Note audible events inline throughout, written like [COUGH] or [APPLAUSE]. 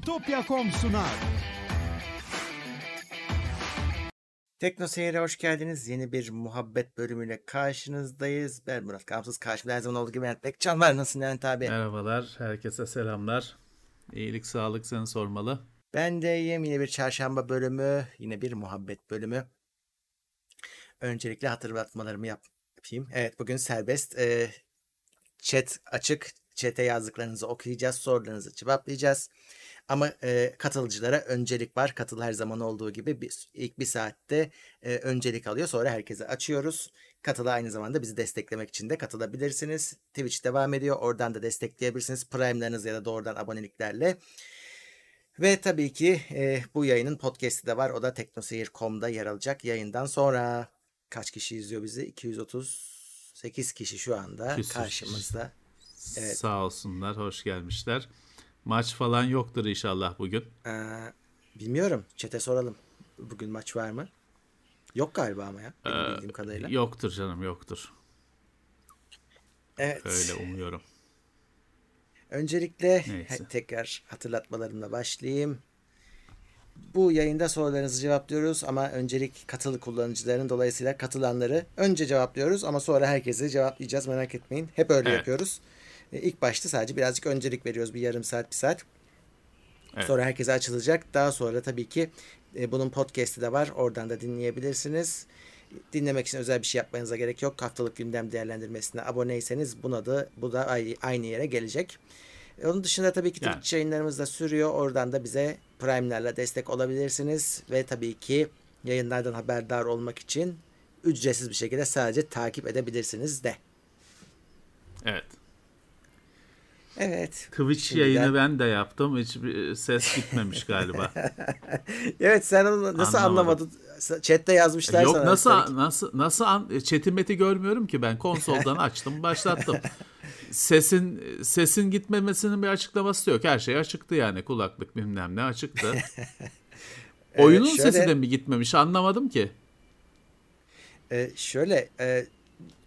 Bitopya.com sunar. Tekno Seyir'e hoş geldiniz. Yeni bir muhabbet bölümüyle karşınızdayız. Ben Murat Kamsız. Karşımda her zaman olduğu gibi Levent Bekcan var. Nasılsın Levent abi? Merhabalar, herkese selamlar. İyilik, sağlık seni sormalı. Ben de iyiyim. Yine bir çarşamba bölümü, yine bir muhabbet bölümü. Öncelikle hatırlatmalarımı yap yapayım. Evet bugün serbest. Ee, chat açık. Chat'e yazdıklarınızı okuyacağız. Sorularınızı cevaplayacağız. Ama e, katılıcılara öncelik var. Katıl her zaman olduğu gibi bir, ilk bir saatte e, öncelik alıyor. Sonra herkese açıyoruz. Katıla aynı zamanda bizi desteklemek için de katılabilirsiniz. Twitch devam ediyor. Oradan da destekleyebilirsiniz. Prime'larınız ya da doğrudan aboneliklerle. Ve tabii ki e, bu yayının podcast'i de var. O da teknoseyir.com'da yer alacak yayından sonra. Kaç kişi izliyor bizi? 238 kişi şu anda Küsür. karşımızda. Evet. Sağ olsunlar, hoş gelmişler. Maç falan yoktur inşallah bugün. Ee, bilmiyorum. Çete soralım. Bugün maç var mı? Yok galiba ama ya. Benim Ee, bildiğim kadarıyla. Yoktur canım, yoktur. Evet. Öyle umuyorum. Öncelikle Neyse. tekrar hatırlatmalarımla başlayayım. Bu yayında sorularınızı cevaplıyoruz ama öncelik katılı kullanıcıların dolayısıyla katılanları önce cevaplıyoruz ama sonra herkesi cevaplayacağız merak etmeyin. Hep öyle Evet. yapıyoruz. E, İlk başta sadece birazcık öncelik veriyoruz bir yarım saat bir saat. Evet. Sonra herkese açılacak. Daha sonra tabii ki e, bunun podcast'i de var. Oradan da dinleyebilirsiniz. Dinlemek için özel bir şey yapmanıza gerek yok. Haftalık gündem değerlendirmesine aboneyseniz buna da bu da ay- aynı yere gelecek. E, Onun dışında tabii ki Yani. Twitch yayınlarımız da sürüyor. Oradan da bize Prime'lerle destek olabilirsiniz. Ve tabii ki yayınlardan haberdar olmak için ücretsiz bir şekilde sadece takip edebilirsiniz de. Evet. Evet. Twitch Şimdiden- yayını ben de yaptım. Hiçbir ses gitmemiş galiba. [LAUGHS] Evet sen onu nasıl Anlamadım. anlamadın? Chatte yazmışlar Yok sana. nasıl üstelik. nasıl nasıl an, chat'i meti görmüyorum ki ben konsoldan [LAUGHS] açtım başlattım. Sesin sesin gitmemesinin bir açıklaması yok. Her şey açıktı yani kulaklık bilmem ne açıktı. [LAUGHS] Oyunun şöyle- sesi de mi gitmemiş anlamadım ki. Ee, şöyle e,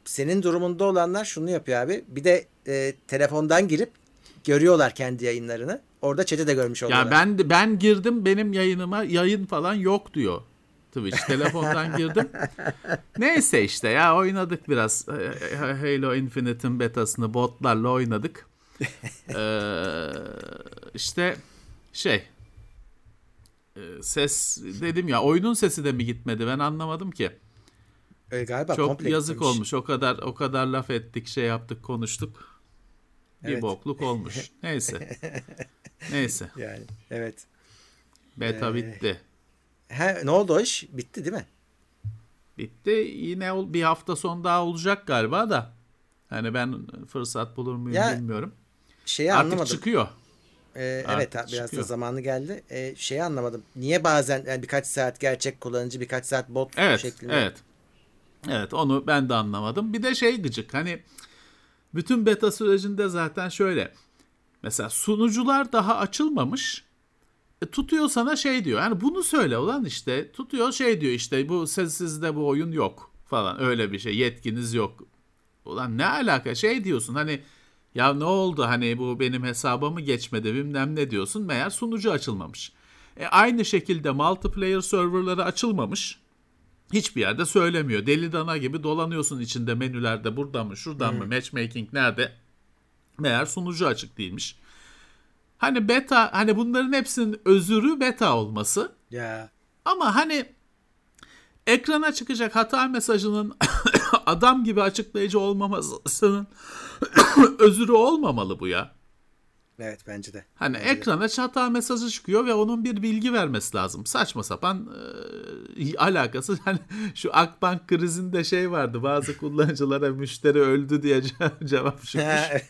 senin durumunda olanlar şunu yapıyor abi. Bir de e, telefondan girip görüyorlar kendi yayınlarını. Orada chat'i de görmüş oluyorlar. Ya ben ben girdim benim yayınıma yayın falan yok diyor. Twitch telefondan [LAUGHS] girdim. Neyse işte ya oynadık biraz. Ee, Halo Infinite'in betasını botlarla oynadık. [LAUGHS] Ee, işte şey e, ses dedim ya oyunun sesi de mi gitmedi ben anlamadım ki. Öyle galiba Çok yazık gitmemiş. olmuş. O kadar o kadar laf ettik, şey yaptık, konuştuk. Bir Evet. bokluk olmuş. Neyse. [LAUGHS] Neyse. Yani evet. Beta Ee, bitti. He, ne oldu o iş? Bitti değil mi? Bitti. Yine bir hafta son daha olacak galiba da. Hani ben fırsat bulur muyum Ya, bilmiyorum. Şeyi Artık anlamadım. çıkıyor. Ee, Artık evet ha, biraz da çıkıyor. zamanı geldi. Ee, şeyi anlamadım. Niye bazen yani birkaç saat gerçek kullanıcı birkaç saat bot Evet, şeklinde? evet. Evet, onu ben de anlamadım. Bir de şey gıcık. Hani bütün beta sürecinde zaten şöyle. Mesela sunucular daha açılmamış. E, tutuyor sana şey diyor. Yani bunu söyle ulan işte. Tutuyor şey diyor işte bu sizde bu oyun yok falan. Öyle bir şey. Yetkiniz yok. Ulan ne alaka? Şey diyorsun hani ya ne oldu hani bu benim hesabımı geçmedi bilmem ne diyorsun. Meğer sunucu açılmamış. E, aynı şekilde multiplayer serverları açılmamış. Hiçbir yerde söylemiyor. Deli dana gibi dolanıyorsun içinde menülerde buradan mı şuradan mı matchmaking nerede? Meğer sunucu açık değilmiş. Hani beta hani bunların hepsinin özürü beta olması. Ya Ama hani ekrana çıkacak hata mesajının [COUGHS] adam gibi açıklayıcı olmamasının [COUGHS] özürü olmamalı bu ya. Evet bence de. Hani Bence de. ekrana hata mesajı çıkıyor ve onun bir bilgi vermesi lazım. Saçma sapan e, [LAUGHS] alakası. Hani şu Akbank krizinde şey vardı. Bazı kullanıcılara müşteri öldü diye [LAUGHS] ce- cevap [LAUGHS] çıkmış.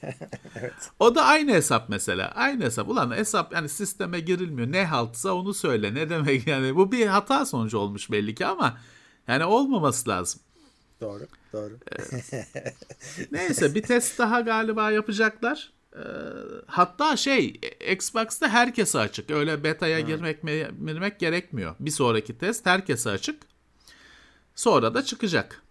O da aynı hesap mesela. Aynı hesap. Ulan hesap yani sisteme girilmiyor. Ne haltsa onu söyle. Ne demek yani. Bu bir hata sonucu olmuş belli ki ama yani olmaması lazım. doğru, doğru. Neyse bir test daha galiba yapacaklar. Hatta şey Xbox'ta herkese açık. Öyle beta'ya girmek girmek gerekmiyor. Bir sonraki test herkese açık. Sonra da çıkacak.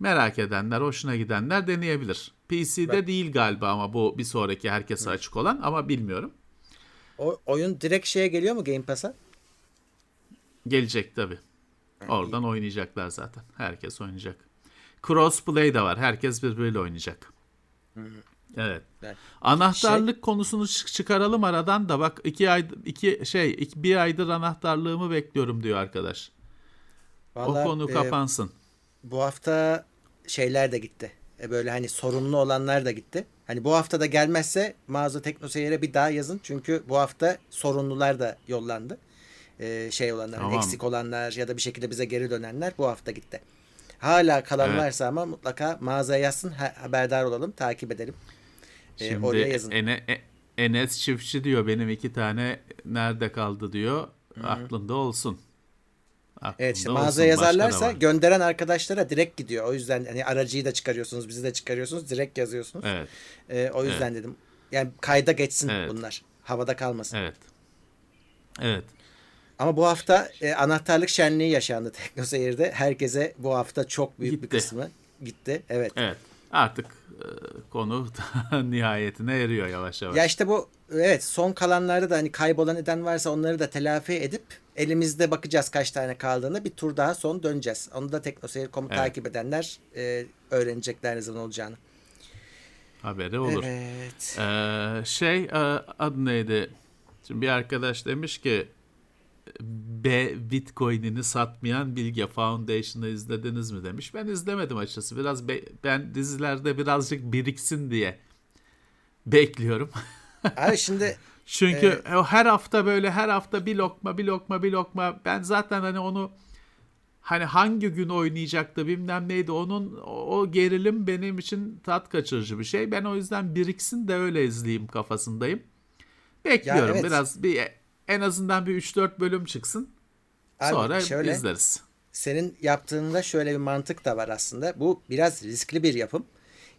Merak edenler, hoşuna gidenler deneyebilir. PC'de değil galiba ama bu bir sonraki herkese açık olan ama bilmiyorum. O oyun direkt şeye geliyor mu Game Pass'a? Gelecek tabi. Oradan oynayacaklar zaten. Herkes oynayacak. Crossplay de var. Herkes birbiriyle oynayacak. Evet. Evet. Anahtarlık konusunu çık- çıkaralım aradan da bak iki ay iki şey iki, bir aydır anahtarlığımı bekliyorum diyor arkadaş. Vallahi, o konu e, kapansın. bu hafta şeyler de gitti. E, böyle hani sorunlu olanlar da gitti. Hani bu hafta da gelmezse mağaza teknoseyire bir daha yazın. Çünkü bu hafta sorunlular da yollandı. E, şey olanlar, hani Tamam. eksik olanlar ya da bir şekilde bize geri dönenler bu hafta gitti. Hala kalan Evet. varsa ama mutlaka mağazaya yazsın. ha- haberdar olalım, takip edelim. E, Şimdi oraya yazın. Ene- E- Enes Çiftçi diyor benim iki tane nerede kaldı diyor. Aklında olsun. Aklında Evet işte mağazaya yazarlarsa gönderen arkadaşlara direkt gidiyor. O yüzden hani aracıyı da çıkarıyorsunuz, bizi de çıkarıyorsunuz, direkt yazıyorsunuz. Evet, E, o yüzden dedim. Yani kayda geçsin Evet. bunlar. Havada kalmasın. evet. Evet. Ama bu hafta e, anahtarlık şenliği yaşandı Teknoseyir'de. Herkese bu hafta çok büyük bir Gitti. kısmı gitti. Evet. Evet. Artık e, konu [LAUGHS] nihayetine eriyor yavaş yavaş. Ya işte bu evet son kalanlarda da hani kaybolan eden varsa onları da telafi edip elimizde bakacağız kaç tane kaldığını bir tur daha son döneceğiz. Onu da Teknoseyir.com'u Evet. takip edenler e, öğrenecekler ne zaman olacağını. Haberi olur. Evet. Ee, şey e, adı neydi? Şimdi bir arkadaş demiş ki B Bitcoin'ini satmayan Bilge Foundation'ı izlediniz mi demiş. Ben izlemedim açıkçası. Biraz be- ben dizilerde birazcık biriksin diye bekliyorum. [LAUGHS] Abi şimdi [LAUGHS] Çünkü o her hafta böyle her hafta bir lokma bir lokma bir lokma ben zaten hani onu hani hangi gün oynayacaktı bilmem neydi onun o o gerilim benim için tat kaçırıcı bir şey. Ben o yüzden biriksin de öyle izleyeyim kafasındayım. Bekliyorum evet. biraz bir en azından bir 3-4 bölüm çıksın. Abi Sonra şöyle- izleriz. senin yaptığında şöyle bir mantık da var aslında. Bu biraz riskli bir yapım.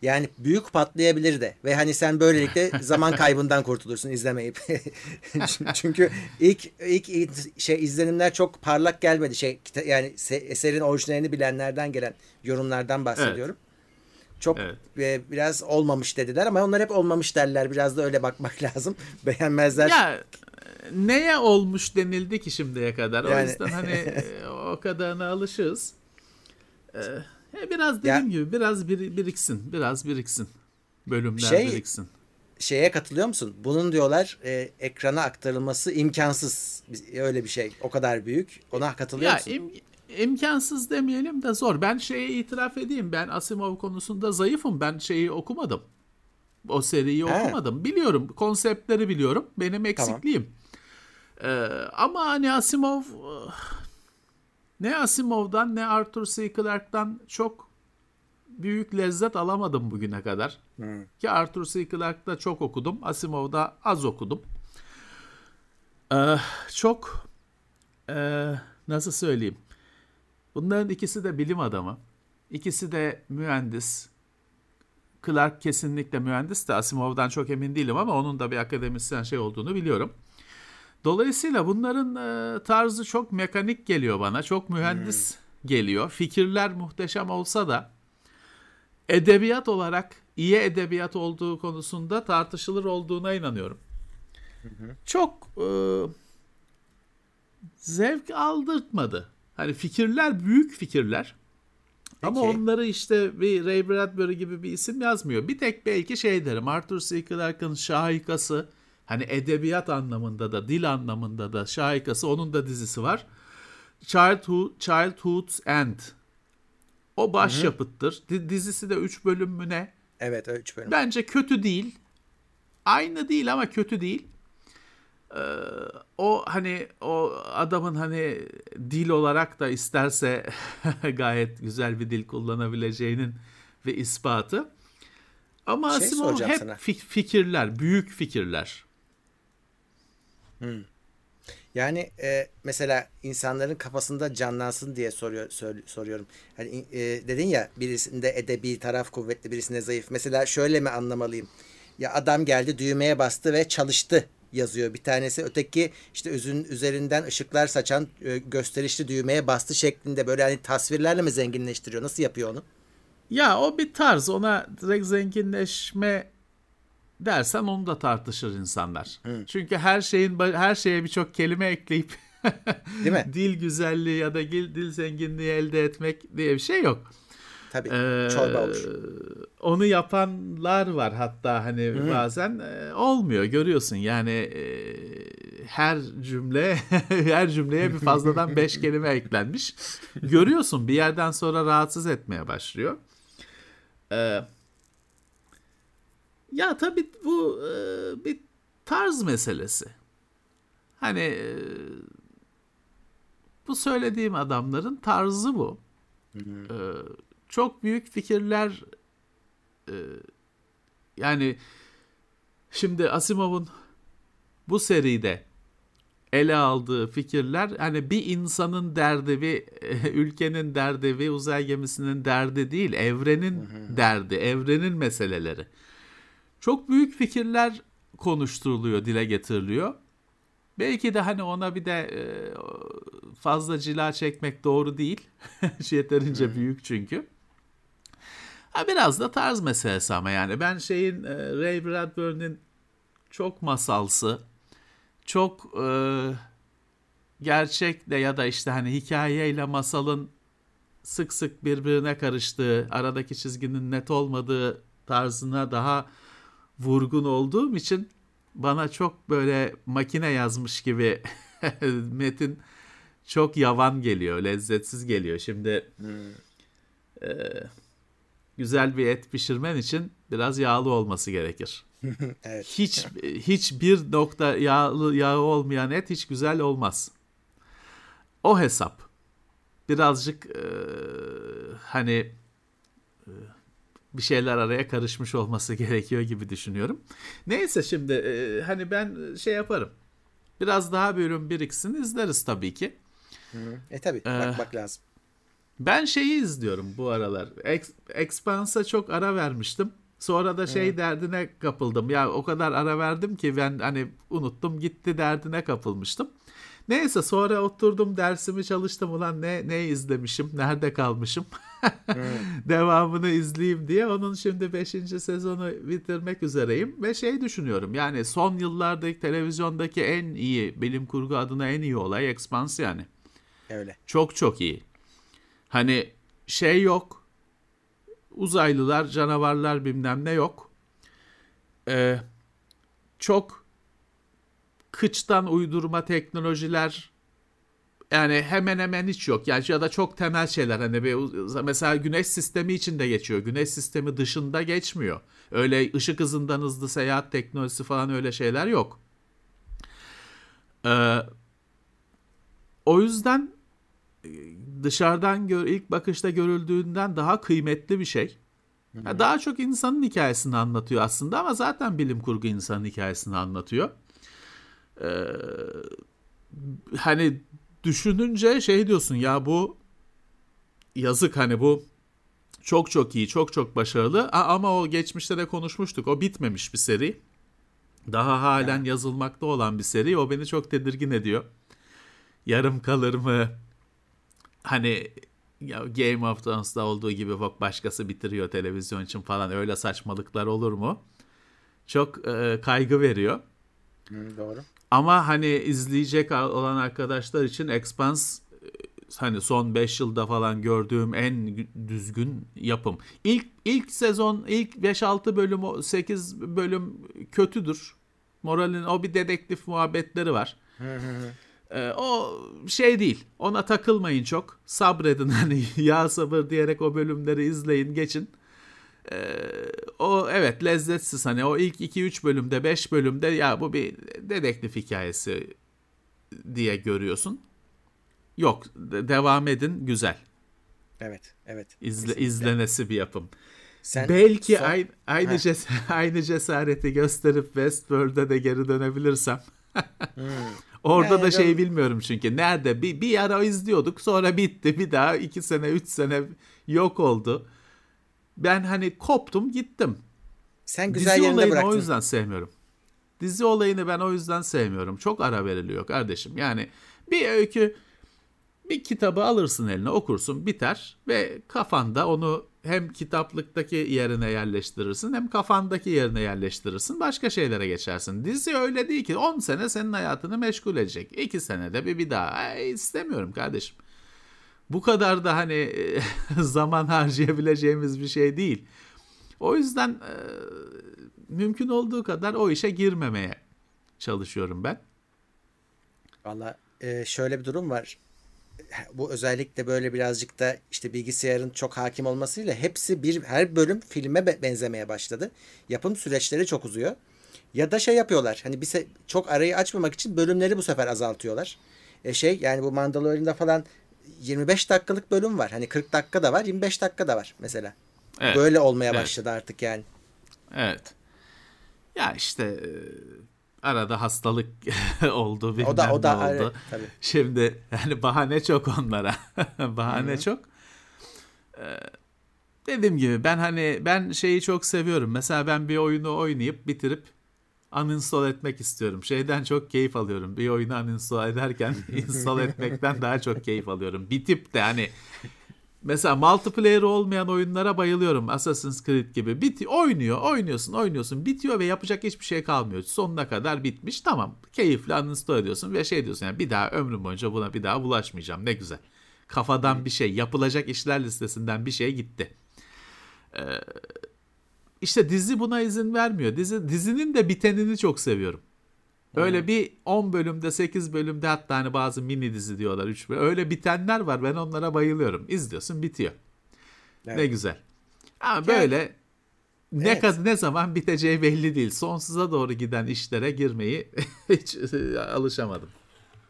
Yani büyük patlayabilir de ve hani sen böylelikle [LAUGHS] zaman kaybından kurtulursun izlemeyip. [LAUGHS] Çünkü ilk ilk şey izlenimler çok parlak gelmedi. Şey yani se- eserin orijinalini bilenlerden gelen yorumlardan bahsediyorum. Çok Evet. e, biraz olmamış dediler ama onlar hep olmamış derler. Biraz da öyle bakmak [LAUGHS] lazım. Beğenmezler. Ya neye olmuş denildi ki şimdiye kadar. O Yani- yüzden hani [LAUGHS] e, o kadarına alışığız. Ee, e, biraz dediğim gibi biraz bir, biriksin. Biraz biriksin. Bölümler Şey, biriksin. Şeye katılıyor musun? Bunun diyorlar e, ekrana aktarılması imkansız. Biz- Öyle bir şey. O kadar büyük. Ona katılıyor Ya musun? im- imkansız demeyelim de zor. Ben şeye itiraf edeyim. Ben Asimov konusunda zayıfım. Ben şeyi okumadım. O seriyi He. okumadım. Biliyorum. Konseptleri biliyorum. Benim eksikliğim. Ee, ama hani Asimov eh, ne Asimov'dan ne Arthur C. Clarke'dan çok büyük lezzet alamadım bugüne kadar. Ki Arthur C. Clarke'da çok okudum. Asimov'da az okudum. Ee, çok ee, nasıl söyleyeyim? Bunların ikisi de bilim adamı. İkisi de mühendis. Clark kesinlikle mühendis de Asimov'dan çok emin değilim ama onun da bir akademisyen şey olduğunu biliyorum. Dolayısıyla bunların e, tarzı çok mekanik geliyor bana. Çok mühendis geliyor. Fikirler muhteşem olsa da edebiyat olarak iyi edebiyat olduğu konusunda tartışılır olduğuna inanıyorum. Çok e, zevk aldırtmadı. Hani fikirler büyük fikirler. Ama Peki. onları işte bir Ray Bradbury gibi bir isim yazmıyor. Bir tek belki şey derim Arthur C. Clarke'ın şahikası hani edebiyat anlamında da dil anlamında da şahikası onun da dizisi var. Childhood, Childhood's End. O başyapıttır. Di- Dizisi de 3 bölüm mü ne? Evet, öyle üç bölüm. Bence kötü değil. Aynı değil ama kötü değil. Ee, o hani o adamın hani dil olarak da isterse [LAUGHS] gayet güzel bir dil kullanabileceğinin ve ispatı. Ama Şey Asimov hep sana. fi- fikirler, büyük fikirler. Yani e, mesela insanların kafasında canlansın diye soruyor söyle- soruyorum. Hani e, dedin ya birisinde edebi taraf kuvvetli, birisinde zayıf. Mesela şöyle mi anlamalıyım? Ya adam geldi düğmeye bastı ve çalıştı yazıyor bir tanesi. Öteki işte üzün üzerinden ışıklar saçan e, gösterişli düğmeye bastı şeklinde böyle hani tasvirlerle mi zenginleştiriyor? Nasıl yapıyor onu? Ya o bir tarz. Ona direkt zenginleşme dersen onu da tartışır insanlar. Hı. Çünkü her şeyin her şeye birçok kelime ekleyip [LAUGHS] Değil mi? [LAUGHS] dil güzelliği ya da dil, dil zenginliği elde etmek diye bir şey yok. Tabii. Ee, çorba olur. Onu yapanlar var hatta hani Hı. bazen e, olmuyor görüyorsun. Yani e, her cümle [LAUGHS] her cümleye bir fazladan beş kelime eklenmiş. Görüyorsun bir yerden sonra rahatsız etmeye başlıyor. Ee, ya tabii bu e, bir tarz meselesi. Hani e, bu söylediğim adamların tarzı bu. Hı hı. Ee, çok büyük fikirler e, yani şimdi Asimov'un bu seride ele aldığı fikirler hani bir insanın derdi, bir ülkenin derdi, bir uzay gemisinin derdi değil, evrenin derdi, evrenin meseleleri. Çok büyük fikirler konuşturuluyor, dile getiriliyor. Belki de hani ona bir de e, fazla cila çekmek doğru değil. [LAUGHS] Yeterince büyük çünkü. Ha biraz da tarz meselesi ama yani ben şeyin e, Ray Bradbury'nin çok masalsı, çok e, gerçekle ya da işte hani hikayeyle masalın sık sık birbirine karıştığı, aradaki çizginin net olmadığı tarzına daha vurgun olduğum için bana çok böyle makine yazmış gibi [LAUGHS] metin çok yavan geliyor, lezzetsiz geliyor. Şimdi hmm. e, güzel bir et pişirmen için biraz yağlı olması gerekir. [LAUGHS] evet. Hiç hiç bir nokta yağlı yağı olmayan et hiç güzel olmaz. O hesap. Birazcık e, hani e, bir şeyler araya karışmış olması [LAUGHS] gerekiyor gibi düşünüyorum. Neyse şimdi e, hani ben şey yaparım. Biraz daha bölüm biriksin izleriz tabii ki. Hı. E tabii ee, bakmak lazım. Ben şeyi izliyorum bu aralar. Ex, Expanse'a çok ara vermiştim. Sonra da şey evet. derdine kapıldım. Ya o kadar ara verdim ki ben hani unuttum gitti derdine kapılmıştım. Neyse sonra oturdum dersimi çalıştım ulan ne ne izlemişim nerede kalmışım evet. [LAUGHS] devamını izleyeyim diye onun şimdi 5. sezonu bitirmek üzereyim ve şey düşünüyorum yani son yıllardaki televizyondaki en iyi bilim kurgu adına en iyi olay Expanse yani. Öyle. Çok çok iyi. Hani şey yok. Uzaylılar, canavarlar bilmem ne yok. Ee, çok kıçtan uydurma teknolojiler yani hemen hemen hiç yok. Yani ya da çok temel şeyler hani bir, mesela güneş sistemi içinde geçiyor. Güneş sistemi dışında geçmiyor. Öyle ışık hızından hızlı seyahat teknolojisi falan öyle şeyler yok. Ee, o yüzden dışarıdan gör, ilk bakışta görüldüğünden daha kıymetli bir şey. Yani daha çok insanın hikayesini anlatıyor aslında ama zaten bilim kurgu insanın hikayesini anlatıyor. Ee, hani düşününce şey diyorsun ya bu yazık hani bu çok çok iyi, çok çok başarılı ama o geçmişte de konuşmuştuk. O bitmemiş bir seri. Daha halen yazılmakta olan bir seri. O beni çok tedirgin ediyor. Yarım kalır mı? hani ya Game of Thrones'da olduğu gibi bak başkası bitiriyor televizyon için falan öyle saçmalıklar olur mu? Çok e, kaygı veriyor. Hı, doğru. Ama hani izleyecek olan arkadaşlar için Expanse e, hani son 5 yılda falan gördüğüm en düzgün yapım. İlk ilk sezon ilk 5-6 bölüm 8 bölüm kötüdür. Moralin o bir dedektif muhabbetleri var. Ee, [LAUGHS] o şey değil. Ona takılmayın çok. Sabredin [LAUGHS] hani ya sabır diyerek o bölümleri izleyin geçin. Ee, o evet lezzetsiz hani o ilk 2-3 bölümde 5 bölümde ya bu bir dedektif hikayesi diye görüyorsun. Yok devam edin güzel. Evet evet. İzle, izlenesi bir yapım. Sen Belki son... aynı, aynı, ces [LAUGHS] aynı cesareti gösterip Westworld'e de geri dönebilirsem. hmm. [LAUGHS] Orada yani, da şey bilmiyorum çünkü nerede bir, bir ara izliyorduk sonra bitti bir daha iki sene üç sene yok oldu. Ben hani koptum gittim. Sen güzel Dizi olayını bıraktın. o yüzden sevmiyorum. Dizi olayını ben o yüzden sevmiyorum. Çok ara veriliyor kardeşim. Yani bir öykü bir kitabı alırsın eline okursun biter ve kafanda onu hem kitaplıktaki yerine yerleştirirsin hem kafandaki yerine yerleştirirsin. Başka şeylere geçersin. Dizi öyle değil ki 10 sene senin hayatını meşgul edecek. 2 senede bir bir daha. Ay, istemiyorum kardeşim. Bu kadar da hani [LAUGHS] zaman harcayabileceğimiz bir şey değil. O yüzden e, mümkün olduğu kadar o işe girmemeye çalışıyorum ben. Valla e, şöyle bir durum var. Bu özellikle böyle birazcık da işte bilgisayarın çok hakim olmasıyla hepsi bir her bölüm filme be- benzemeye başladı. Yapım süreçleri çok uzuyor. Ya da şey yapıyorlar. Hani bir se- çok arayı açmamak için bölümleri bu sefer azaltıyorlar. E şey yani bu Mandalorian'da falan 25 dakikalık bölüm var. Hani 40 dakika da var, 25 dakika da var mesela. Evet. Böyle olmaya Evet. başladı artık yani. Evet. Ya işte e, arada hastalık [LAUGHS] oldu bilmem O da o da oldu. evet, tabii. Şimdi yani bahane çok onlara. [LAUGHS] bahane çok. Ee, dediğim gibi ben hani ben şeyi çok seviyorum. Mesela ben bir oyunu oynayıp bitirip uninstall etmek istiyorum. Şeyden çok keyif alıyorum. Bir oyunu uninstall ederken [LAUGHS] install etmekten daha çok keyif alıyorum. Bitip de hani Mesela multiplayer olmayan oyunlara bayılıyorum. Assassin's Creed gibi. Biti oynuyor, oynuyorsun, oynuyorsun. Bitiyor ve yapacak hiçbir şey kalmıyor. Sonuna kadar bitmiş. Tamam. Keyifli uninstall ediyorsun ve şey diyorsun yani bir daha ömrüm boyunca buna bir daha bulaşmayacağım. Ne güzel. Kafadan bir şey, yapılacak işler listesinden bir şey gitti. Ee, işte dizi buna izin vermiyor. Dizi dizinin de bitenini çok seviyorum. Öyle bir 10 bölümde 8 bölümde hatta hani bazı mini dizi diyorlar 3 bölüm. Öyle bitenler var ben onlara bayılıyorum. İzliyorsun bitiyor. Ne Evet. güzel. Ama böyle ne Evet. kadar ne zaman biteceği belli değil. Sonsuza doğru giden işlere girmeyi [LAUGHS] hiç e, alışamadım.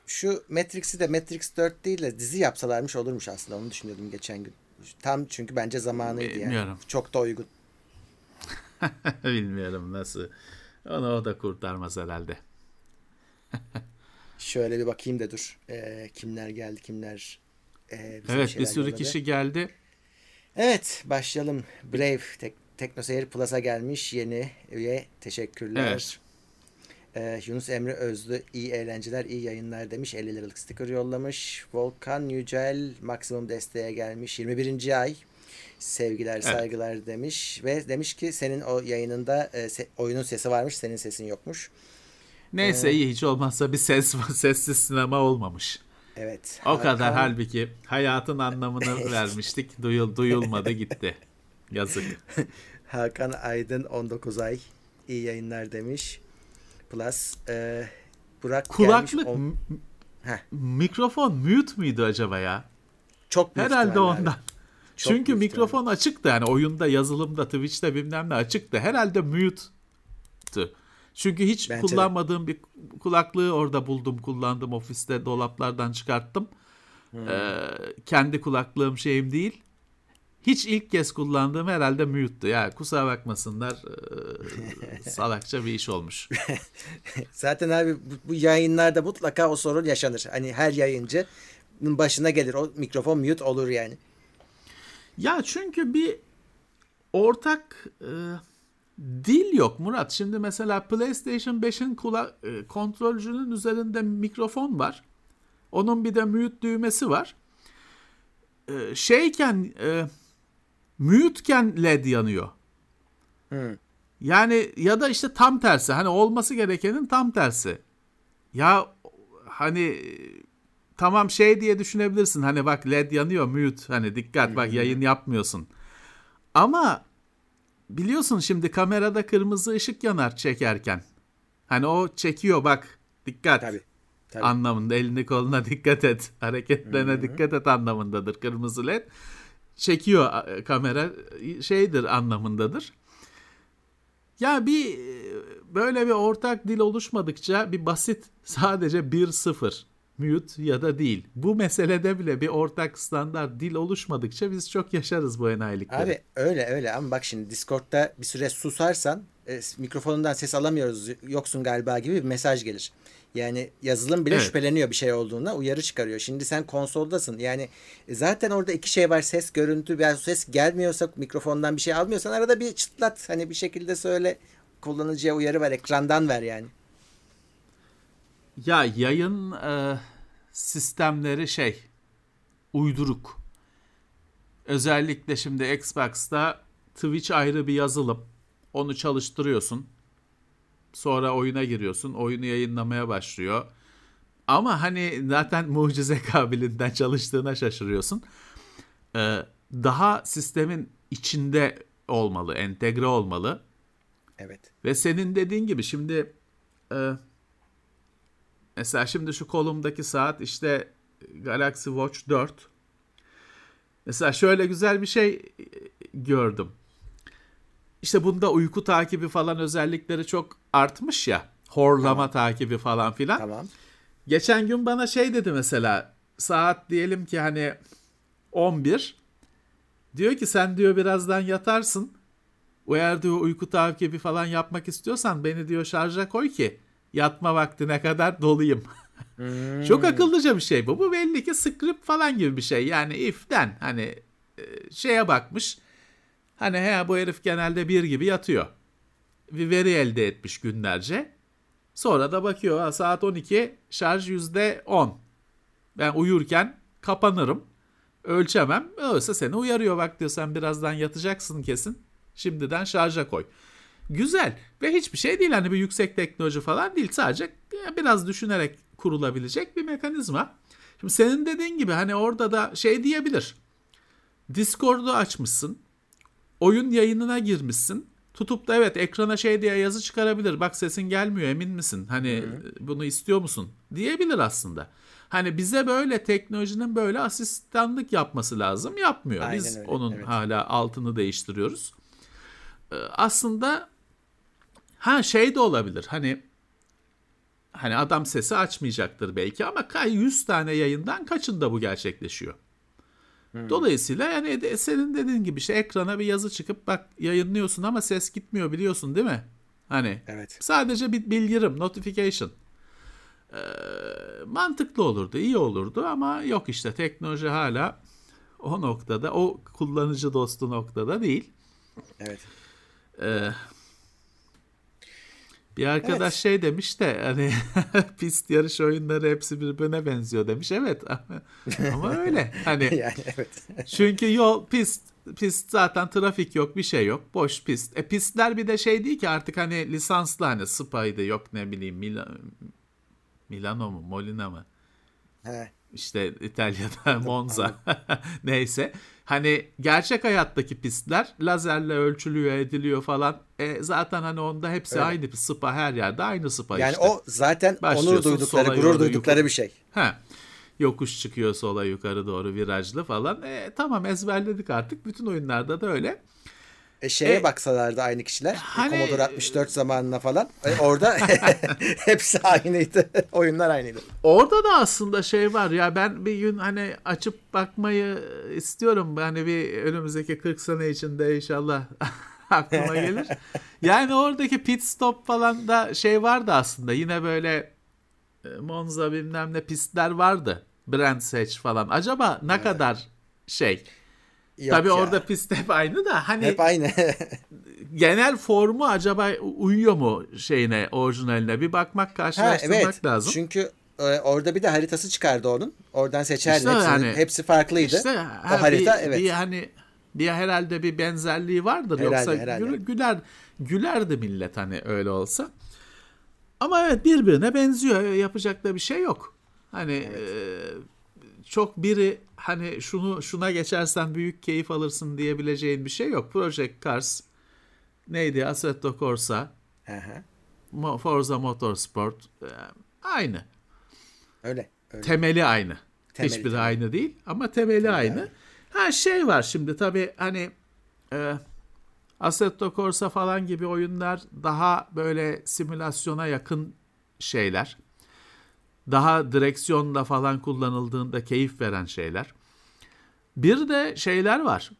Şu Matrix'i de Matrix 4 değil de dizi yapsalarmış olurmuş aslında. Onu düşünüyordum geçen gün. Tam çünkü bence zamanıydı yani. Bilmiyorum. Çok da uygun. [LAUGHS] Bilmiyorum nasıl. Onu o da kurtarmaz herhalde. [LAUGHS] Şöyle bir bakayım da dur. Ee, kimler geldi kimler bize Evet bir şeyler sürü yolladı. kişi geldi. Evet başlayalım. Brave Tek Teknoseyir Plus'a gelmiş yeni üye. Teşekkürler. Evet. Ee, Yunus Emre Özlü iyi eğlenceler, iyi yayınlar demiş. 50 liralık sticker yollamış. Volkan Yücel maksimum desteğe gelmiş. 21. ay. Sevgiler, saygılar demiş. Ve demiş ki senin o yayınında e, se- oyunun sesi varmış, senin sesin yokmuş. Neyse iyi hiç olmazsa bir ses [LAUGHS] sessiz sinema olmamış. Evet. O kadar Hakan- halbuki hayatın anlamını [LAUGHS] vermiştik. Duyul, duyulmadı gitti. Yazık. [LAUGHS] Hakan Aydın 19 ay. iyi yayınlar demiş. Plus e, Burak Kulaklık gelmiş. on- Heh. mikrofon mute müydü acaba ya? Çok Herhalde abi. Çok Çünkü mikrofon açıktı yani oyunda, yazılımda, Twitch'te bilmem ne açıktı. Herhalde mute'tu. Çünkü hiç Bence de. kullanmadığım bir kulaklığı orada buldum, kullandım ofiste, dolaplardan çıkarttım. Hmm. Ee, kendi kulaklığım şeyim değil. Hiç ilk kez kullandığım herhalde mute'tu. Ya kusura bakmasınlar. ee, [LAUGHS] salakça bir iş olmuş. [LAUGHS] Zaten abi bu, bu yayınlarda mutlaka o sorun yaşanır. Hani her yayıncının başına gelir. O mikrofon mute olur yani. Ya çünkü bir ortak e, dil yok Murat. Şimdi mesela PlayStation 5'in kula- e, kontrolcünün üzerinde mikrofon var. Onun bir de mute düğmesi var. E, şeyken e, mute'ken led yanıyor. Hı. Yani ya da işte tam tersi. Hani olması gerekenin tam tersi. Ya hani tamam şey diye düşünebilirsin. Hani bak led yanıyor mute. Hani dikkat bak yayın yapmıyorsun. Ama biliyorsun şimdi kamerada kırmızı ışık yanar çekerken. Hani o çekiyor bak dikkat Tabii. Tabii. anlamında elini koluna dikkat et. [LAUGHS] Hareketlerine dikkat et anlamındadır kırmızı led. Çekiyor a- kamera şeydir anlamındadır. Ya bir e, böyle bir ortak dil oluşmadıkça bir basit sadece 1-0 mute ya da değil. Bu meselede bile bir ortak standart dil oluşmadıkça biz çok yaşarız bu enayilikleri. Abi öyle öyle ama bak şimdi Discord'da bir süre susarsan e, mikrofonundan ses alamıyoruz yoksun galiba gibi bir mesaj gelir. Yani yazılım bile Evet. şüpheleniyor bir şey olduğuna uyarı çıkarıyor. Şimdi sen konsoldasın. Yani e, zaten orada iki şey var. Ses, görüntü. Yani ses gelmiyorsa mikrofondan bir şey almıyorsan arada bir çıtlat. Hani bir şekilde söyle kullanıcıya uyarı ver. Ekrandan ver yani. Ya yayın e, sistemleri şey uyduruk. özellikle şimdi Xbox'ta Twitch ayrı bir yazılım. Onu çalıştırıyorsun. Sonra oyuna giriyorsun. Oyunu yayınlamaya başlıyor. Ama hani zaten [LAUGHS] mucize kabiliğinden çalıştığına şaşırıyorsun. Ee, daha sistemin içinde olmalı, entegre olmalı. Evet. Ve senin dediğin gibi şimdi e, mesela şimdi şu kolumdaki saat işte Galaxy Watch 4. Mesela şöyle güzel bir şey gördüm. İşte bunda uyku takibi falan özellikleri çok artmış ya. Horlama tamam. takibi falan filan. Tamam. Geçen gün bana şey dedi mesela saat diyelim ki hani 11 diyor ki sen diyor birazdan yatarsın. Eğer diyor uyku takibi falan yapmak istiyorsan beni diyor şarja koy ki yatma vaktine kadar dolayım. [LAUGHS] Hmm. Çok akıllıca bir şey bu. Bu belli ki script falan gibi bir şey. Yani if'ten hani şeye bakmış. Hani he bu herif genelde bir gibi yatıyor. Bir veri elde etmiş günlerce. Sonra da bakıyor ha, saat 12 şarj %10. Ben uyurken kapanırım. Ölçemem. Öyleyse seni uyarıyor bak diyor sen birazdan yatacaksın kesin. Şimdiden şarja koy. Güzel ve hiçbir şey değil hani bir yüksek teknoloji falan değil sadece biraz düşünerek kurulabilecek bir mekanizma. Şimdi senin dediğin gibi hani orada da şey diyebilir. Discord'u açmışsın. Oyun yayınına girmişsin. Tutup da evet ekrana şey diye yazı çıkarabilir. Bak sesin gelmiyor emin misin? Hani Hı-hı. bunu istiyor musun? Diyebilir aslında. Hani bize böyle teknolojinin böyle asistanlık yapması lazım. Yapmıyor. Aynen Biz öyle. onun evet. hala altını değiştiriyoruz. Ee, aslında ha şey de olabilir. Hani hani adam sesi açmayacaktır belki ama 100 tane yayından kaçında bu gerçekleşiyor? Hmm. Dolayısıyla yani senin dediğin gibi işte ekrana bir yazı çıkıp bak yayınlıyorsun ama ses gitmiyor biliyorsun değil mi? Hani evet. sadece bir bildirim, notification. Ee, mantıklı olurdu, iyi olurdu ama yok işte teknoloji hala o noktada, o kullanıcı dostu noktada değil. Evet. Ee, bir arkadaş evet. şey demiş de hani [LAUGHS] pist yarış oyunları hepsi birbirine benziyor demiş. Evet ama öyle. Hani [LAUGHS] yani evet. [LAUGHS] çünkü yol pist pist zaten trafik yok bir şey yok. Boş pist. E pistler bir de şey değil ki artık hani lisanslı hani Spa'ydı yok ne bileyim Mil Milano mu Molina mı? He. İşte İtalya'da Monza [LAUGHS] neyse. Hani gerçek hayattaki pistler lazerle ölçülüyor ediliyor falan. E, zaten hani onda hepsi Öyle. aynı spa her yerde aynı spa yani işte. Yani o zaten onur duydukları, gurur duydukları bir şey. He. Yokuş çıkıyor sola yukarı doğru virajlı falan. E, tamam ezberledik artık. Bütün oyunlarda da öyle. E şeye e, baksalardı aynı kişiler. Hani, Commodore 64 zamanına falan. E, [LAUGHS] orada [LAUGHS] hepsi aynıydı. [LAUGHS] Oyunlar aynıydı. Orada da aslında şey var ya ben bir gün hani açıp bakmayı istiyorum. Hani bir önümüzdeki 40 sene içinde inşallah aklıma gelir. yani oradaki pit stop falan da şey vardı aslında. Yine böyle e, Monza bilmem ne pistler vardı. Brand Search falan. Acaba ne evet. kadar şey Yok Tabii ya. orada pist hep aynı da hani hep aynı. [LAUGHS] genel formu acaba uyuyor mu şeyine orijinaline bir bakmak karşılaştırmak ha, evet. lazım. Çünkü e, orada bir de haritası çıkardı onun. Oradan seçerdin. İşte Hepsinin, hani, hepsi farklıydı. Işte, ha, o harita bir, evet. Bir hani bir herhalde bir benzerliği vardır herhalde, yoksa herhalde. güler gülerdi millet hani öyle olsa. Ama evet birbirine benziyor. Yapacak da bir şey yok. Hani evet. e, çok biri hani şunu şuna geçersen büyük keyif alırsın diyebileceğin bir şey yok. Project Cars neydi? Assetto Corsa. Hı Forza Motorsport e, aynı. Öyle. öyle. Temeli aynı. Temeli, Hiçbiri temeli. aynı değil ama temeli, temeli aynı. aynı. Ha şey var şimdi tabii hani e, Assetto Corsa falan gibi oyunlar daha böyle simülasyona yakın şeyler daha direksiyonda falan kullanıldığında keyif veren şeyler. Bir de şeyler var.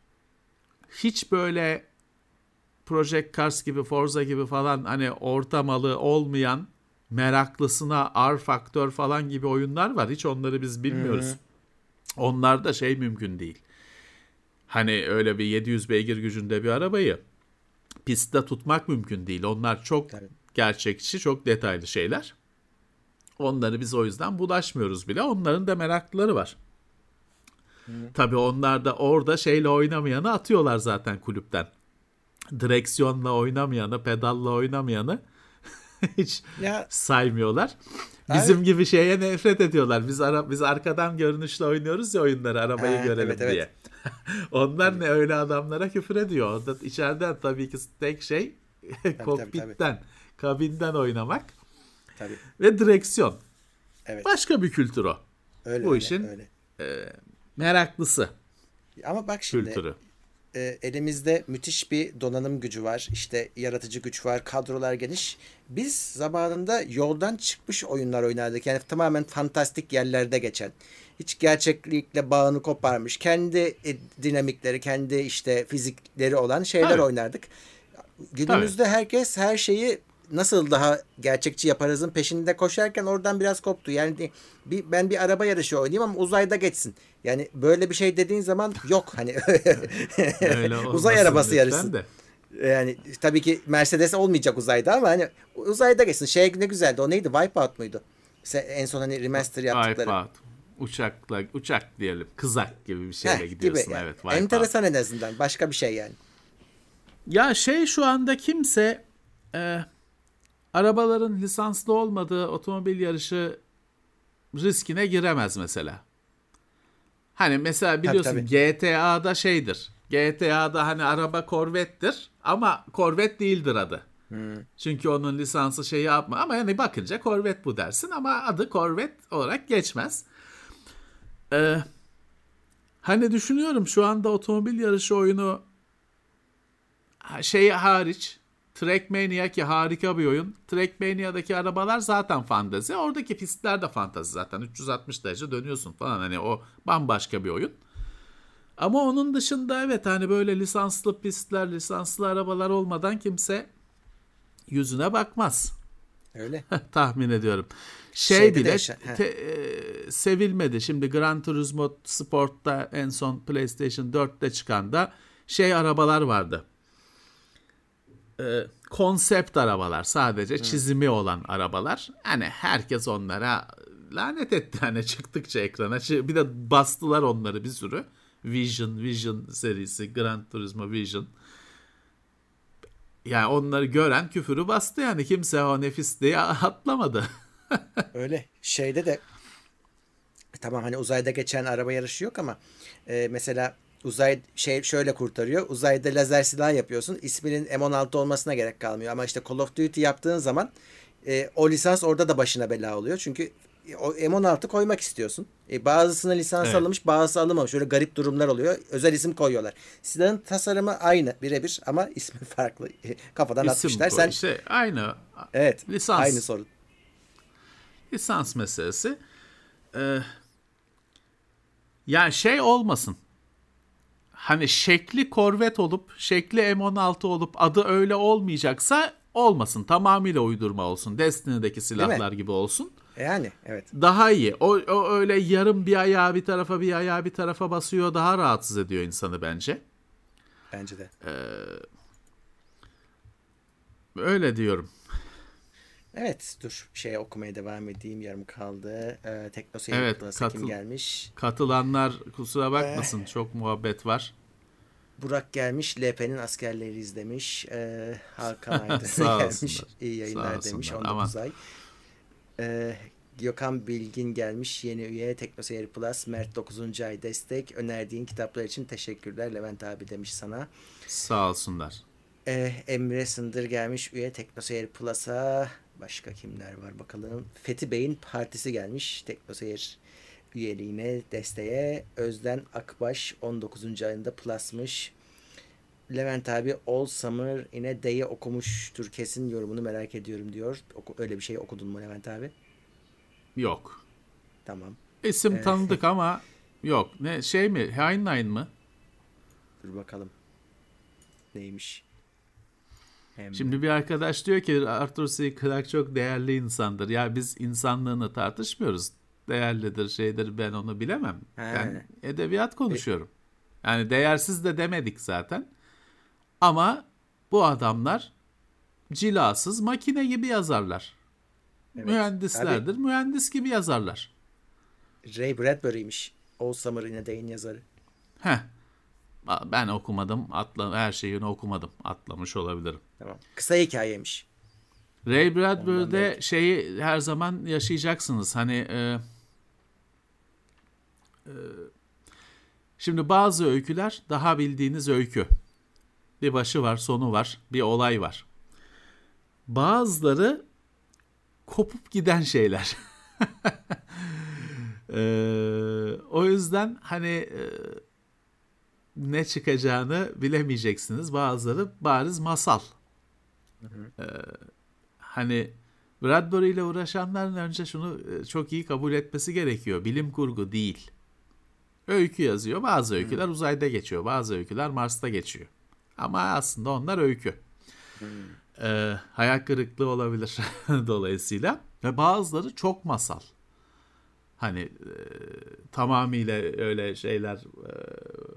Hiç böyle Project Cars gibi, Forza gibi falan hani ortamalı olmayan meraklısına R faktör falan gibi oyunlar var. Hiç onları biz bilmiyoruz. Hı-hı. Onlarda şey mümkün değil. Hani öyle bir 700 beygir gücünde bir arabayı pistte tutmak mümkün değil. Onlar çok Tabii. gerçekçi, çok detaylı şeyler. Onları biz o yüzden bulaşmıyoruz bile. Onların da meraklıları var. Tabii onlar da orada şeyle oynamayanı atıyorlar zaten kulüpten. Direksiyonla oynamayanı, pedalla oynamayanı [LAUGHS] hiç Ya saymıyorlar. Bizim gibi şeye nefret ediyorlar. Biz ara, biz arkadan görünüşle oynuyoruz ya oyunları arabayı Ha, görelim evet, evet. diye. [LAUGHS] Onlar ne öyle adamlara küfür ediyor. Orada içeriden tabii ki tek şey [LAUGHS] kokpitten, kabinden oynamak tabii. ve direksiyon. Evet. Başka bir kültür o. Öyle, bu öyle, işin öyle. Meraklısı Ama bak şimdi kültürü. e, elimizde müthiş bir donanım gücü var. İşte yaratıcı güç var. Kadrolar geniş. Biz zamanında yoldan çıkmış oyunlar oynardık. Yani tamamen fantastik yerlerde geçen. Hiç gerçeklikle bağını koparmış. Kendi e, dinamikleri, kendi işte fizikleri olan şeyler Tabii. oynardık. Günümüzde herkes her şeyi nasıl daha gerçekçi yaparızın peşinde koşarken oradan biraz koptu. Yani bir, ben bir araba yarışı oynayayım ama uzayda geçsin. Yani böyle bir şey dediğin zaman yok hani [LAUGHS] Öyle uzay arabası de. Yani tabii ki Mercedes olmayacak uzayda ama hani uzayda geçsin. Şey ne güzeldi. O neydi? Wipeout muydu? En son hani remaster yaptıkları. Wipeout. Uçakla, uçak diyelim. Kızak gibi bir şeyle Heh, gidiyorsun. gibi yani. Evet, Wipeout. Enteresan en azından. Başka bir şey yani. Ya şey şu anda kimse e, arabaların lisanslı olmadığı otomobil yarışı riskine giremez mesela. Hani mesela biliyorsun tabii. GTA'da şeydir. GTA'da hani araba korvettir ama korvet değildir adı. Çünkü onun lisansı şeyi yapma ama yani bakınca korvet bu dersin ama adı korvet olarak geçmez. Ee, hani düşünüyorum şu anda otomobil yarışı oyunu şey hariç Trackmania ki harika bir oyun. Trackmania'daki arabalar zaten fantezi. Oradaki pistler de fantezi zaten. 360 derece dönüyorsun falan. Hani o bambaşka bir oyun. Ama onun dışında evet hani böyle lisanslı pistler, lisanslı arabalar olmadan kimse yüzüne bakmaz. Öyle. [LAUGHS] Tahmin ediyorum. Şey Şeyde de bile yaşa- te- e, sevilmedi. Şimdi Gran Turismo Sport'ta en son PlayStation 4'te çıkan da şey arabalar vardı. E, konsept arabalar. Sadece çizimi olan arabalar. Hani herkes onlara lanet etti. [LAUGHS] Hani çıktıkça ekrana. Bir de bastılar onları bir sürü. Vision, Vision serisi, Gran Turismo Vision. Yani onları gören küfürü bastı yani. Kimse o nefisliği [LAUGHS] atlamadı. [LAUGHS] Öyle. Şeyde de tamam hani uzayda geçen araba yarışı yok ama e, mesela uzay şey şöyle kurtarıyor. Uzayda lazer silah yapıyorsun. İsminin M16 olmasına gerek kalmıyor. Ama işte Call of Duty yaptığın zaman e, o lisans orada da başına bela oluyor. Çünkü o M16 koymak istiyorsun. E, bazısına lisans Evet. alınmış, bazısı alınmamış. Şöyle garip durumlar oluyor. Özel isim koyuyorlar. Silahın tasarımı aynı birebir ama [LAUGHS] ismi farklı. Kafadan İsim atmışlar. koy- Sen işte aynı evet. lisans. Aynı sorun. lisans meselesi. Ee, yani şey olmasın. Hani şekli korvet olup şekli M16 olup adı öyle olmayacaksa olmasın. Tamamıyla uydurma olsun. Destiny'deki silahlar gibi olsun. E, Yani evet. Daha iyi. O, o öyle yarım bir ayağı bir tarafa bir ayağı bir tarafa basıyor daha rahatsız ediyor insanı bence. Bence de. Öyle diyorum. Evet dur şey okumaya devam edeyim yarım kaldı. Ee, Tekno Seyir Evet, Plus'a kim katıl- gelmiş? Katılanlar kusura bakmasın çok muhabbet var. Burak gelmiş. LP'nin askerleri izlemiş. Ee, Hakan [LAUGHS] Aydın gelmiş. İyi yayınlar demiş. olsunlar. 19 ay. Ee, Gökhan Bilgin gelmiş. Yeni üye Tekno Seyir Plus. Mert 9. ay destek. Önerdiğin kitaplar için teşekkürler. Levent abi demiş sana. Sağ olsunlar. Ee, Emre Sındır gelmiş üye Teknoseyir Plus'a. Başka kimler var bakalım. Fethi Bey'in partisi gelmiş Teknoseyir üyeliğine desteğe. Özden Akbaş 19. ayında Plus'mış. Levent abi All Summer yine Day'i okumuştur kesin yorumunu merak ediyorum diyor. Oku, öyle bir şey okudun mu Levent abi? Yok. Tamam. İsim tanıdık ama yok. Ne şey mi? Heinlein mı? Dur bakalım. Neymiş? Hem Şimdi bir arkadaş diyor ki Arthur C. Clarke çok değerli insandır. Ya biz insanlığını tartışmıyoruz. Değerlidir, şeydir ben onu bilemem. He. Ben edebiyat konuşuyorum. Yani değersiz de demedik zaten. Ama bu adamlar cilasız makine gibi yazarlar. Evet. Mühendislerdir, mühendis gibi yazarlar. Ray Bradbury'miş. Oğuz Samır yine de yazarı. Heh. Ben okumadım. Atla, her şeyini okumadım. Atlamış olabilirim. Tamam. Kısa hikayeymiş. Ray Bradbury'de şeyi her zaman yaşayacaksınız. Hani e, e, şimdi bazı öyküler daha bildiğiniz öykü. Bir başı var, sonu var, bir olay var. Bazıları kopup giden şeyler. [LAUGHS] e, o yüzden hani e, ne çıkacağını bilemeyeceksiniz. Bazıları bariz masal. Hı hı. E, hani Bradbury ile uğraşanların önce şunu e, çok iyi kabul etmesi gerekiyor. Bilim kurgu değil. Öykü yazıyor. Bazı öyküler hmm. uzayda geçiyor. Bazı öyküler Mars'ta geçiyor. Ama aslında onlar öykü. Hmm. Ee, hayal kırıklığı olabilir [LAUGHS] dolayısıyla. Ve bazıları çok masal. Hani e, tamamıyla öyle şeyler e,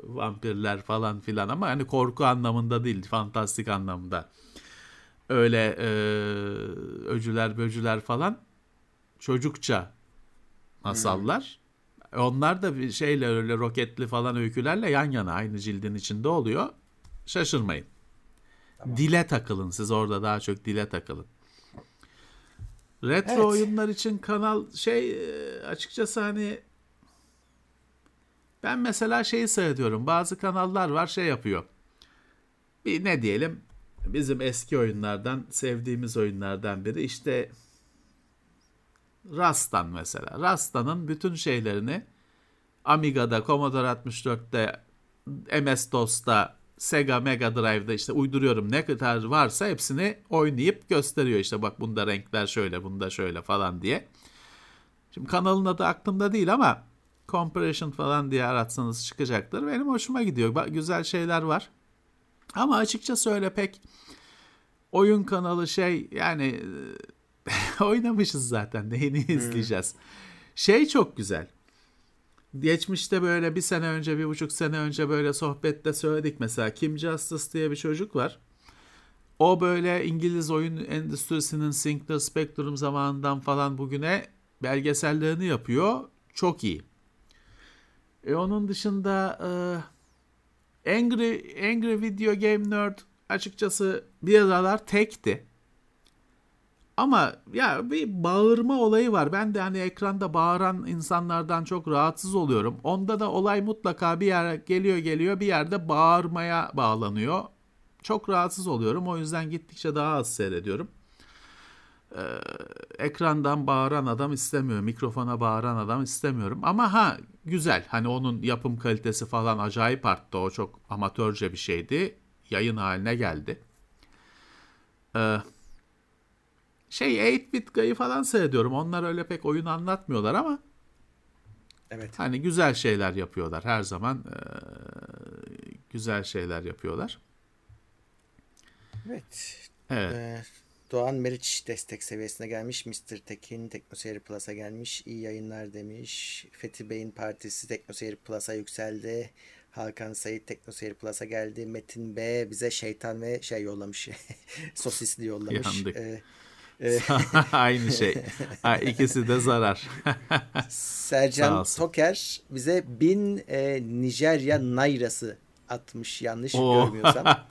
vampirler falan filan ama hani korku anlamında değil fantastik anlamda öyle e, öcüler böcüler falan çocukça masallar. Hmm. Onlar da bir şeyle öyle roketli falan öykülerle yan yana aynı cildin içinde oluyor. Şaşırmayın. Tamam. Dile takılın siz orada daha çok dile takılın. Retro evet. oyunlar için kanal şey e, açıkçası hani ben mesela şeyi seyrediyorum. Bazı kanallar var şey yapıyor. Bir ne diyelim bizim eski oyunlardan sevdiğimiz oyunlardan biri işte Rastan mesela. Rasta'nın bütün şeylerini Amiga'da, Commodore 64'te, MS-DOS'ta, Sega Mega Drive'da işte uyduruyorum ne kadar varsa hepsini oynayıp gösteriyor. işte bak bunda renkler şöyle, bunda şöyle falan diye. Şimdi kanalın adı aklımda değil ama Compression falan diye aratsanız çıkacaktır. Benim hoşuma gidiyor. Bak, güzel şeyler var. Ama açıkçası öyle pek oyun kanalı şey yani [LAUGHS] oynamışız zaten neyini hmm. izleyeceğiz. Şey çok güzel. Geçmişte böyle bir sene önce, bir buçuk sene önce böyle sohbette söyledik mesela. Kim Justice diye bir çocuk var. O böyle İngiliz oyun endüstrisinin Sinclair Spectrum zamanından falan bugüne belgesellerini yapıyor. Çok iyi. E onun dışında e, Angry Angry Video Game Nerd açıkçası bir aralar tekti. Ama ya bir bağırma olayı var. Ben de hani ekranda bağıran insanlardan çok rahatsız oluyorum. Onda da olay mutlaka bir yer geliyor geliyor bir yerde bağırmaya bağlanıyor. Çok rahatsız oluyorum. O yüzden gittikçe daha az seyrediyorum. Ee, ekrandan bağıran adam istemiyorum. Mikrofona bağıran adam istemiyorum. Ama ha güzel. Hani onun yapım kalitesi falan acayip arttı. O çok amatörce bir şeydi. Yayın haline geldi. Ee, şey 8-bit gayı falan seyrediyorum. Onlar öyle pek oyun anlatmıyorlar ama Evet. Hani güzel şeyler yapıyorlar. Her zaman e, güzel şeyler yapıyorlar. Evet. Evet. Ee, Doğan Meriç destek seviyesine gelmiş. Mr. Tekin Teknoseyir Plus'a gelmiş. İyi yayınlar demiş. Fethi Bey'in partisi Teknoseyir Plus'a yükseldi. Hakan Sayit Teknoseyir Plus'a geldi. Metin B bize şeytan ve şey yollamış. [LAUGHS] Sosisli yollamış. Yandık. Ee, [LAUGHS] Aynı şey. Ha, ikisi de zarar. [LAUGHS] Sercan Toker bize bin e, Nijerya Nairası atmış yanlış Oo. görmüyorsam. [LAUGHS]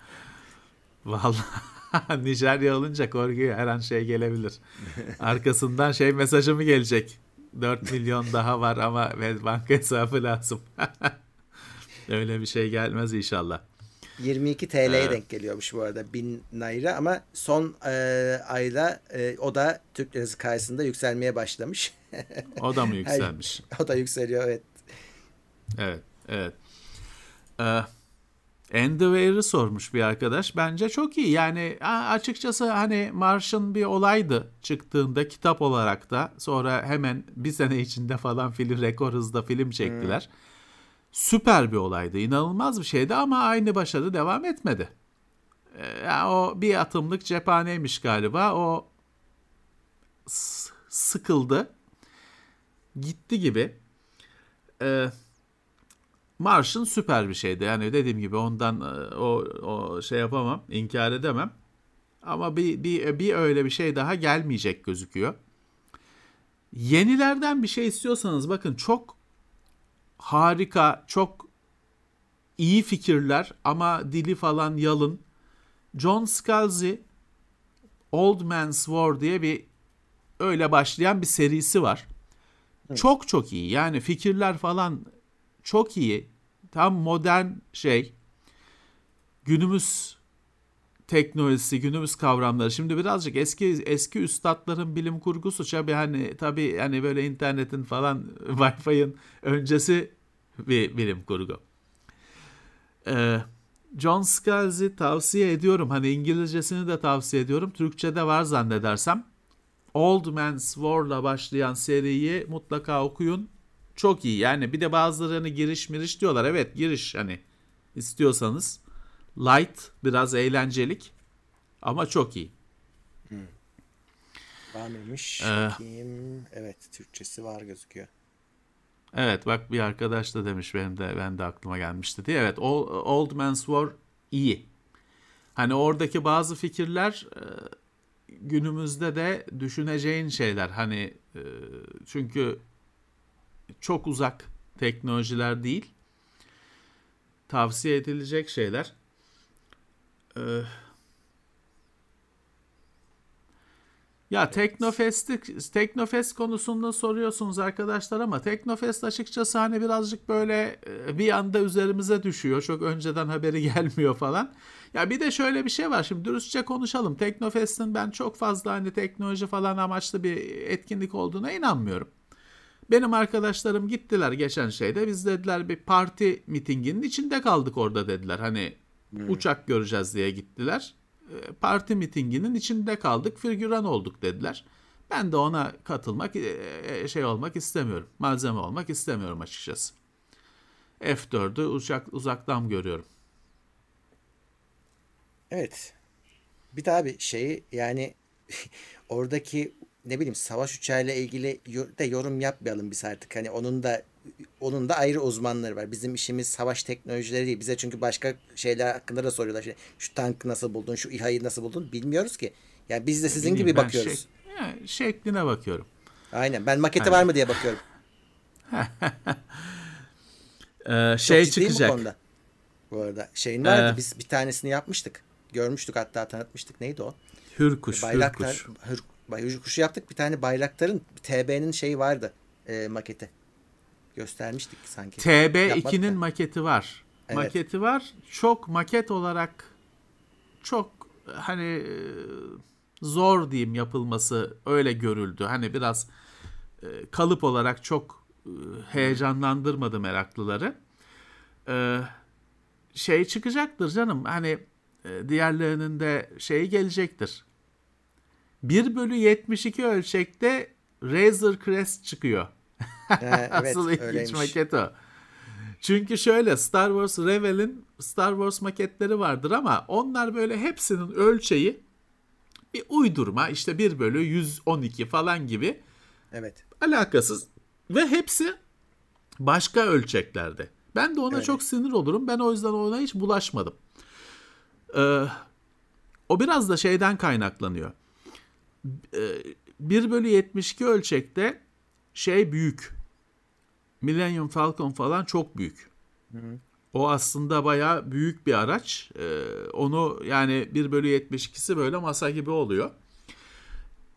Vallahi Nijerya olunca korkuyor her an şey gelebilir. Arkasından şey mesajı mı gelecek? 4 milyon daha var ama banka hesabı lazım. Öyle bir şey gelmez inşallah. 22 TL'ye evet. denk geliyormuş bu arada 1000 naira ama son e, ayda e, o da Türk lirası karşısında yükselmeye başlamış. o da mı [LAUGHS] yükselmiş? o da yükseliyor evet. Evet, evet. Ee, Endeavor'ı sormuş bir arkadaş. Bence çok iyi. Yani açıkçası hani Marş'ın bir olaydı çıktığında kitap olarak da. Sonra hemen bir sene içinde falan film rekor hızda film çektiler. Hmm süper bir olaydı. inanılmaz bir şeydi ama aynı başarı devam etmedi. Ee, yani o bir atımlık cephaneymiş galiba. O sıkıldı. Gitti gibi. Ee, Marş'ın süper bir şeydi. Yani dediğim gibi ondan e, o, o şey yapamam, inkar edemem. Ama bir, bir, bir öyle bir şey daha gelmeyecek gözüküyor. Yenilerden bir şey istiyorsanız bakın çok harika, çok iyi fikirler ama dili falan yalın. John Scalzi Old Man's War diye bir öyle başlayan bir serisi var. Çok çok iyi. Yani fikirler falan çok iyi. Tam modern şey. Günümüz teknolojisi, günümüz kavramları. Şimdi birazcık eski eski üstadların bilim kurgusu tabii hani tabii hani böyle internetin falan [LAUGHS] Wi-Fi'nin öncesi bir bilim kurgu. Ee, John Scalzi tavsiye ediyorum. Hani İngilizcesini de tavsiye ediyorum. Türkçe'de var zannedersem. Old Man's War'la başlayan seriyi mutlaka okuyun. Çok iyi. Yani bir de bazıları hani giriş miriş diyorlar. Evet giriş hani istiyorsanız. Light biraz eğlencelik ama çok iyi. Hmm. Var mıymış? Ee, Bakayım. Evet Türkçesi var gözüküyor. Evet bak bir arkadaş da demiş benim de ben de aklıma gelmişti diye. Evet Old, Old Man's War iyi. Hani oradaki bazı fikirler e, günümüzde de düşüneceğin şeyler. Hani e, çünkü çok uzak teknolojiler değil. Tavsiye edilecek şeyler. Ya Teknofest'i Teknofest konusunda soruyorsunuz arkadaşlar ama Teknofest açıkçası hani birazcık böyle e, bir anda üzerimize düşüyor. Çok önceden haberi [LAUGHS] gelmiyor falan. Ya bir de şöyle bir şey var. Şimdi dürüstçe konuşalım. Teknofest'in ben çok fazla hani teknoloji falan amaçlı bir etkinlik olduğuna inanmıyorum. Benim arkadaşlarım gittiler geçen şeyde. Biz dediler bir parti mitinginin içinde kaldık orada dediler. Hani hmm. uçak göreceğiz diye gittiler. E, parti mitinginin içinde kaldık, figüran olduk dediler. Ben de ona katılmak, e, e, şey olmak istemiyorum. Malzeme olmak istemiyorum açıkçası. F4'ü uçak, uzaktan görüyorum. Evet. Bir daha bir şeyi yani [LAUGHS] oradaki ne bileyim savaş uçağıyla ilgili de yorum yapmayalım biz artık. Hani onun da onun da ayrı uzmanları var. Bizim işimiz savaş teknolojileri değil. Bize çünkü başka şeyler hakkında da soruyorlar. İşte, şu tankı nasıl buldun, şu İHA'yı nasıl buldun bilmiyoruz ki. Yani biz de sizin Bilmiyorum, gibi bakıyoruz. Şek, şekline bakıyorum. Aynen. Ben maketi Aynen. var mı diye bakıyorum. [LAUGHS] ee, şey çıkacak. Bu, konuda. bu arada. Şeyin vardı. Ee, biz bir tanesini yapmıştık. Görmüştük hatta tanıtmıştık. Neydi o? Hürkuş. Bayraktar, hürkuş. Hür, hürkuşu yaptık. Bir tane bayraktarın TB'nin şeyi vardı. E, maketi göstermiştik sanki. TB2'nin maketi var. Evet. Maketi var. Çok maket olarak çok hani e, zor diyeyim yapılması öyle görüldü. Hani biraz e, kalıp olarak çok e, heyecanlandırmadı meraklıları. Şey çıkacaktır canım hani diğerlerinin de şeyi gelecektir. 1 bölü 72 ölçekte Razor Crest çıkıyor. [LAUGHS] evet, Asıl ilginç maket o. Çünkü şöyle Star Wars Rebel'in Star Wars maketleri vardır ama onlar böyle hepsinin ölçeği bir uydurma işte 1 bölü 112 falan gibi. Evet. Alakasız. Ve hepsi başka ölçeklerde. Ben de ona evet. çok sinir olurum. Ben o yüzden ona hiç bulaşmadım. Ee, o biraz da şeyden kaynaklanıyor. Ee, 1 bölü 72 ölçekte şey büyük. Millennium Falcon falan çok büyük. Hı hı. O aslında baya büyük bir araç. Ee, onu yani 1 bölü 72'si böyle masa gibi oluyor.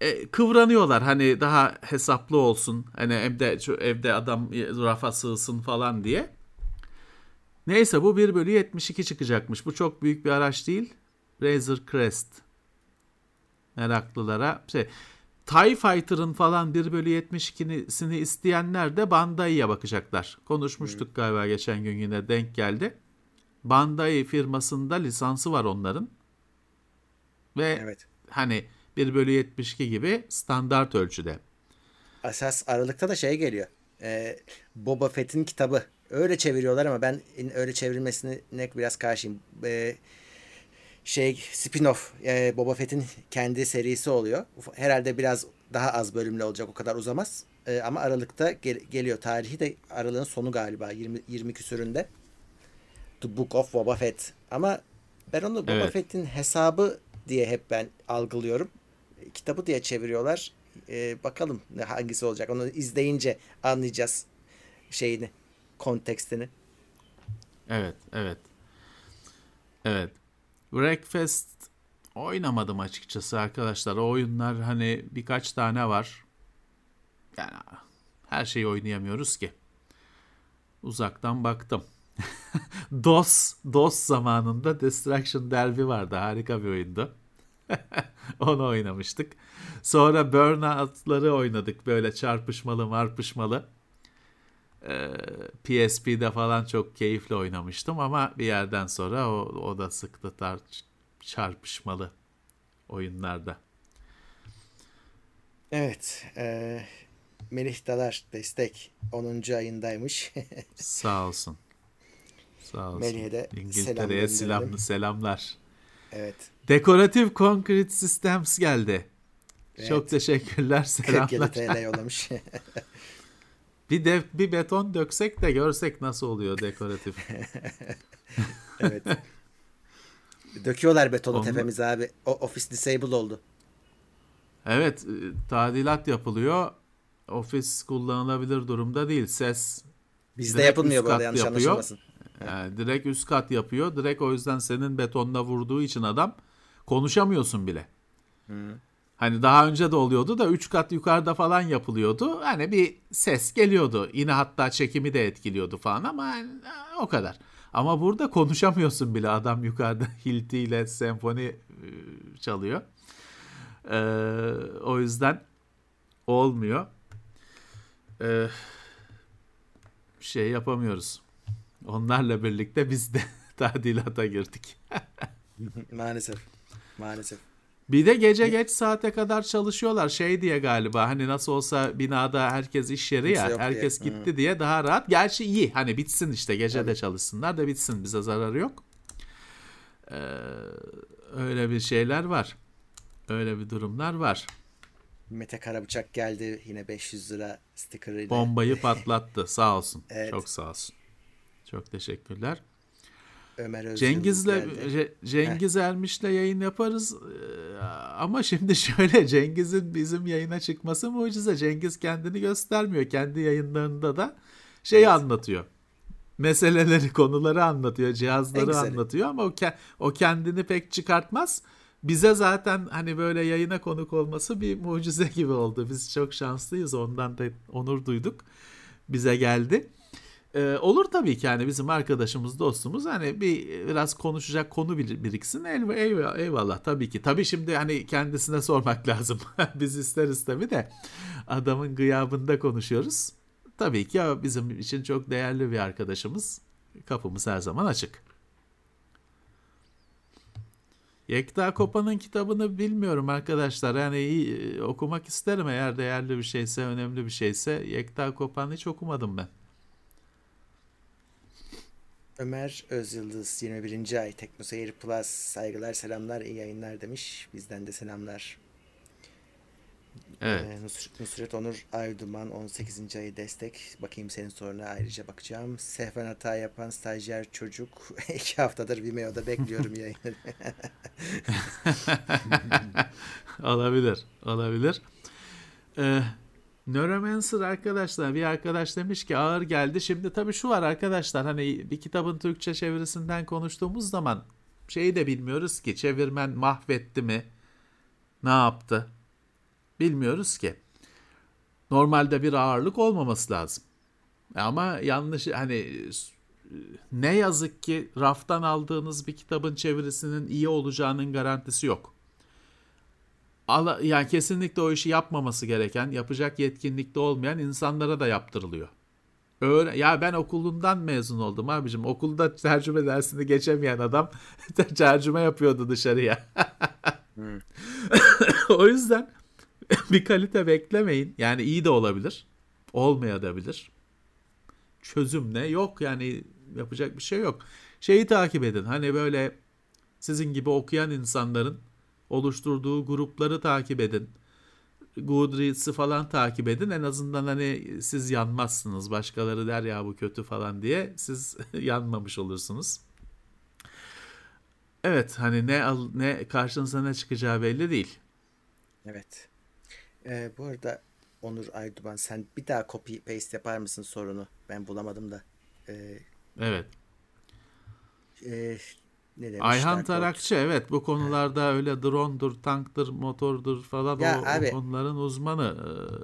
Ee, kıvranıyorlar hani daha hesaplı olsun. Hani evde, evde adam rafa sığsın falan diye. Neyse bu 1 bölü 72 çıkacakmış. Bu çok büyük bir araç değil. Razor Crest. Meraklılara. Şey, TIE Fighter'ın falan 1 bölü 72'sini isteyenler de Bandai'ye bakacaklar. Konuşmuştuk evet. galiba geçen gün yine denk geldi. Bandai firmasında lisansı var onların. Ve evet. hani 1 bölü 72 gibi standart ölçüde. Asas Aralık'ta da şey geliyor. Ee, Boba Fett'in kitabı. Öyle çeviriyorlar ama ben öyle çevrilmesine biraz karşıyım. Ee, şey spin-off e, Boba Fett'in kendi serisi oluyor. Herhalde biraz daha az bölümlü olacak o kadar uzamaz. E, ama Aralık'ta gel- geliyor. Tarihi de Aralık'ın sonu galiba 20 20 küsüründe. The Book of Boba Fett. Ama ben onu Boba evet. Fett'in hesabı diye hep ben algılıyorum. Kitabı diye çeviriyorlar. E, bakalım hangisi olacak. Onu izleyince anlayacağız şeyini kontekstini. Evet, evet. Evet. Breakfast oynamadım açıkçası arkadaşlar. O oyunlar hani birkaç tane var. Yani her şeyi oynayamıyoruz ki. Uzaktan baktım. [LAUGHS] DOS, DOS zamanında Destruction Derby vardı. Harika bir oyundu. [LAUGHS] Onu oynamıştık. Sonra Burnout'ları oynadık. Böyle çarpışmalı marpışmalı. Ee, PSP'de falan çok keyifli oynamıştım ama bir yerden sonra o, o da sıktı tar çarpışmalı oyunlarda. Evet. E, Melih Dalar destek 10. ayındaymış. [LAUGHS] Sağ olsun. Sağ olsun. Melih'e de İngiltere'ye selam, selamlar. Evet. Dekoratif Concrete Systems geldi. Evet. Çok teşekkürler. 47 Selamlar. TL yollamış. [LAUGHS] Bir de bir beton döksek de görsek nasıl oluyor dekoratif. [LAUGHS] evet. Döküyorlar betonu Onu- tepemize abi. O ofis disable oldu. Evet, e, tadilat yapılıyor. Ofis kullanılabilir durumda değil. Ses Bizde yapılmıyor bu arada yanlış yapıyor. anlaşılmasın. yani direkt üst kat yapıyor. Direkt o yüzden senin betonla vurduğu için adam konuşamıyorsun bile. Hani daha önce de oluyordu da 3 kat yukarıda falan yapılıyordu. Hani bir ses geliyordu. Yine hatta çekimi de etkiliyordu falan ama yani, e, o kadar. Ama burada konuşamıyorsun bile. Adam yukarıda [LAUGHS] hiltiyle senfoni e, çalıyor. Ee, o yüzden olmuyor. Ee, şey yapamıyoruz. Onlarla birlikte biz de [LAUGHS] tadilata girdik. [LAUGHS] Maalesef. Maalesef. Bir de gece geç saate kadar çalışıyorlar şey diye galiba hani nasıl olsa binada herkes iş yeri Kimse ya diye. herkes gitti diye daha rahat. Gerçi iyi hani bitsin işte gece de çalışsınlar da bitsin bize zararı yok. Ee, öyle bir şeyler var. Öyle bir durumlar var. Mete Karabıçak geldi yine 500 lira stickerıyla. Bombayı [LAUGHS] patlattı sağ olsun. Evet. Çok sağ olsun. Çok teşekkürler. Ömer Özyıldız Cengiz'le geldi. Ce- Cengiz Ermiş'le yayın yaparız. Ee, Ama şimdi [LAUGHS] şöyle Cengiz'in bizim yayına çıkması mucize. Cengiz kendini göstermiyor. Kendi yayınlarında da şeyi anlatıyor. Meseleleri, konuları anlatıyor, cihazları anlatıyor ama o ke- o kendini pek çıkartmaz. Bize zaten hani böyle yayına konuk olması bir mucize [LAUGHS] gibi oldu. Biz çok şanslıyız. Ondan da onur duyduk. Bize geldi. Ee, olur tabii ki yani bizim arkadaşımız, dostumuz hani bir biraz konuşacak konu bir- biriksin. Eyvallah, eyvallah, eyvallah tabii ki. Tabii şimdi hani kendisine [LAUGHS] sormak lazım. [LAUGHS] Biz isteriz tabii de adamın gıyabında konuşuyoruz. Tabii ki o bizim için çok değerli bir arkadaşımız. Kapımız her zaman açık. Yekta Kopa'nın kitabını bilmiyorum arkadaşlar. Yani iyi, okumak isterim eğer değerli bir şeyse, önemli bir şeyse. Yekta Kopa'nı hiç okumadım ben. Ömer Özyıldız 21. ay Teknoseyir Plus saygılar selamlar iyi yayınlar demiş. Bizden de selamlar. Evet. Ee, Nusret, Nusret Onur Ayduman 18. ayı destek. Bakayım senin soruna ayrıca bakacağım. Sehven hata yapan stajyer çocuk. [LAUGHS] iki haftadır Vimeo'da bekliyorum yayını. [LAUGHS] olabilir. Olabilir. Ee, Neuromancer arkadaşlar bir arkadaş demiş ki ağır geldi. Şimdi tabii şu var arkadaşlar hani bir kitabın Türkçe çevirisinden konuştuğumuz zaman şeyi de bilmiyoruz ki çevirmen mahvetti mi? Ne yaptı? Bilmiyoruz ki. Normalde bir ağırlık olmaması lazım. Ama yanlış hani ne yazık ki raftan aldığınız bir kitabın çevirisinin iyi olacağının garantisi yok. Yani kesinlikle o işi yapmaması gereken, yapacak yetkinlikte olmayan insanlara da yaptırılıyor. Öyle, ya ben okulundan mezun oldum abicim. Okulda tercüme dersini geçemeyen adam [LAUGHS] tercüme yapıyordu dışarıya. [LAUGHS] o yüzden [LAUGHS] bir kalite beklemeyin. Yani iyi de olabilir. Olmayabilir. Çözüm ne? Yok yani yapacak bir şey yok. Şeyi takip edin. Hani böyle sizin gibi okuyan insanların oluşturduğu grupları takip edin. Goodreads'ı falan takip edin. En azından hani siz yanmazsınız. Başkaları der ya bu kötü falan diye siz [LAUGHS] yanmamış olursunuz. Evet hani ne al, ne karşınıza ne çıkacağı belli değil. evet. Ee, bu arada Onur Ayduman sen bir daha copy paste yapar mısın sorunu? Ben bulamadım da. Ee, Evet. e, ne demişler? Ayhan Tarakçı evet bu konularda öyle drone'dur, tanktır, motordur falan Ya o, abi, o konuların uzmanı.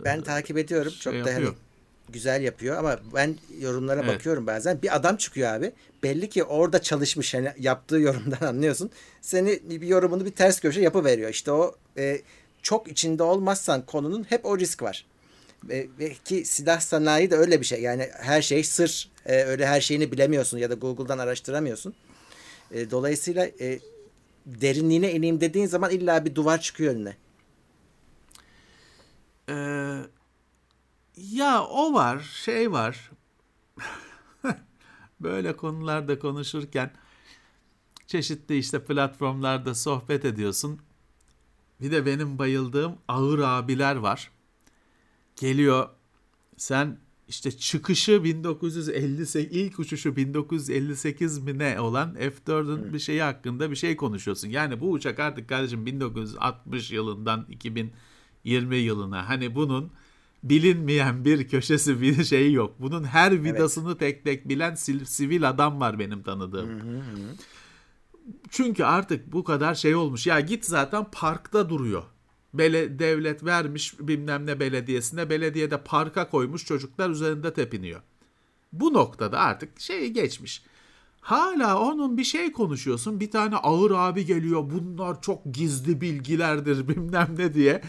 Ee, Ben takip ediyorum. şey Çok da hani yapıyor. güzel yapıyor ama ben yorumlara Evet. bakıyorum bazen. Bir adam çıkıyor abi. Belli ki orada çalışmış. Hani yaptığı yorumdan [LAUGHS] anlıyorsun. Seni bir yorumunu bir ters köşe yapıveriyor. İşte o e, çok içinde olmazsan konunun hep o risk var. E, ve ki silah sanayi de öyle bir şey. Yani her şey sır. E, öyle her şeyini bilemiyorsun ya da Google'dan araştıramıyorsun. E, dolayısıyla e, derinliğine ineyim dediğin zaman illa bir duvar çıkıyor önüne. Ee, ya o var, şey var. [LAUGHS] Böyle konularda konuşurken çeşitli işte platformlarda sohbet ediyorsun. Bir de benim bayıldığım ağır abiler var. Geliyor sen işte çıkışı 1958 ilk uçuşu 1958 mi ne olan F4'ün bir şeyi hakkında bir şey konuşuyorsun. Yani bu uçak artık kardeşim 1960 yılından 2020 yılına hani bunun bilinmeyen bir köşesi bir şeyi yok. Bunun her vidasını tek tek bilen sivil adam var benim tanıdığım. Çünkü artık bu kadar şey olmuş. Ya git zaten parkta duruyor. Bele, devlet vermiş bilmem ne belediyesine. Belediye de parka koymuş çocuklar üzerinde tepiniyor. Bu noktada artık şey geçmiş. Hala onun bir şey konuşuyorsun. Bir tane ağır abi geliyor. Bunlar çok gizli bilgilerdir [LAUGHS] bilmem ne diye.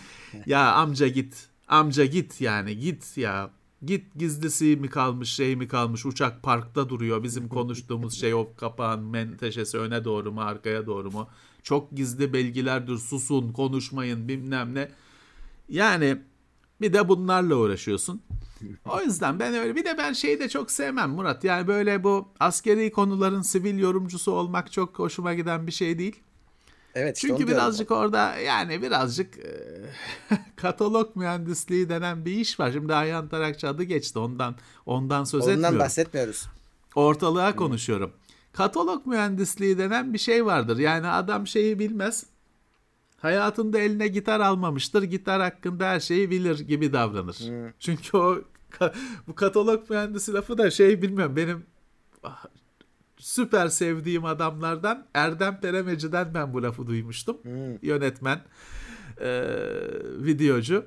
Ya amca git. Amca git yani git ya. Git gizlisi mi kalmış şey mi kalmış uçak parkta duruyor. Bizim [LAUGHS] konuştuğumuz şey o kapağın menteşesi öne doğru mu arkaya doğru mu? Çok gizli bilgilerdir susun konuşmayın bilmem ne. Yani bir de bunlarla uğraşıyorsun. O yüzden ben öyle bir de ben şeyi de çok sevmem Murat. Yani böyle bu askeri konuların sivil yorumcusu olmak çok hoşuma giden bir şey değil. Evet işte Çünkü onu diyorum. birazcık orada yani birazcık e, [LAUGHS] katalog mühendisliği denen bir iş var. Şimdi Ayhan Tarakçı adı geçti ondan ondan söz Ondan etmiyorum. bahsetmiyoruz. Ortalığa konuşuyorum. Katalog mühendisliği denen bir şey vardır. Yani adam şeyi bilmez. Hayatında eline gitar almamıştır. Gitar hakkında her şeyi bilir gibi davranır. Çünkü o bu katalog mühendisi lafı da şey bilmiyorum. Benim ah, süper sevdiğim adamlardan Erdem Peremeci'den ben bu lafı duymuştum. Yönetmen, e, videocu.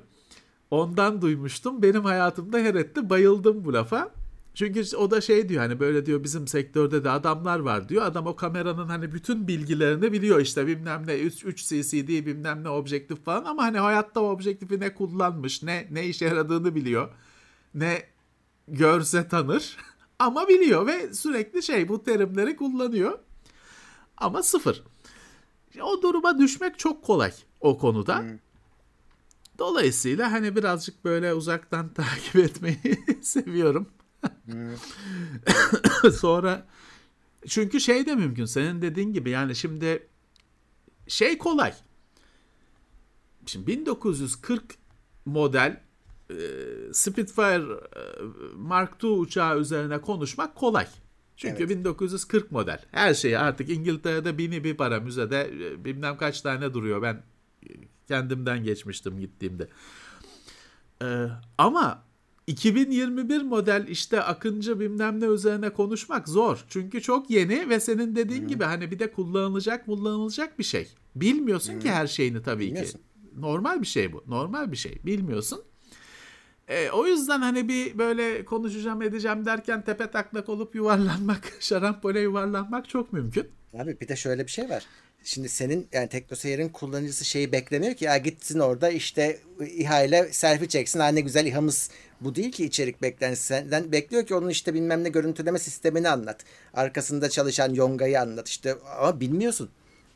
Ondan duymuştum. Benim hayatımda her etti. Bayıldım bu lafa. Çünkü o da şey diyor hani böyle diyor bizim sektörde de adamlar var diyor. Adam o kameranın hani bütün bilgilerini biliyor işte bilmem ne 3, 3 CCD bilmem ne objektif falan ama hani hayatta o objektifi ne kullanmış ne ne işe yaradığını biliyor. Ne görse tanır [LAUGHS] ama biliyor ve sürekli şey bu terimleri kullanıyor. Ama sıfır. O duruma düşmek çok kolay o konuda. Dolayısıyla hani birazcık böyle uzaktan [LAUGHS] takip etmeyi [LAUGHS] seviyorum. [LAUGHS] Sonra çünkü şey de mümkün senin dediğin gibi yani şimdi şey kolay. Şimdi 1940 model Spitfire e, Mark II uçağı üzerine konuşmak kolay. Çünkü Evet. 1940 model. Her şeyi artık İngiltere'de bini bir para müzede e, bilmem kaç tane duruyor. Ben e, kendimden geçmiştim gittiğimde. Ee, ama 2021 model işte Akıncı bilmem ne üzerine konuşmak zor. Çünkü çok yeni ve senin dediğin gibi hani bir de kullanılacak kullanılacak bir şey. Bilmiyorsun ki her şeyini tabii Bilmiyorsun. ki. Normal bir şey bu. Normal bir şey. Bilmiyorsun. E, o yüzden hani bir böyle konuşacağım edeceğim derken tepe taklak olup yuvarlanmak, [LAUGHS] şarampole yuvarlanmak çok mümkün. Abi bir de şöyle bir şey var. Şimdi senin yani TeknoSeyir'in kullanıcısı şeyi beklemiyor ki ya gitsin orada işte İHA ile selfie çeksin. Ha ne güzel İHA'mız bu değil ki içerik beklentisi. Senden bekliyor ki onun işte bilmem ne görüntüleme sistemini anlat. Arkasında çalışan Yonga'yı anlat işte ama bilmiyorsun.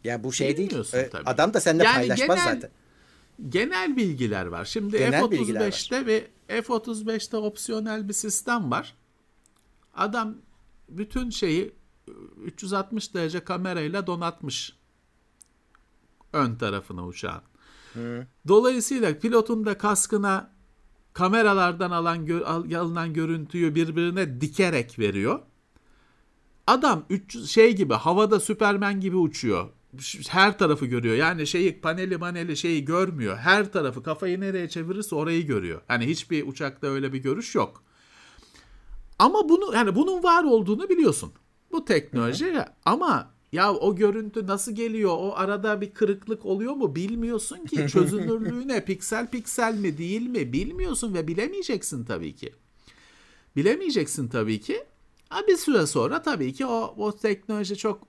Ya bu şey değil. Tabii. Adam da seninle Yani paylaşmaz genel- zaten. Genel bilgiler var. Şimdi Genel bilgiler F-35'te ve F-35'te opsiyonel bir sistem var. Adam bütün şeyi 360 derece kamerayla donatmış ön tarafına uçağın. Dolayısıyla pilotun da kaskına kameralardan alan gö- al- alınan görüntüyü birbirine dikerek veriyor. Adam 300 şey gibi havada Süpermen gibi uçuyor. Her tarafı görüyor. Yani şeyi paneli maneli şeyi görmüyor. Her tarafı kafayı nereye çevirirse orayı görüyor. Hani hiçbir uçakta öyle bir görüş yok. Ama bunu yani bunun var olduğunu biliyorsun. Bu teknoloji hı hı. ama ya o görüntü nasıl geliyor? O arada bir kırıklık oluyor mu? Bilmiyorsun ki. [LAUGHS] Çözünürlüğü ne? Piksel piksel mi değil mi? Bilmiyorsun ve bilemeyeceksin tabii ki. Bilemeyeceksin tabii ki. Ama bir süre sonra tabii ki o, o teknoloji çok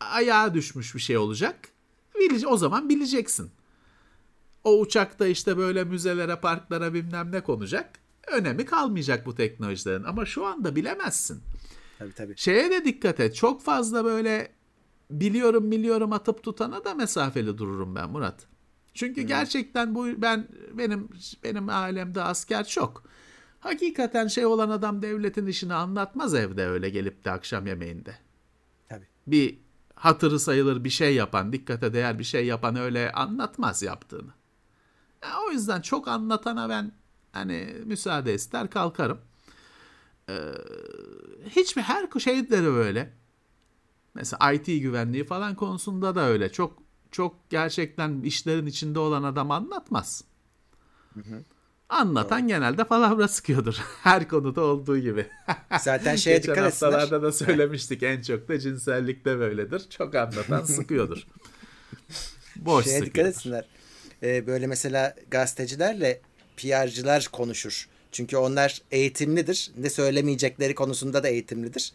ayağa düşmüş bir şey olacak. O zaman bileceksin. O uçakta işte böyle müzelere, parklara bilmem ne konacak. Önemi kalmayacak bu teknolojilerin. Ama şu anda bilemezsin. Tabii tabii. Şeye de dikkat et. Çok fazla böyle biliyorum biliyorum atıp tutana da mesafeli dururum ben Murat. Çünkü hmm. gerçekten bu ben benim benim ailemde asker çok. Hakikaten şey olan adam devletin işini anlatmaz evde öyle gelip de akşam yemeğinde. Tabii. Bir hatırı sayılır bir şey yapan, dikkate değer bir şey yapan öyle anlatmaz yaptığını. Ya, o yüzden çok anlatana ben hani müsaade ister kalkarım. Ee, hiçbir her şeyleri böyle. Mesela IT güvenliği falan konusunda da öyle. Çok çok gerçekten işlerin içinde olan adam anlatmaz. Hı hı. Anlatan Doğru. genelde palavra sıkıyordur. [LAUGHS] Her konuda olduğu gibi. Zaten şeye dikkat etsinler. Geçen haftalarda da söylemiştik en çok da cinsellikte böyledir. Çok anlatan [LAUGHS] sıkıyordur. Boş şeye sıkıyordur. dikkat etsinler. Ee, böyle mesela gazetecilerle PR'cılar konuşur. Çünkü onlar eğitimlidir. Ne söylemeyecekleri konusunda da eğitimlidir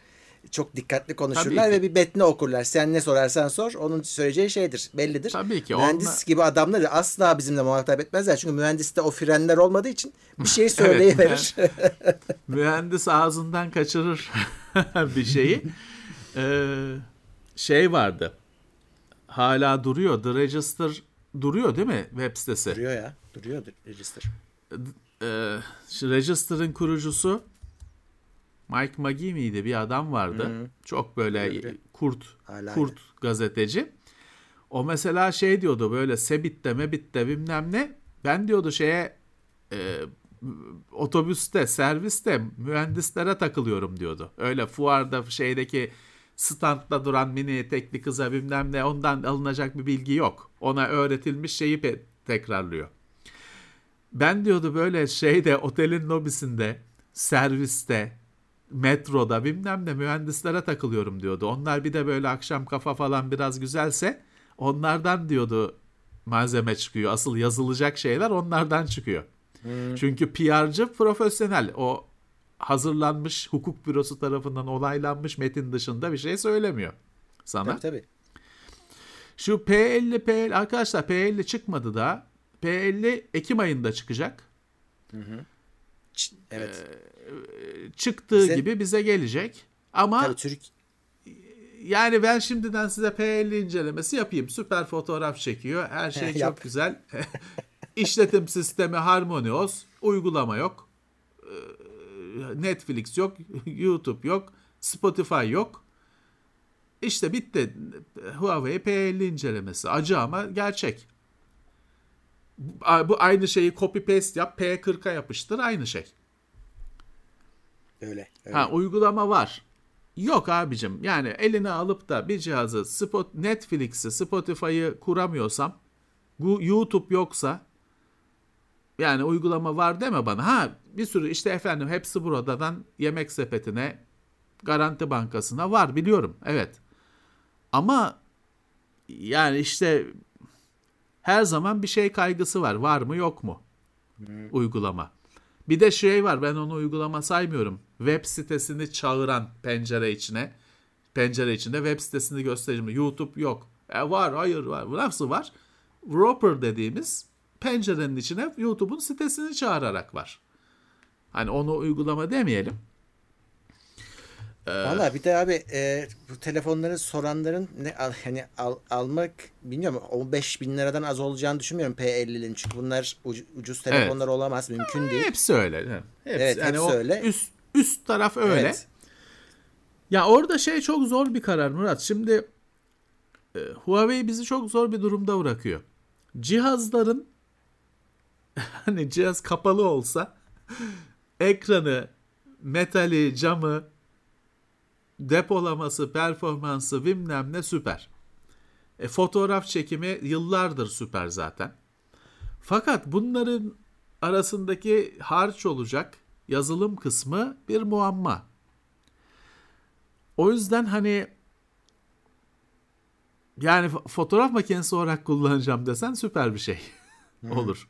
çok dikkatli konuşurlar ve bir metni okurlar. Sen ne sorarsan sor onun söyleyeceği şeydir. Bellidir. Tabii ki. Mühendis onunla... gibi adamları asla bizimle muhatap etmezler. Çünkü mühendiste o frenler olmadığı için bir şey [LAUGHS] söyleyiverir. [LAUGHS] mühendis ağzından kaçırır [LAUGHS] bir şeyi. Ee, şey vardı. Hala duruyor. The Register duruyor değil mi web sitesi? Duruyor ya. Duruyor Register. Ee, Register'ın kurucusu Mike Magee miydi bir adam vardı. Hı-hı. Çok böyle Öyle. kurt Hala kurt öyle. gazeteci. O mesela şey diyordu böyle Sebit'te Mebit'te bilmem ne. Ben diyordu şeye e, otobüste, serviste mühendislere takılıyorum diyordu. Öyle fuarda şeydeki standda duran mini etekli kıza bilmem ne ondan alınacak bir bilgi yok. Ona öğretilmiş şeyi pe- tekrarlıyor. Ben diyordu böyle şeyde otelin lobisinde, serviste, metroda bilmem ne mühendislere takılıyorum diyordu. Onlar bir de böyle akşam kafa falan biraz güzelse onlardan diyordu malzeme çıkıyor. Asıl yazılacak şeyler onlardan çıkıyor. Hmm. Çünkü PR'cı profesyonel. O hazırlanmış hukuk bürosu tarafından onaylanmış metin dışında bir şey söylemiyor sana. Tabii tabii. Şu P50 P50 arkadaşlar P50 çıkmadı da. P50 Ekim ayında çıkacak. Hı hı. Evet. Ee, çıktığı bize, gibi bize gelecek. Ama tabii Türk yani ben şimdiden size P50 incelemesi yapayım. Süper fotoğraf çekiyor. Her şey [LAUGHS] çok güzel. [LAUGHS] İşletim sistemi HarmonyOS. Uygulama yok. Ee, Netflix yok. [LAUGHS] YouTube yok. Spotify yok. İşte bitti. Huawei P50 incelemesi. Acı ama gerçek. Bu aynı şeyi copy paste yap. P40'a yapıştır. Aynı şey. Öyle, öyle. Ha uygulama var. Yok abicim yani eline alıp da bir cihazı Spot, Netflix'i, Spotify'ı kuramıyorsam YouTube yoksa yani uygulama var deme bana. Ha bir sürü işte efendim hepsi buradan yemek sepetine Garanti Bankası'na var biliyorum evet. Ama yani işte her zaman bir şey kaygısı var. Var mı yok mu? Hmm. Uygulama. Bir de şey var ben onu uygulama saymıyorum. Web sitesini çağıran pencere içine. Pencere içinde web sitesini göstereceğim. YouTube yok. E var hayır var. Nasıl var? Wrapper dediğimiz pencerenin içine YouTube'un sitesini çağırarak var. Hani onu uygulama demeyelim. Ee, Valla bir de abi e, bu telefonları soranların ne al, hani al, almak bilmiyorum 15 bin liradan az olacağını düşünmüyorum P50'nin çünkü bunlar uc, ucuz telefonlar evet. olamaz mümkün değil. Hepsi öyle. Hepsi, evet yani hepsi öyle. Üst, üst taraf öyle. Evet. Ya orada şey çok zor bir karar Murat. Şimdi e, Huawei bizi çok zor bir durumda bırakıyor. Cihazların [LAUGHS] hani cihaz kapalı olsa ekranı, metali, camı depolaması, performansı bilmem ne süper. E, fotoğraf çekimi yıllardır süper zaten. Fakat bunların arasındaki harç olacak yazılım kısmı bir muamma. O yüzden hani yani fotoğraf makinesi olarak kullanacağım desen süper bir şey [LAUGHS] olur.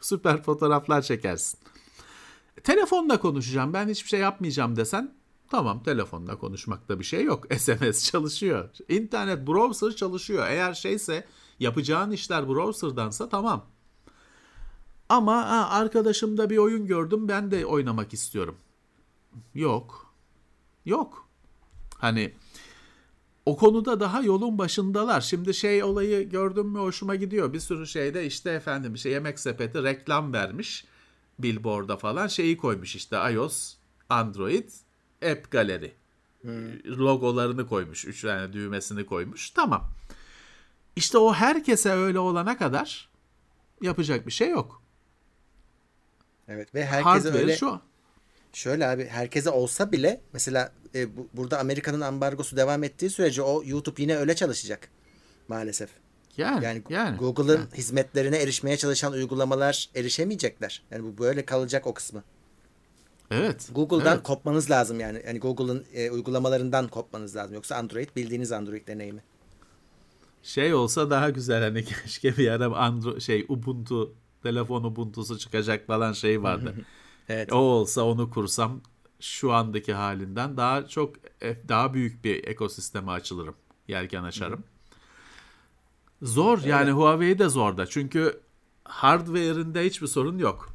Süper fotoğraflar çekersin. Telefonla konuşacağım ben hiçbir şey yapmayacağım desen tamam telefonla konuşmakta bir şey yok. [LAUGHS] SMS çalışıyor. İnternet browser çalışıyor. Eğer şeyse yapacağın işler browser'dansa tamam. Ama ha, arkadaşımda bir oyun gördüm ben de oynamak istiyorum. Yok. Yok. Hani o konuda daha yolun başındalar. Şimdi şey olayı gördüm mü hoşuma gidiyor. Bir sürü şeyde işte efendim işte yemek sepeti reklam vermiş. Billboard'a falan şeyi koymuş işte iOS, Android, App Gallery. Hmm. Logolarını koymuş. Üç tane düğmesini koymuş. Tamam. İşte o herkese öyle olana kadar yapacak bir şey yok. Evet ve herkese Hardware öyle şu. Şöyle abi herkese olsa bile mesela e, bu, burada Amerika'nın ambargosu devam ettiği sürece o YouTube yine öyle çalışacak maalesef. Yani, yani, yani Google'ın yani. hizmetlerine erişmeye çalışan uygulamalar erişemeyecekler. Yani bu böyle kalacak o kısmı. Evet. Google'dan evet. kopmanız lazım yani. Yani Google'ın e, uygulamalarından kopmanız lazım. Yoksa Android bildiğiniz Android deneyimi. Şey olsa daha güzel hani [LAUGHS] keşke bir ara Android şey Ubuntu telefon Ubuntu'su çıkacak falan şey vardı. [LAUGHS] evet. O olsa onu kursam şu andaki halinden daha çok e, daha büyük bir ekosisteme açılırım. Yelken açarım. Zor evet. yani Huawei de zor da. Çünkü hardware'inde hiçbir sorun yok.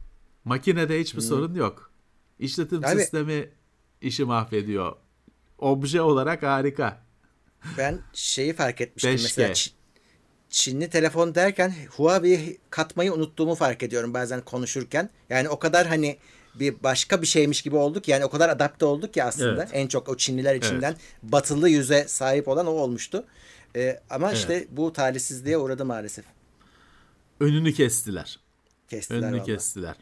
Makinede hiçbir Hı. sorun yok. İşletim Abi, sistemi işi mahvediyor. Obje olarak harika. Ben şeyi fark etmiştim 5G. mesela Çinli telefon derken Huawei katmayı unuttuğumu fark ediyorum bazen konuşurken. Yani o kadar hani bir başka bir şeymiş gibi olduk. Yani o kadar adapte olduk ki aslında. Evet. En çok o Çinliler içinden evet. batılı yüze sahip olan o olmuştu. Ee, ama evet. işte bu talihsizliğe uğradı maalesef. Önünü kestiler. Kestiler Önünü vallahi. kestiler.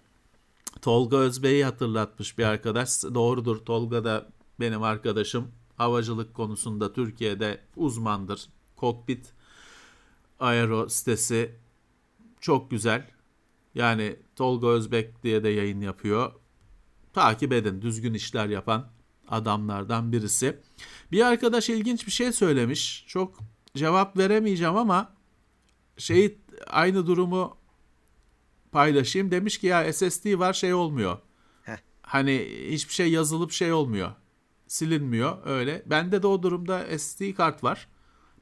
Tolga Özbey'i hatırlatmış bir arkadaş. Doğrudur Tolga da benim arkadaşım. Havacılık konusunda Türkiye'de uzmandır. Kokpit Aero sitesi çok güzel. Yani Tolga Özbek diye de yayın yapıyor. Takip edin düzgün işler yapan adamlardan birisi. Bir arkadaş ilginç bir şey söylemiş. Çok cevap veremeyeceğim ama şey aynı durumu paylaşayım. Demiş ki ya SSD var şey olmuyor. Heh. Hani hiçbir şey yazılıp şey olmuyor. Silinmiyor öyle. Bende de o durumda SD kart var.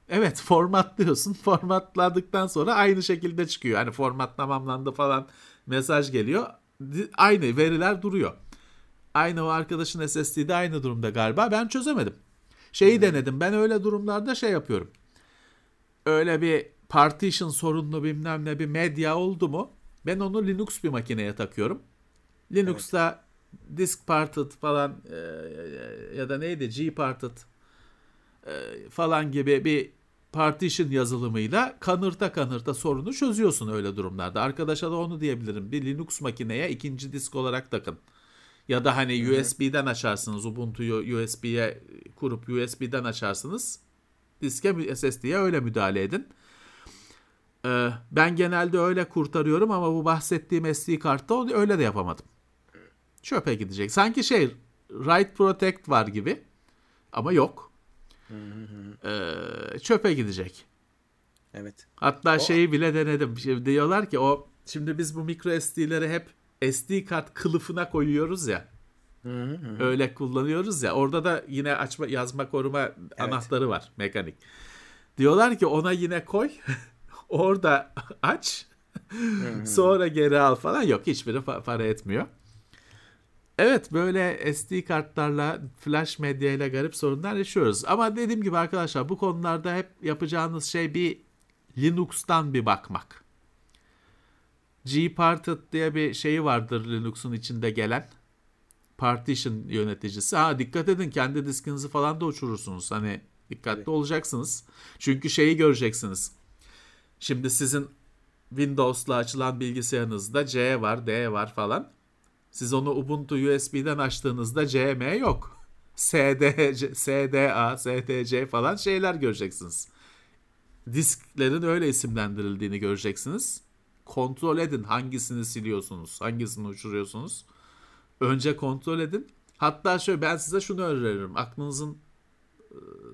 Evet [LAUGHS] formatlıyorsun. Formatladıktan sonra aynı şekilde çıkıyor. Hani format tamamlandı falan mesaj geliyor. Aynı veriler duruyor. Aynı o arkadaşın SSD'de aynı durumda galiba. Ben çözemedim. Şeyi hmm. denedim. Ben öyle durumlarda şey yapıyorum. Öyle bir partition sorunlu bilmem ne bir medya oldu mu ben onu Linux bir makineye takıyorum. Linux'ta evet. disk parted falan e, ya da neydi G parted e, falan gibi bir partition yazılımıyla kanırta kanırta sorunu çözüyorsun öyle durumlarda. Arkadaşa da onu diyebilirim. Bir Linux makineye ikinci disk olarak takın. Ya da hani Hı-hı. USB'den açarsınız. Ubuntu'yu USB'ye kurup USB'den açarsınız. Diske SSD'ye öyle müdahale edin. Ee, ben genelde öyle kurtarıyorum ama bu bahsettiğim SD kartta öyle de yapamadım. Çöpe gidecek. Sanki şey Write Protect var gibi ama yok e, çöpe gidecek. Evet. Hatta o... şeyi bile denedim. Şimdi diyorlar ki o şimdi biz bu micro SD'leri hep SD kart kılıfına koyuyoruz ya. Öyle kullanıyoruz ya. Orada da yine açma yazma koruma evet. anahtarı var mekanik. Diyorlar ki ona yine koy. [LAUGHS] Orada [LAUGHS] aç. sonra geri al falan. Yok hiçbiri para etmiyor. Evet böyle SD kartlarla flash medyayla garip sorunlar yaşıyoruz. Ama dediğim gibi arkadaşlar bu konularda hep yapacağınız şey bir Linux'tan bir bakmak. Gparted diye bir şeyi vardır Linux'un içinde gelen. Partition yöneticisi. Ha dikkat edin kendi diskinizi falan da uçurursunuz. Hani dikkatli evet. olacaksınız. Çünkü şeyi göreceksiniz. Şimdi sizin Windows'la açılan bilgisayarınızda C var, D var falan. Siz onu Ubuntu USB'den açtığınızda CM yok. SD, SDA, STC falan şeyler göreceksiniz. Disklerin öyle isimlendirildiğini göreceksiniz. Kontrol edin hangisini siliyorsunuz, hangisini uçuruyorsunuz. Önce kontrol edin. Hatta şöyle ben size şunu öneririm. Aklınızın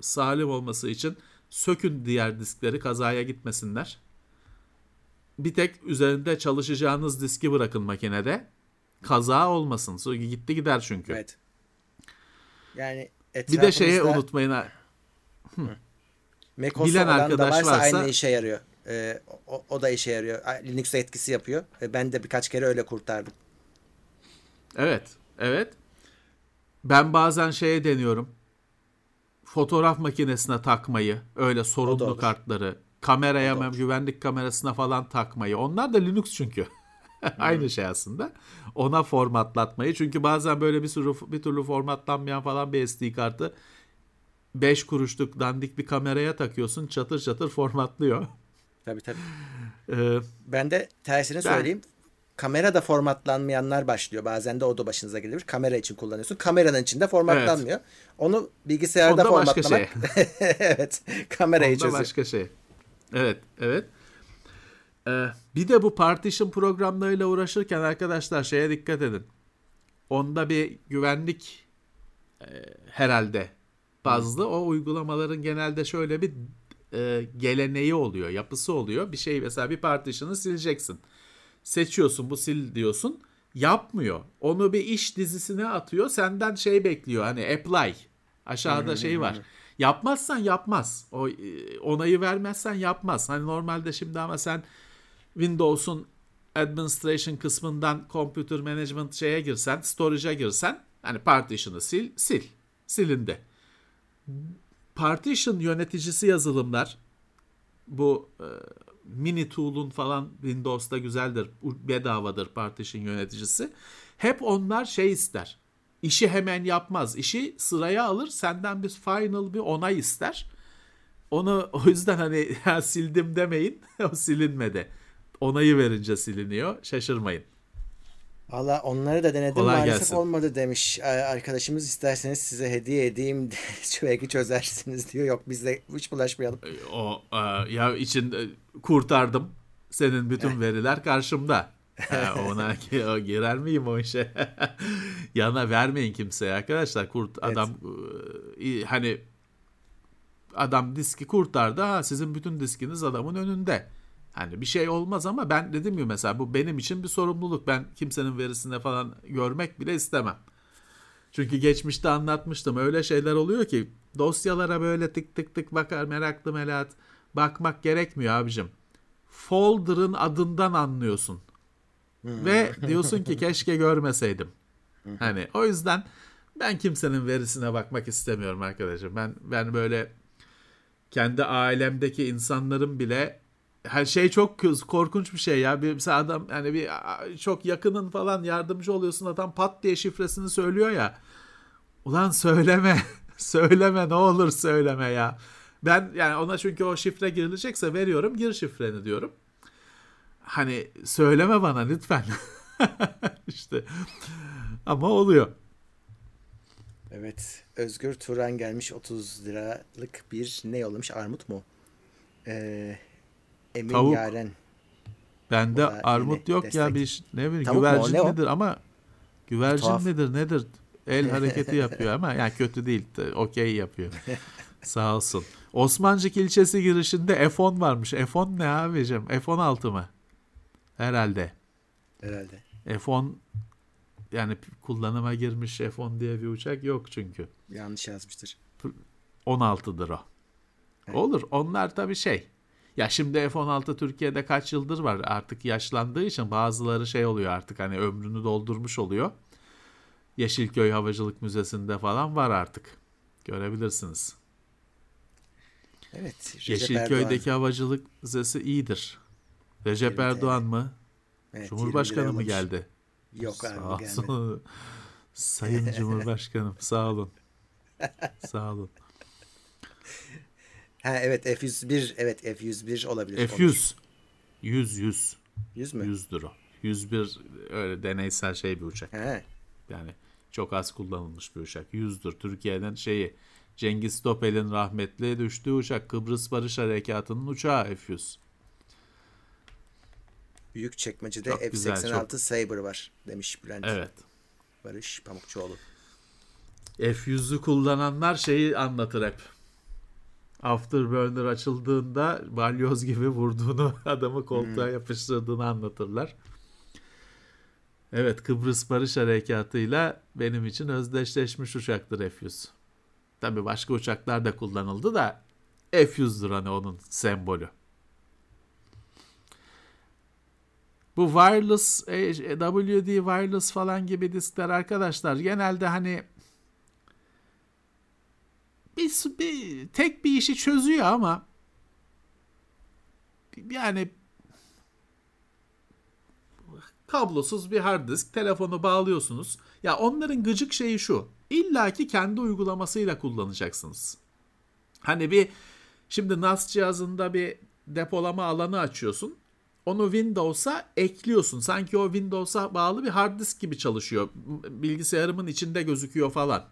salim olması için sökün diğer diskleri kazaya gitmesinler. Bir tek üzerinde çalışacağınız diski bırakın makinede. Kaza olmasın. Sonra gitti gider çünkü. Evet. Yani Bir de şeyi etrafımızda unutmayın. macOS'u bilen arkadaş varsa, varsa- aynı işe yarıyor. Ee, o, o da işe yarıyor. Linux'e etkisi yapıyor. Ben de birkaç kere öyle kurtardım. Evet. Evet. Ben bazen şeye deniyorum. Fotoğraf makinesine takmayı, öyle sorunlu kartları, kameraya, olur. güvenlik kamerasına falan takmayı. Onlar da Linux çünkü. [LAUGHS] Aynı şey aslında. Ona formatlatmayı. Çünkü bazen böyle bir sürü bir türlü formatlanmayan falan bir SD kartı 5 kuruşluk dandik bir kameraya takıyorsun. Çatır çatır formatlıyor. Tabii tabii. Ee, Ben de tersini Ben- söyleyeyim. Kamerada formatlanmayanlar başlıyor. Bazen de o da başınıza gelebilir. Kamera için kullanıyorsun. Kameranın içinde formatlanmıyor. Onu bilgisayarda Onda başka formatlamak. [LAUGHS] evet. Kamerayı Onda çözüyor. başka şey. Evet, evet. Ee, bir de bu partition programlarıyla uğraşırken arkadaşlar şeye dikkat edin. Onda bir güvenlik e, herhalde bazlı. O uygulamaların genelde şöyle bir e, geleneği oluyor, yapısı oluyor. Bir şey mesela bir partition'ı sileceksin. Seçiyorsun bu sil diyorsun. Yapmıyor. Onu bir iş dizisine atıyor. Senden şey bekliyor. Hani apply. Aşağıda şey var. Yapmazsan yapmaz. O e, onayı vermezsen yapmaz. Hani normalde şimdi ama sen Windows'un administration kısmından computer management şeye girsen, storage'a girsen hani partition'ı sil, sil. Silindi. Partition yöneticisi yazılımlar bu e, mini tool'un falan Windows'ta güzeldir. Bedavadır partition yöneticisi. Hep onlar şey ister. İşi hemen yapmaz. İşi sıraya alır. Senden bir final bir onay ister. Onu o yüzden hani [LAUGHS] ya sildim demeyin. [LAUGHS] o silinmedi. Onayı verince siliniyor. Şaşırmayın. Valla onları da denedim Kolay maalesef gelsin. olmadı demiş. Ee, Arkadaşımız isterseniz size hediye edeyim [LAUGHS] belki çözersiniz diyor. Yok biz de hiç bulaşmayalım. E, O e, ya için e, kurtardım. Senin bütün veriler karşımda. [LAUGHS] Ona girer miyim o işe? [LAUGHS] Yana vermeyin kimseye arkadaşlar. Kurt adam e, hani adam diski kurtardı. Ha sizin bütün diskiniz adamın önünde. Hani bir şey olmaz ama ben dedim ya mesela bu benim için bir sorumluluk. Ben kimsenin verisine falan görmek bile istemem. Çünkü geçmişte anlatmıştım. Öyle şeyler oluyor ki dosyalara böyle tık tık tık bakar meraklı melat bakmak gerekmiyor abicim. Folder'ın adından anlıyorsun. Ve diyorsun ki keşke görmeseydim. Hani o yüzden ben kimsenin verisine bakmak istemiyorum arkadaşım. Ben ben böyle kendi ailemdeki insanların bile her şey çok korkunç bir şey ya. Bir mesela adam hani bir çok yakının falan yardımcı oluyorsun adam pat diye şifresini söylüyor ya. Ulan söyleme. [LAUGHS] söyleme ne olur söyleme ya. Ben yani ona çünkü o şifre girilecekse veriyorum gir şifreni diyorum. Hani söyleme bana lütfen. [LAUGHS] işte ama oluyor. Evet. Özgür Turan gelmiş 30 liralık bir ne yollamış? Armut mu? Ee, Emin Tavuk. Yaren. Bende armut yok ya destek. bir ş- ne bileyim Tavuk mu güvercin ne o? midir ama güvercin Tuhaf. midir nedir? El hareketi [LAUGHS] yapıyor ama yani kötü değil. de Okey yapıyor. [LAUGHS] Sağ olsun. Osmancık ilçesi girişinde F10 varmış. F10 ne abicim? F16 mı? Herhalde. Herhalde. F10 yani kullanıma girmiş F10 diye bir uçak yok çünkü. Yanlış yazmıştır. 16'dır o. Evet. Olur. Onlar tabii şey. Ya şimdi F-16 Türkiye'de kaç yıldır var artık yaşlandığı için bazıları şey oluyor artık hani ömrünü doldurmuş oluyor. Yeşilköy Havacılık Müzesi'nde falan var artık. Görebilirsiniz. Evet. Recep Yeşilköy'deki Erdoğan. Havacılık Müzesi iyidir. Recep 20 Erdoğan mı? Evet, Cumhurbaşkanı 20 mı geldi? Yok Sağ abi gelmedi. olsun. Sayın [LAUGHS] Cumhurbaşkanım sağ olun. Sağ olun. Ha evet F101 evet F101 olabilir. Olur. F100. 100 100. 100 mü? 100'dür o. 101 öyle deneysel şey bir uçak. Ha. Yani çok az kullanılmış bir uçak. 100'dür. Türkiye'den şeyi Cengiz Topel'in rahmetli düştüğü uçak Kıbrıs Barış Harekatı'nın uçağı F100. Büyük çekmecede Çok güzel, F86 Saber var demiş Bülent Evet. Barış Pamukçuoğlu. F100'ü kullananlar şeyi anlatır hep. Afterburner açıldığında balyoz gibi vurduğunu [LAUGHS] adamı koltuğa hmm. yapıştırdığını anlatırlar. Evet Kıbrıs Barış Harekatı'yla benim için özdeşleşmiş uçaktır F-100. Tabi başka uçaklar da kullanıldı da F-100'dür hani onun sembolü. Bu wireless, WD wireless falan gibi diskler arkadaşlar genelde hani bir, bir tek bir işi çözüyor ama yani kablosuz bir hard disk telefonu bağlıyorsunuz. Ya onların gıcık şeyi şu. İlla ki kendi uygulamasıyla kullanacaksınız. Hani bir şimdi NAS cihazında bir depolama alanı açıyorsun. Onu Windows'a ekliyorsun. Sanki o Windows'a bağlı bir hard disk gibi çalışıyor. Bilgisayarımın içinde gözüküyor falan.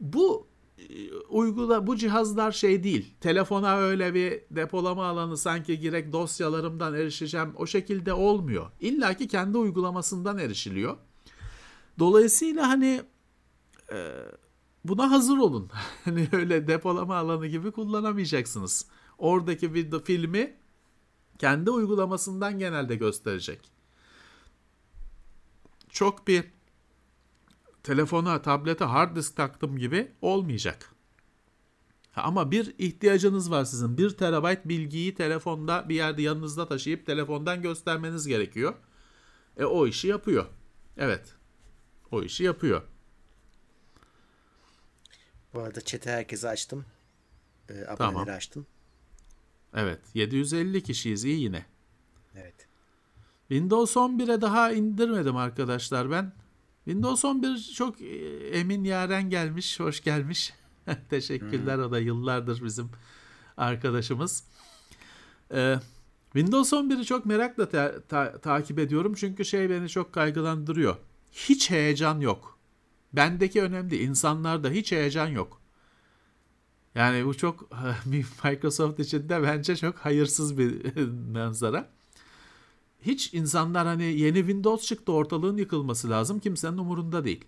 Bu e, uygula bu cihazlar şey değil. Telefona öyle bir depolama alanı sanki girek dosyalarımdan erişeceğim o şekilde olmuyor. İlla ki kendi uygulamasından erişiliyor. Dolayısıyla hani buna hazır olun. [LAUGHS] Hani öyle depolama alanı gibi kullanamayacaksınız. Oradaki bir filmi kendi uygulamasından genelde gösterecek. Çok bir telefona, tablete hard disk taktım gibi olmayacak. Ama bir ihtiyacınız var sizin. 1 terabayt bilgiyi telefonda bir yerde yanınızda taşıyıp telefondan göstermeniz gerekiyor. E o işi yapıyor. Evet. O işi yapıyor. Bu arada chat'i herkese açtım. E, aboneleri tamam. açtım. Evet. 750 kişiyiz iyi yine. Evet. Windows 11'e daha indirmedim arkadaşlar ben. Windows 11 çok e, emin yaren gelmiş. Hoş gelmiş. [LAUGHS] Teşekkürler hmm. o da yıllardır bizim arkadaşımız. Ee, Windows 11'i çok merakla ta- ta- takip ediyorum çünkü şey beni çok kaygılandırıyor. Hiç heyecan yok. Bendeki önemli. İnsanlarda hiç heyecan yok. Yani bu çok [LAUGHS] Microsoft için de bence çok hayırsız bir [LAUGHS] manzara hiç insanlar hani yeni Windows çıktı ortalığın yıkılması lazım kimsenin umurunda değil.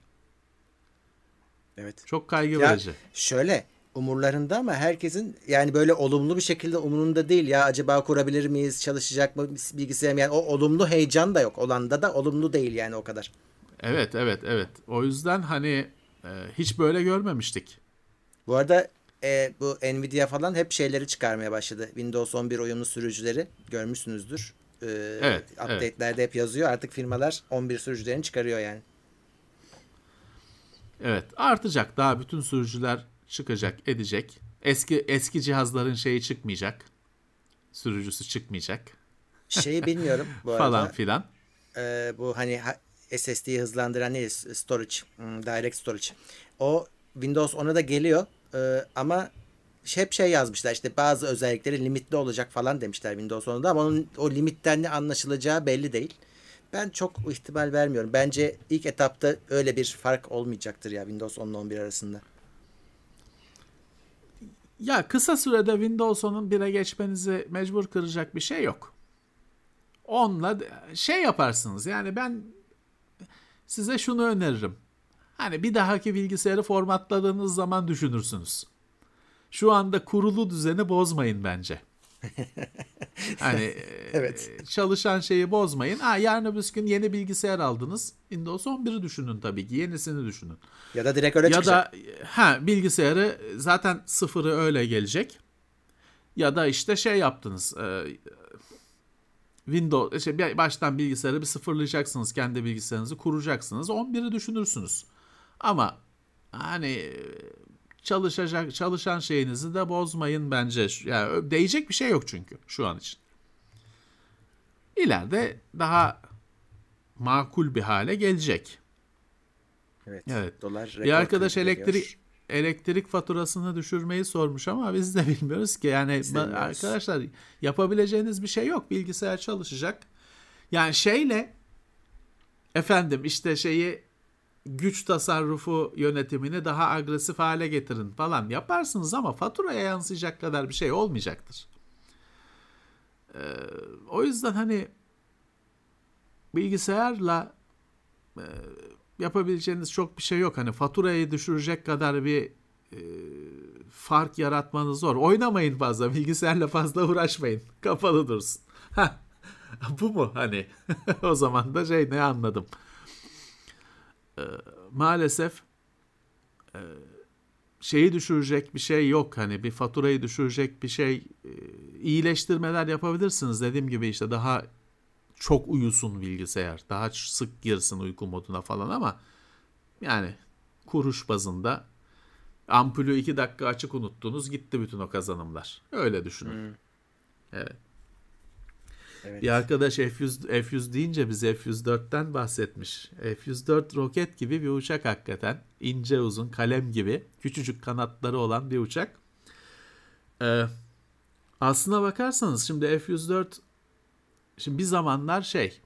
Evet. Çok kaygı ya verici. Şöyle umurlarında ama herkesin yani böyle olumlu bir şekilde umurunda değil ya acaba kurabilir miyiz çalışacak mı bilgisayarım yani o olumlu heyecan da yok olanda da olumlu değil yani o kadar. Evet evet evet o yüzden hani e, hiç böyle görmemiştik. Bu arada e, bu Nvidia falan hep şeyleri çıkarmaya başladı. Windows 11 oyunlu sürücüleri görmüşsünüzdür. Ee, evet, update'lerde evet. hep yazıyor. Artık firmalar 11 sürücülerini çıkarıyor yani. Evet, artacak. Daha bütün sürücüler çıkacak, edecek. Eski eski cihazların şeyi çıkmayacak. Sürücüsü çıkmayacak. Şeyi bilmiyorum bu [LAUGHS] arada. Falan filan. E, bu hani SSD'yi hızlandıran ne? Storage, hmm, direct storage. O Windows 10'a da geliyor. E, ama hep şey yazmışlar işte bazı özellikleri limitli olacak falan demişler Windows 10'da ama onun o limitten ne anlaşılacağı belli değil. Ben çok ihtimal vermiyorum. Bence ilk etapta öyle bir fark olmayacaktır ya Windows 10 ile 11 arasında. Ya kısa sürede Windows 10'un 1'e geçmenizi mecbur kıracak bir şey yok. Onunla şey yaparsınız. Yani ben size şunu öneririm. Hani bir dahaki bilgisayarı formatladığınız zaman düşünürsünüz şu anda kurulu düzeni bozmayın bence. [LAUGHS] hani evet. E, çalışan şeyi bozmayın. Ha, yarın öbür gün yeni bilgisayar aldınız. Windows 11'i düşünün tabii ki. Yenisini düşünün. Ya da direkt öyle ya çıkacak. da ha bilgisayarı zaten sıfırı öyle gelecek. Ya da işte şey yaptınız. E, Windows işte baştan bilgisayarı bir sıfırlayacaksınız. Kendi bilgisayarınızı kuracaksınız. 11'i düşünürsünüz. Ama hani çalışacak çalışan şeyinizi de bozmayın bence. Yani değecek bir şey yok çünkü şu an için. İleride daha makul bir hale gelecek. Evet. Evet. Dolar bir arkadaş elektrik elektrik faturasını düşürmeyi sormuş ama biz de [LAUGHS] bilmiyoruz ki. Yani arkadaşlar yapabileceğiniz bir şey yok. Bilgisayar çalışacak. Yani şeyle efendim işte şeyi güç tasarrufu yönetimini daha agresif hale getirin falan yaparsınız ama faturaya yansıyacak kadar bir şey olmayacaktır. Ee, o yüzden hani bilgisayarla e, yapabileceğiniz çok bir şey yok. Hani faturayı düşürecek kadar bir e, fark yaratmanız zor. Oynamayın fazla, bilgisayarla fazla uğraşmayın. Kapalı dursun. [LAUGHS] Bu mu hani? [LAUGHS] o zaman da şey ne anladım. Ee, maalesef e, şeyi düşürecek bir şey yok. Hani bir faturayı düşürecek bir şey e, iyileştirmeler yapabilirsiniz. Dediğim gibi işte daha çok uyusun bilgisayar. Daha sık girsin uyku moduna falan ama yani kuruş bazında ampulü iki dakika açık unuttunuz gitti bütün o kazanımlar. Öyle düşünün. Hmm. Evet. Evet. Bir arkadaş F100, F100 deyince bize F104'ten bahsetmiş. F104 roket gibi bir uçak hakikaten. İnce uzun kalem gibi küçücük kanatları olan bir uçak. Ee, aslına bakarsanız şimdi F104 şimdi bir zamanlar şey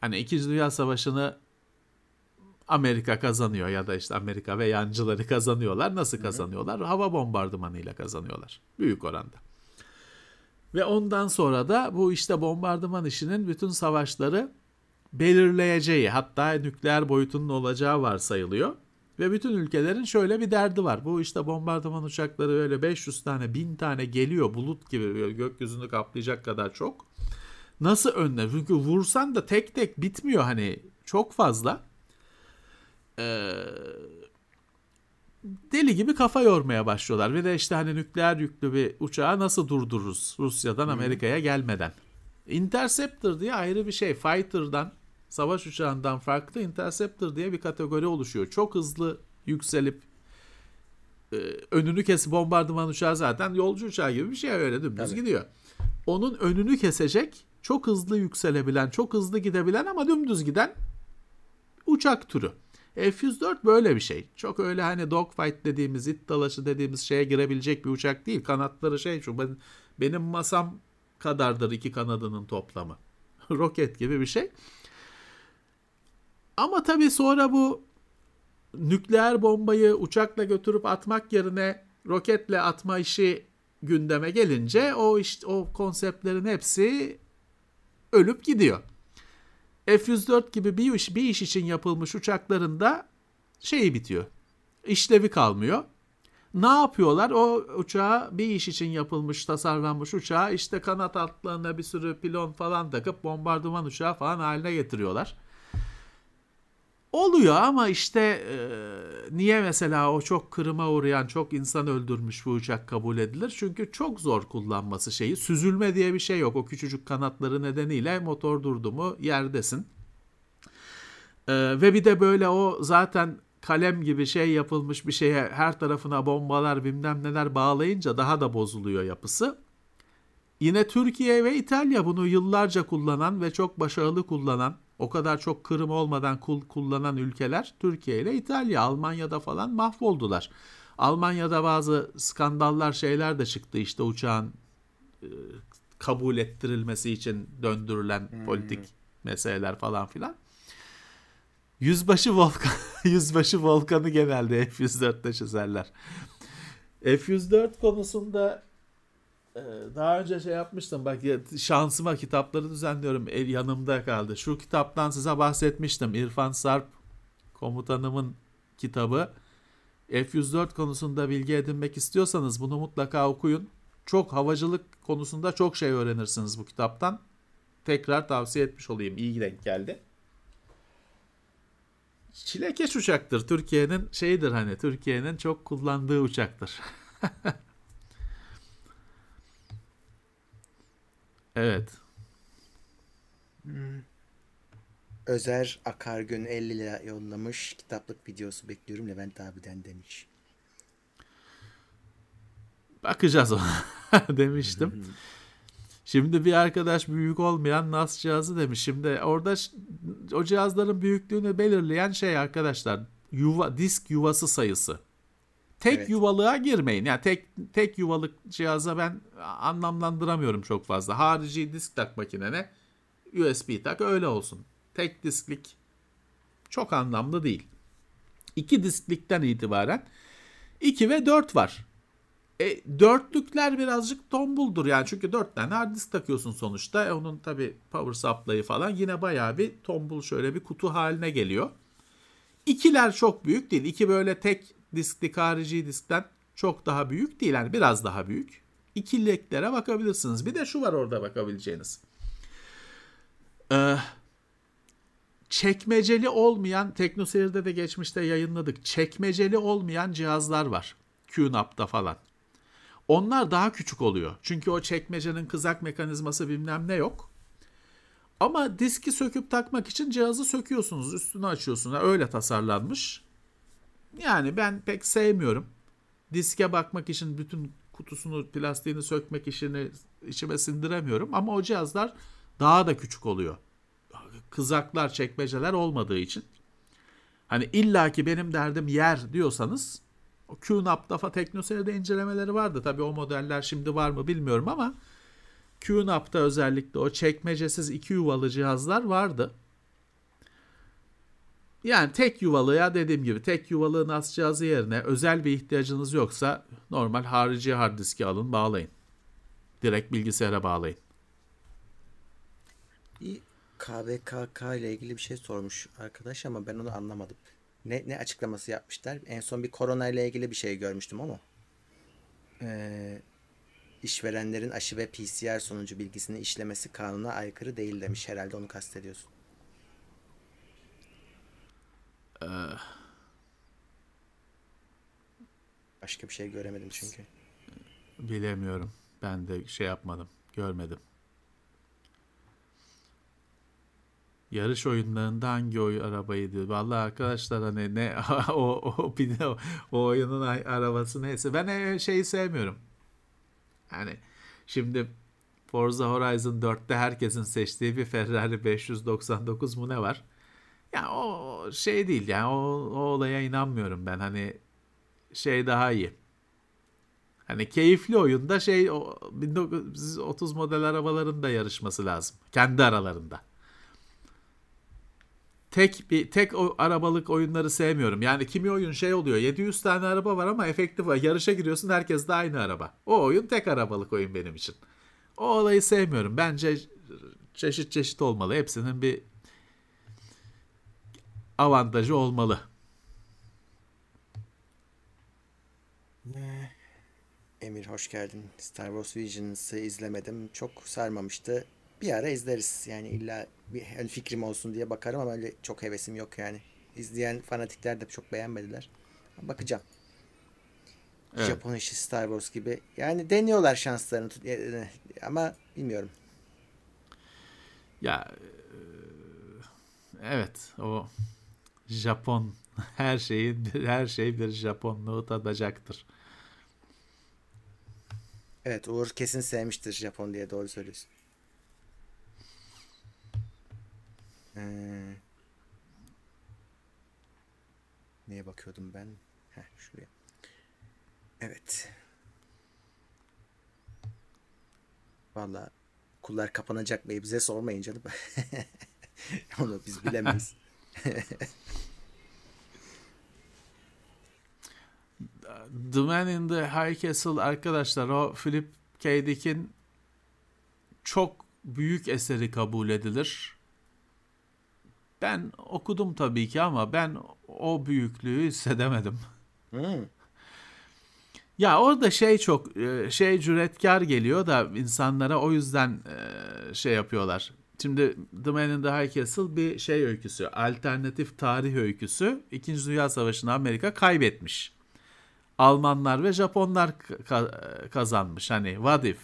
hani 2. Dünya Savaşı'nı Amerika kazanıyor ya da işte Amerika ve yancıları kazanıyorlar. Nasıl kazanıyorlar? Hava bombardımanıyla kazanıyorlar. Büyük oranda. Ve ondan sonra da bu işte bombardıman işinin bütün savaşları belirleyeceği hatta nükleer boyutunun olacağı varsayılıyor. Ve bütün ülkelerin şöyle bir derdi var. Bu işte bombardıman uçakları öyle 500 tane 1000 tane geliyor bulut gibi gökyüzünü kaplayacak kadar çok. Nasıl önler? Çünkü vursan da tek tek bitmiyor hani çok fazla. Ee, deli gibi kafa yormaya başlıyorlar. Ve de işte hani nükleer yüklü bir uçağı nasıl durdururuz Rusya'dan Amerika'ya gelmeden. Interceptor diye ayrı bir şey. Fighter'dan, savaş uçağından farklı Interceptor diye bir kategori oluşuyor. Çok hızlı yükselip e, önünü kesip bombardıman uçağı zaten yolcu uçağı gibi bir şey öyle dümdüz Tabii. gidiyor. Onun önünü kesecek çok hızlı yükselebilen, çok hızlı gidebilen ama dümdüz giden uçak türü. F-104 böyle bir şey. Çok öyle hani dogfight dediğimiz, it dalaşı dediğimiz şeye girebilecek bir uçak değil. Kanatları şey şu ben, benim masam kadardır iki kanadının toplamı. [LAUGHS] Roket gibi bir şey. Ama tabii sonra bu nükleer bombayı uçakla götürüp atmak yerine roketle atma işi gündeme gelince o işte o konseptlerin hepsi ölüp gidiyor. F-104 gibi bir iş, bir iş için yapılmış uçakların da şeyi bitiyor. İşlevi kalmıyor. Ne yapıyorlar? O uçağa bir iş için yapılmış, tasarlanmış uçağı işte kanat altlarına bir sürü pilon falan takıp bombardıman uçağı falan haline getiriyorlar. Oluyor ama işte e, niye mesela o çok kırıma uğrayan, çok insan öldürmüş bu uçak kabul edilir? Çünkü çok zor kullanması şeyi. Süzülme diye bir şey yok. O küçücük kanatları nedeniyle motor durdu mu yerdesin. E, ve bir de böyle o zaten kalem gibi şey yapılmış bir şeye her tarafına bombalar bilmem neler bağlayınca daha da bozuluyor yapısı. Yine Türkiye ve İtalya bunu yıllarca kullanan ve çok başarılı kullanan o kadar çok kırım olmadan kullanan ülkeler Türkiye ile İtalya, Almanya'da falan mahvoldular. Almanya'da bazı skandallar şeyler de çıktı işte uçağın e, kabul ettirilmesi için döndürülen hmm. politik meseleler falan filan. Yüzbaşı Volkan [LAUGHS] Yüzbaşı Volkan'ı genelde F104'te çizerler. F104 konusunda daha önce şey yapmıştım bak şansıma kitapları düzenliyorum el yanımda kaldı. Şu kitaptan size bahsetmiştim. İrfan Sarp komutanımın kitabı. F-104 konusunda bilgi edinmek istiyorsanız bunu mutlaka okuyun. Çok havacılık konusunda çok şey öğrenirsiniz bu kitaptan. Tekrar tavsiye etmiş olayım. İyi denk geldi. Çilekeş uçaktır. Türkiye'nin şeyidir hani Türkiye'nin çok kullandığı uçaktır. [LAUGHS] Evet. Hmm. Özer Akargün 50 lira yollamış. Kitaplık videosu bekliyorum Levent abiden demiş. Bakacağız ona [LAUGHS] demiştim. Şimdi bir arkadaş büyük olmayan NAS cihazı demiş. Şimdi orada o cihazların büyüklüğünü belirleyen şey arkadaşlar yuva disk yuvası sayısı. Tek evet. yuvalığa girmeyin. Yani tek tek yuvalık cihaza ben anlamlandıramıyorum çok fazla. Harici disk tak makinene USB tak öyle olsun. Tek disklik çok anlamlı değil. İki disklikten itibaren 2 ve 4 var. E, dörtlükler birazcık tombuldur yani çünkü dört tane hard disk takıyorsun sonuçta. E, onun tabi power supply'ı falan yine bayağı bir tombul şöyle bir kutu haline geliyor. İkiler çok büyük değil. İki böyle tek disklik harici diskten Çok daha büyük değil yani biraz daha büyük. İkiliklere bakabilirsiniz. Bir de şu var orada bakabileceğiniz. Ee, çekmeceli olmayan TeknoSeyir'de de geçmişte yayınladık. Çekmeceli olmayan cihazlar var. QNAP'ta falan. Onlar daha küçük oluyor. Çünkü o çekmecenin kızak mekanizması bilmem ne yok. Ama diski söküp takmak için cihazı söküyorsunuz, üstünü açıyorsunuz. Öyle tasarlanmış. Yani ben pek sevmiyorum. Diske bakmak için bütün kutusunu, plastiğini sökmek işini içime sindiremiyorum. Ama o cihazlar daha da küçük oluyor. Kızaklar, çekmeceler olmadığı için. Hani illaki benim derdim yer diyorsanız o QNAP, DAFA Teknoseyir'de incelemeleri vardı. Tabii o modeller şimdi var mı bilmiyorum ama QNAP'ta özellikle o çekmecesiz iki yuvalı cihazlar vardı. Yani tek yuvalıya dediğim gibi tek yuvalı NAS cihazı yerine özel bir ihtiyacınız yoksa normal harici hard diski alın bağlayın. Direkt bilgisayara bağlayın. KVKK ile ilgili bir şey sormuş arkadaş ama ben onu anlamadım. Ne, ne açıklaması yapmışlar? En son bir korona ile ilgili bir şey görmüştüm ama. Ee, işverenlerin aşı ve PCR sonucu bilgisini işlemesi kanuna aykırı değil demiş. Herhalde onu kastediyorsun. Başka bir şey göremedim çünkü. Bilemiyorum. Ben de şey yapmadım. Görmedim. Yarış oyunlarında hangi oy arabaydı? Vallahi arkadaşlar hani ne [LAUGHS] o o o, o oyunun arabası neyse. Ben e, şeyi sevmiyorum. Yani şimdi Forza Horizon 4'te herkesin seçtiği bir Ferrari 599 mu ne var? Ya o şey değil yani o, o olaya inanmıyorum ben. Hani şey daha iyi. Hani keyifli oyunda şey o 1930 model arabaların da yarışması lazım. Kendi aralarında. Tek bir tek o arabalık oyunları sevmiyorum. Yani kimi oyun şey oluyor. 700 tane araba var ama efektif var. Yarışa giriyorsun herkes de aynı araba. O oyun tek arabalık oyun benim için. O olayı sevmiyorum. Bence çeşit çeşit olmalı. Hepsinin bir avantajı olmalı. Emir hoş geldin. Star Wars Visions'ı izlemedim. Çok sarmamıştı. Bir ara izleriz. Yani illa bir fikrim olsun diye bakarım ama öyle çok hevesim yok yani. İzleyen fanatikler de çok beğenmediler. Bakacağım. Evet. Japon işi Star Wars gibi. Yani deniyorlar şanslarını tut- e, ama bilmiyorum. Ya e, evet o Japon [LAUGHS] her şeyin her şey bir Japonluğu tadacaktır. Evet Uğur kesin sevmiştir Japon diye doğru söylüyorsun. Ee, neye bakıyordum ben? Heh, şuraya. Evet. Valla okullar kapanacak bey bize sormayın canım. [LAUGHS] Onu biz bilemeyiz. [LAUGHS] The Man in the High Castle arkadaşlar o Philip K. Dick'in çok büyük eseri kabul edilir. Ben okudum tabii ki ama ben o büyüklüğü hissedemedim. Hmm. Ya orada şey çok e, şey cüretkar geliyor da insanlara o yüzden e, şey yapıyorlar. Şimdi The Man in the High Castle bir şey öyküsü, alternatif tarih öyküsü. İkinci Dünya Savaşı'nı Amerika kaybetmiş. Almanlar ve Japonlar ka- kazanmış. Hani what if?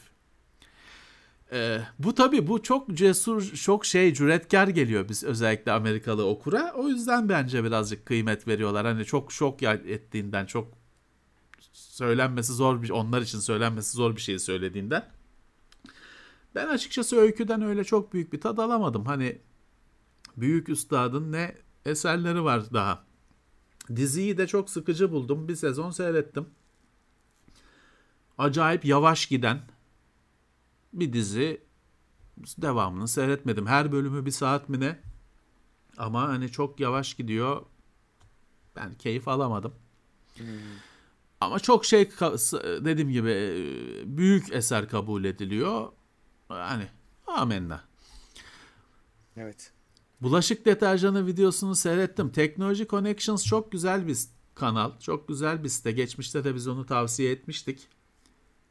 E, bu tabii bu çok cesur, çok şey cüretkar geliyor biz özellikle Amerikalı okura. O yüzden bence birazcık kıymet veriyorlar. Hani çok şok ettiğinden, çok söylenmesi zor bir onlar için söylenmesi zor bir şeyi söylediğinden. Ben açıkçası öyküden öyle çok büyük bir tad alamadım. Hani büyük üstadın ne eserleri var daha. Diziyi de çok sıkıcı buldum. Bir sezon seyrettim. Acayip yavaş giden bir dizi. Devamını seyretmedim. Her bölümü bir saat mi ne? Ama hani çok yavaş gidiyor. Ben keyif alamadım. Ama çok şey dediğim gibi e, büyük eser kabul ediliyor. Hani amenna. Evet. Bulaşık deterjanı videosunu seyrettim. Technology Connections çok güzel bir kanal. Çok güzel bir site. Geçmişte de biz onu tavsiye etmiştik.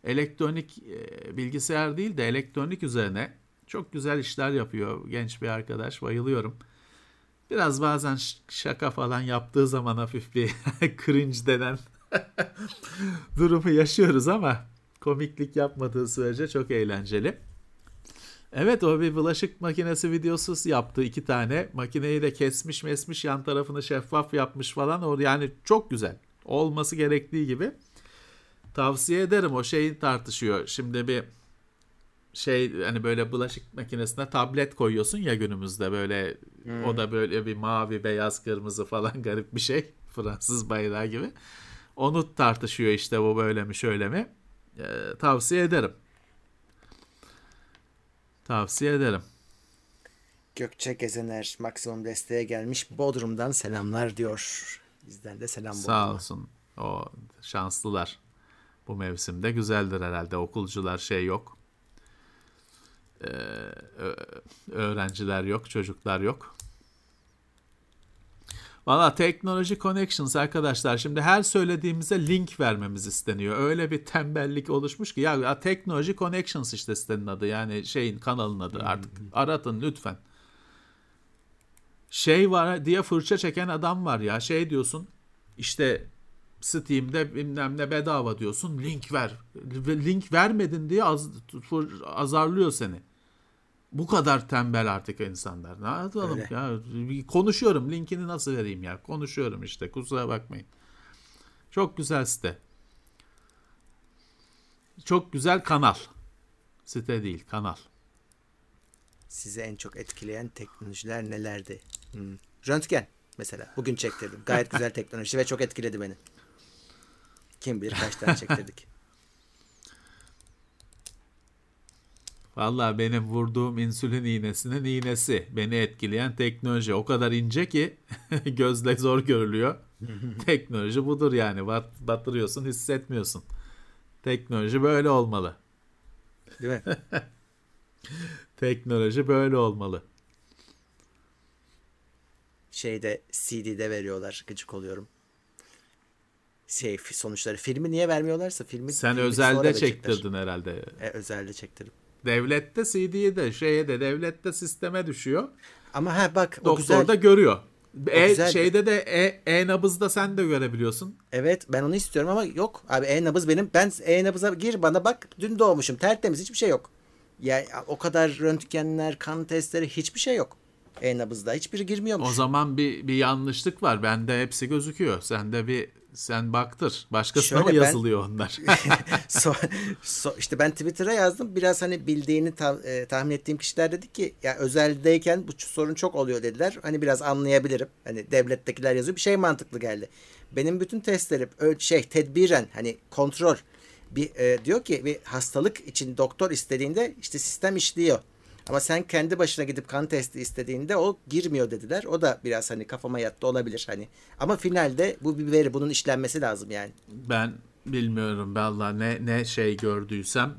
Elektronik e, bilgisayar değil de elektronik üzerine çok güzel işler yapıyor genç bir arkadaş. Bayılıyorum. Biraz bazen şaka falan yaptığı zaman hafif bir [LAUGHS] cringe denen [LAUGHS] durumu yaşıyoruz ama komiklik yapmadığı sürece çok eğlenceli. Evet o bir bulaşık makinesi videosu yaptı iki tane. Makineyi de kesmiş mesmiş yan tarafını şeffaf yapmış falan. O yani çok güzel. Olması gerektiği gibi. Tavsiye ederim o şeyi tartışıyor. Şimdi bir şey hani böyle bulaşık makinesine tablet koyuyorsun ya günümüzde böyle hmm. o da böyle bir mavi beyaz kırmızı falan [LAUGHS] garip bir şey. Fransız bayrağı gibi. Onu tartışıyor işte bu böyle mi şöyle mi. Ee, tavsiye ederim. Tavsiye ederim. Gökçe Gezener maksimum desteğe gelmiş. Bodrum'dan selamlar diyor. Bizden de selam Sağ Bodrum'a. olsun. O şanslılar. Bu mevsimde güzeldir herhalde. Okulcular şey yok. Ee, öğrenciler yok, çocuklar yok. Valla Technology Connections arkadaşlar şimdi her söylediğimize link vermemiz isteniyor. Öyle bir tembellik oluşmuş ki ya, ya Technology Connections işte sitenin adı yani şeyin kanalın adı artık aratın lütfen. Şey var diye fırça çeken adam var ya şey diyorsun işte Steam'de bilmem ne bedava diyorsun link ver. Link vermedin diye az, azarlıyor seni. Bu kadar tembel artık insanlar. Ne yapalım Öyle. ya? Konuşuyorum. Linkini nasıl vereyim ya? Konuşuyorum işte. Kusura bakmayın. Çok güzel site. Çok güzel kanal. Site değil, kanal. Sizi en çok etkileyen teknolojiler nelerdi? Hmm. Röntgen mesela. Bugün çektirdim. Gayet güzel [LAUGHS] teknoloji ve çok etkiledi beni. Kim bilir kaç tane çektirdik. Valla benim vurduğum insülin iğnesinin iğnesi. Beni etkileyen teknoloji. O kadar ince ki [LAUGHS] gözle zor görülüyor. [LAUGHS] teknoloji budur yani. Bat, batırıyorsun hissetmiyorsun. Teknoloji böyle olmalı. Değil mi? [LAUGHS] teknoloji böyle olmalı. Şeyde CD'de veriyorlar. Gıcık oluyorum. Şey sonuçları. Filmi niye vermiyorlarsa filmi Sen filmi özelde çektirdin herhalde. E, özelde çektirdim. Devlette CD'yi de şeye de devlette sisteme düşüyor. Ama ha bak o Doktor güzel. da görüyor. E, şeyde de e, e-nabızda sen de görebiliyorsun. Evet ben onu istiyorum ama yok. Abi e-nabız benim. Ben e-nabıza gir bana bak dün doğmuşum. Tertemiz hiçbir şey yok. Ya yani, o kadar röntgenler, kan testleri hiçbir şey yok. E-nabızda hiçbiri girmiyormuş. O zaman bir bir yanlışlık var. Bende hepsi gözüküyor. Sende bir sen baktır. Başkasına Şöyle mı yazılıyor ben, onlar? [LAUGHS] [LAUGHS] so, so, işte ben Twitter'a yazdım. Biraz hani bildiğini ta, e, tahmin ettiğim kişiler dedi ki ya özeldeyken bu sorun çok oluyor dediler. Hani biraz anlayabilirim. Hani devlettekiler yazıyor. Bir şey mantıklı geldi. Benim bütün testlerim şey tedbiren hani kontrol bir e, diyor ki bir hastalık için doktor istediğinde işte sistem işliyor. Ama sen kendi başına gidip kan testi istediğinde o girmiyor dediler. O da biraz hani kafama yattı olabilir hani. Ama finalde bu bir veri bunun işlenmesi lazım yani. Ben bilmiyorum valla ne ne şey gördüysem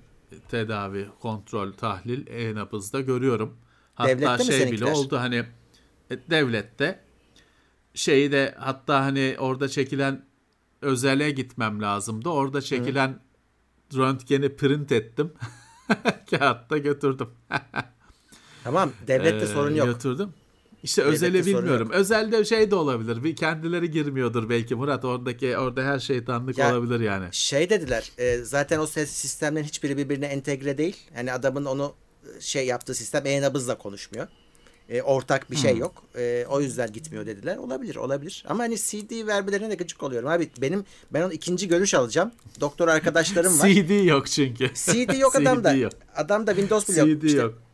tedavi, kontrol, tahlil e-nabızda görüyorum. Hatta devlette şey bile oldu hani e, devlette şeyi de hatta hani orada çekilen özele gitmem lazımdı. Orada çekilen Hı. röntgeni print ettim. [LAUGHS] Kağıtta götürdüm. [LAUGHS] Tamam devlette ee, sorun yok. Götürdüm. İşte devlette özeli bilmiyorum. Özelde şey de olabilir. Bir kendileri girmiyordur belki Murat. Oradaki orada her şey tanıdık ya, olabilir yani. Şey dediler. E, zaten o ses sistemlerin hiçbiri birbirine entegre değil. Yani adamın onu e, şey yaptığı sistem e-nabızla konuşmuyor. E, ortak bir şey hmm. yok. E, o yüzden gitmiyor dediler. Olabilir, olabilir. Ama hani CD vermelerine de gıcık oluyorum. Abi benim ben onu ikinci görüş alacağım. Doktor arkadaşlarım var. [LAUGHS] CD yok çünkü. CD yok [LAUGHS] adamda. CD yok. Adamda Windows bile yok. CD işte, yok.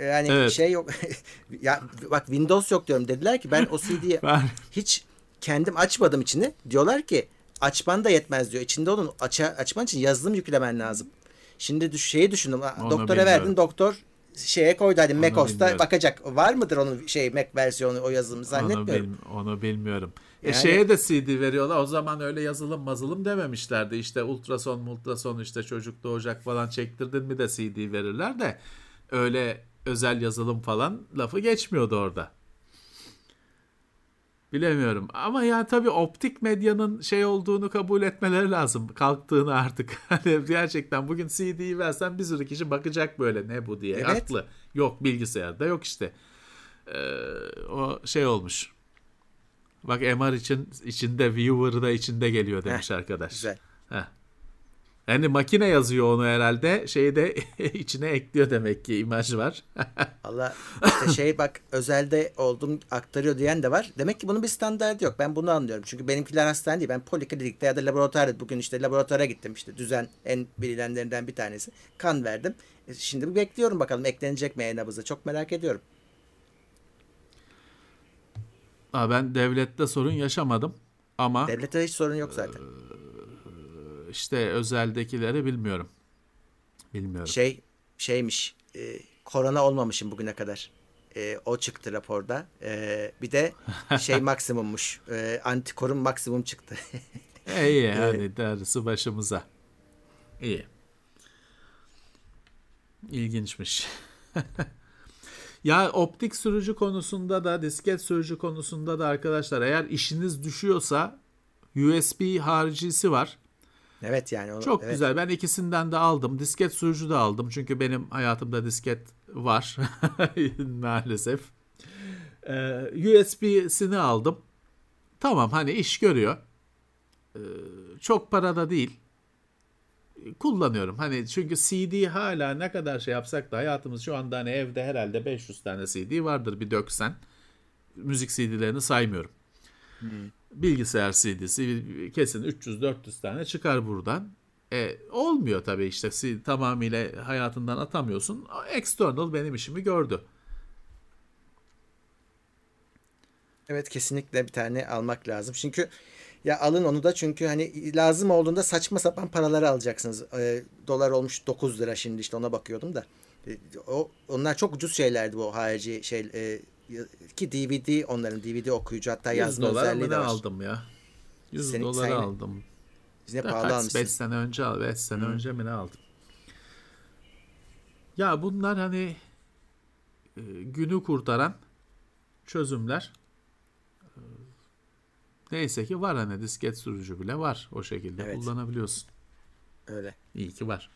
Yani evet. şey yok. [LAUGHS] ya bak Windows yok diyorum. Dediler ki ben o CD'yi [LAUGHS] hiç kendim açmadım içini. Diyorlar ki açman da yetmez diyor. İçinde onun aç açman için yazılım yüklemen lazım. Şimdi düş şeyi düşündüm. Onu Doktora bilmiyorum. verdin doktor şeye koydu hadi macOS'ta bakacak. Var mıdır onun şey Mac versiyonu o yazılımı zannetmiyorum. Onu, bil, onu bilmiyorum. E, yani, e şeye de CD veriyorlar. O zaman öyle yazılım mazılım dememişlerdi. İşte ultrason ultrason işte çocuk doğacak falan çektirdin mi de CD verirler de öyle özel yazılım falan lafı geçmiyordu orada. Bilemiyorum. Ama yani tabii optik medyanın şey olduğunu kabul etmeleri lazım. Kalktığını artık. [LAUGHS] Hani gerçekten bugün CD'yi versen bir sürü kişi bakacak böyle ne bu diye. Evet. Haklı. Yok bilgisayarda yok işte. Ee, o şey olmuş. Bak MR için içinde viewer da içinde geliyor demiş arkadaş. Güzel. Heh. Yani makine yazıyor onu herhalde. Şeyi de [LAUGHS] içine ekliyor demek ki imaj var. [LAUGHS] Allah işte şey bak özelde oldum aktarıyor diyen de var. Demek ki bunun bir standartı yok. Ben bunu anlıyorum. Çünkü benimkiler hastane değil. Ben poliklinikte ya da laboratuvarda bugün işte laboratuvara gittim. işte düzen en bilinenlerinden bir tanesi. Kan verdim. E, Şimdi bekliyorum bakalım eklenecek mi e-nabıza. Çok merak ediyorum. Ha, ben devlette sorun yaşamadım. Ama Devlette hiç sorun yok zaten. İşte özeldekileri bilmiyorum. Bilmiyorum. Şey şeymiş. e, korona olmamışım bugüne kadar. E, o çıktı raporda. E, bir de şey [LAUGHS] maksimummuş. E, antikorum maksimum çıktı. İyi [LAUGHS] hani darısı başımıza. İyi. İlginçmiş. [LAUGHS] ya optik sürücü konusunda da disket sürücü konusunda da arkadaşlar eğer işiniz düşüyorsa USB haricisi var. Evet yani. O, Çok evet. güzel. Ben ikisinden de aldım. Disket sürücü de aldım. Çünkü benim hayatımda disket var. [LAUGHS] Maalesef. Ee, USB'sini aldım. Tamam hani iş görüyor. Ee, çok para da değil. Kullanıyorum. Hani çünkü CD hala ne kadar şey yapsak da hayatımız şu anda hani evde herhalde 500 tane CD vardır bir döksen. Müzik CD'lerini saymıyorum. Bilgisayar CD'si kesin 300-400 tane çıkar buradan. E, olmuyor tabii işte tamamıyla hayatından atamıyorsun. External benim işimi gördü. Evet kesinlikle bir tane almak lazım. Çünkü ya alın onu da çünkü hani lazım olduğunda saçma sapan paraları alacaksınız. Ee, dolar olmuş 9 lira şimdi işte ona bakıyordum da. Ee, o onlar çok ucuz şeylerdi bu harici şey e, ki DVD onların DVD okuyucu hatta 100 yazma özelliği de var. aldım ya? 100 Senin- dolara sen- aldım. Biz ne pahalı almışsın. 5 sene önce al. 5 sene önce mi ne aldım? Ya bunlar hani e, günü kurtaran çözümler. E, Neyse ki var hani disket sürücü bile var o şekilde Evet. kullanabiliyorsun. Öyle. İyi ki var.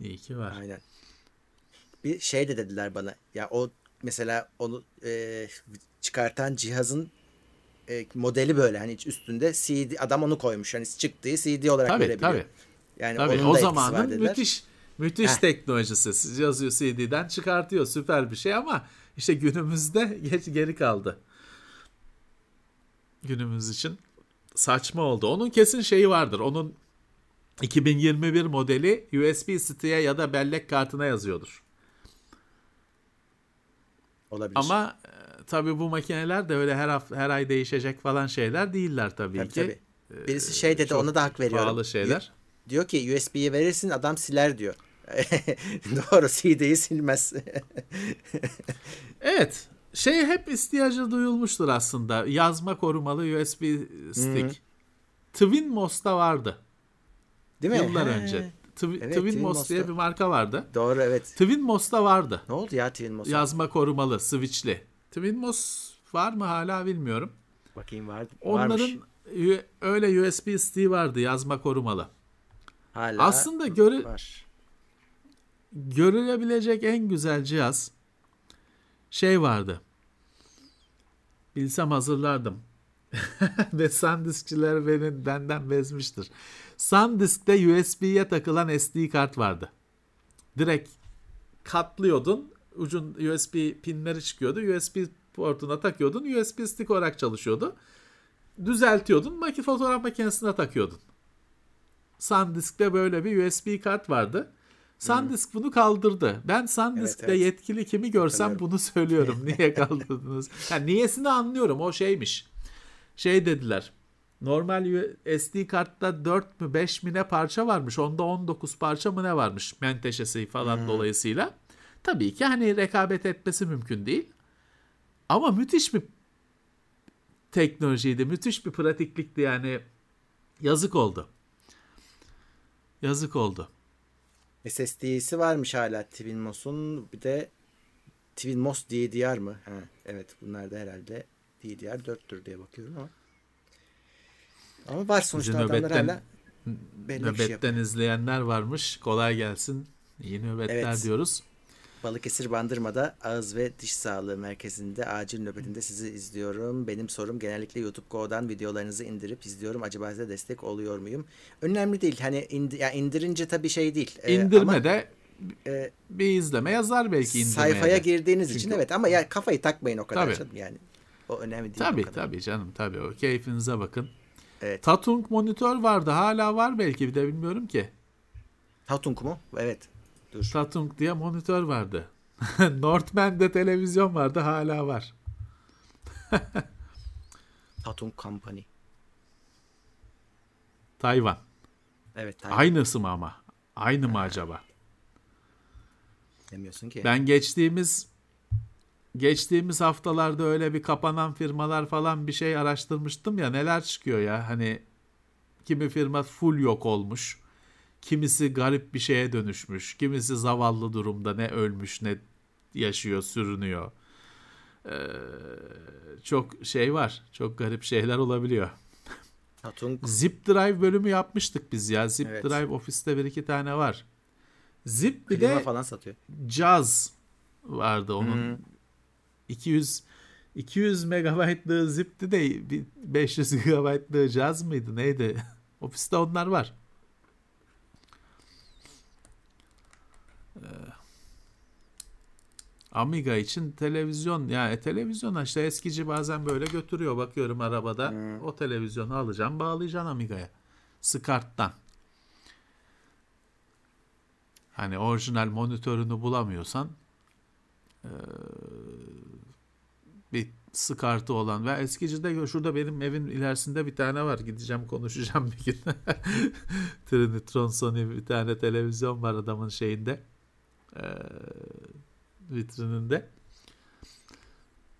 İyi ki var. Aynen. Bir şey de dediler bana. Ya o mesela onu e, çıkartan cihazın e, modeli böyle hani üstünde CD adam onu koymuş. Hani çıktığı CD olarak Tabii verebiliyor. tabii. Yani Tabii onun da o zamanın müthiş müthiş Heh. teknolojisi. Yazıyor CD'den çıkartıyor. Süper bir şey ama işte günümüzde geç geri kaldı. Günümüz için saçma oldu. Onun kesin şeyi vardır. Onun 2021 modeli USB stick'e ya da bellek kartına yazıyordur. Olabilir. Ama e, tabii bu makineler de öyle her haf- her ay değişecek falan şeyler değiller tabii, Tabii, ki. tabii. Birisi şey dedi çok ona da hak veriyorum. Pahalı şeyler. Diyor ki USB'yi verirsin adam siler diyor. [LAUGHS] Doğru CD'yi silmez. [LAUGHS] Evet. Şey hep ihtiyacı duyulmuştur aslında. Yazma korumalı USB stick. Twin Mos'ta vardı. Değil mi? Yıllar He. önce. Tw- Evet, Twin Twin Mos diye bir marka vardı. Doğru evet. Twin Mos'ta vardı. Ne oldu ya Twin Mos'a? Yazma korumalı, switchli. Twin Mos var mı hala bilmiyorum. Bakayım var, varmış. Onların ü- öyle USB stick'i vardı yazma korumalı. Hala Aslında görü var. görülebilecek en güzel cihaz şey vardı. Bilsem hazırlardım. [LAUGHS] Ve SanDisk'çiler beni benden bezmiştir. SanDisk'te USB'ye takılan SD kart vardı. Direkt katlıyordun. Ucun USB pinleri çıkıyordu. USB portuna takıyordun. USB stick olarak çalışıyordu. Düzeltiyordun. Maki fotoğraf makinesine takıyordun. SanDisk'te böyle bir USB kart vardı. SanDisk bunu kaldırdı. Ben SanDisk'te Evet, evet. yetkili kimi görsem Hatırlıyorum. bunu söylüyorum. Niye [LAUGHS] kaldırdınız? Yani niyesini anlıyorum. O şeymiş. Şey dediler. Normal SD kartta 4 mü 5 mi ne parça varmış. Onda 19 parça mı ne varmış menteşesi falan Hmm. dolayısıyla. Tabii ki hani rekabet etmesi mümkün değil. Ama müthiş bir teknolojiydi. Müthiş bir pratiklikti yani. Yazık oldu. Yazık oldu. SSD'si varmış hala Twinmos'un. Bir de Twinmos DDR mı? Ha, evet bunlar da herhalde DDR 4'tür diye bakıyorum ama. Ama var sonuçta Bizi adamlar nöbetten- hala şey. Nöbetten izleyenler varmış. Kolay gelsin. İyi nöbetler Evet. diyoruz. Balıkesir Bandırma'da Ağız ve Diş Sağlığı Merkezi'nde acil nöbetinde sizi izliyorum. Benim sorum genellikle YouTube Go'dan videolarınızı indirip izliyorum. Acaba size destek oluyor muyum? Önemli değil. Hani indi, ya indirince tabii şey değil. Ee, İndirme ama, de e, bir izleme yazar belki indirmeye sayfaya de. girdiğiniz için Çünkü- evet ama ya kafayı takmayın o kadar Tabii. canım yani. O önemli değil. Tabii tabii canım tabii o keyfinize bakın. Evet. Tatung monitör vardı hala var belki bir de bilmiyorum ki. Tatung mu? Evet. Dur. Tatung diye monitör vardı. [LAUGHS] Northman'de televizyon vardı hala var. [LAUGHS] Tatung Company. Tayvan. Evet. Tayvan Aynısı mı ama? Aynı mı acaba? demiyorsun ki. Ben geçtiğimiz geçtiğimiz haftalarda öyle bir kapanan firmalar falan bir şey araştırmıştım ya neler çıkıyor ya hani kimi firma full yok olmuş. Kimisi garip bir şeye dönüşmüş. Kimisi zavallı durumda ne ölmüş ne yaşıyor, sürünüyor. Ee, çok şey var. Çok garip şeyler olabiliyor. Tatung Zip Drive bölümü yapmıştık biz ya. Zip Evet. Drive ofiste bir iki tane var. Zip bir klima de falan satıyor. Jazz vardı onun. Hı. 200 200 megabaytlığı zipti de bir 500 gigabaytlığı Jazz mıydı neydi? [LAUGHS] Ofiste onlar var. Ee, Amiga için televizyon yani televizyon işte eskici bazen böyle götürüyor bakıyorum arabada Hı. o televizyonu alacağım bağlayacaksın Amiga'ya Skart'tan hani orijinal monitörünü bulamıyorsan eee, bir sıkartı olan. Ve eskicide şurada benim evin ilerisinde bir tane var. Gideceğim konuşacağım bir gün. [LAUGHS] Trinitron Sony bir tane televizyon var adamın şeyinde. Eee, vitrininde.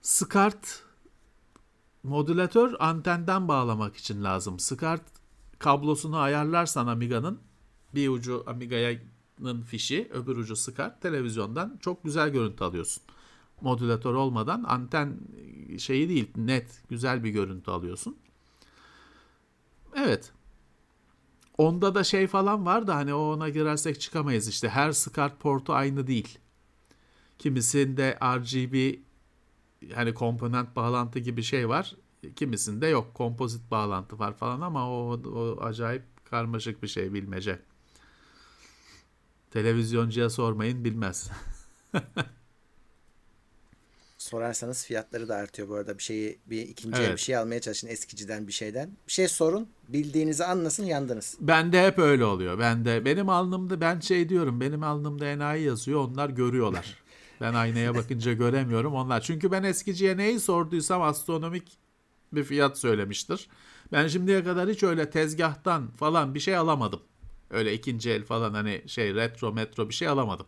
SCART modülatör antenden bağlamak için lazım. SCART kablosunu ayarlarsan Amiga'nın bir ucu Amiga'nın fişi, öbür ucu SCART televizyondan çok güzel görüntü alıyorsun. Modülatör olmadan anten şeyi değil, net, güzel bir görüntü alıyorsun. Evet. Onda da şey falan var da hani o ona girersek çıkamayız işte. Her SCART portu aynı değil. Kimisinde RGB hani komponent bağlantı gibi şey var. Kimisinde yok. Kompozit bağlantı var falan ama o, o acayip karmaşık bir şey bilmece. Televizyoncuya sormayın bilmez. [LAUGHS] Sorarsanız fiyatları da artıyor bu arada. Bir şeyi bir ikinci Evet. bir şey almaya çalışın eskiciden bir şeyden. Bir şey sorun. Bildiğinizi anlasın yandınız. Bende hep öyle oluyor. Ben de benim alnımda ben şey diyorum. Benim alnımda enayi yazıyor. Onlar görüyorlar. [LAUGHS] Ben aynaya bakınca göremiyorum onlar. Çünkü ben eskiciye neyi sorduysam astronomik bir fiyat söylemiştir. Ben şimdiye kadar hiç öyle tezgahtan falan bir şey alamadım. Öyle ikinci el falan hani şey retro metro bir şey alamadım.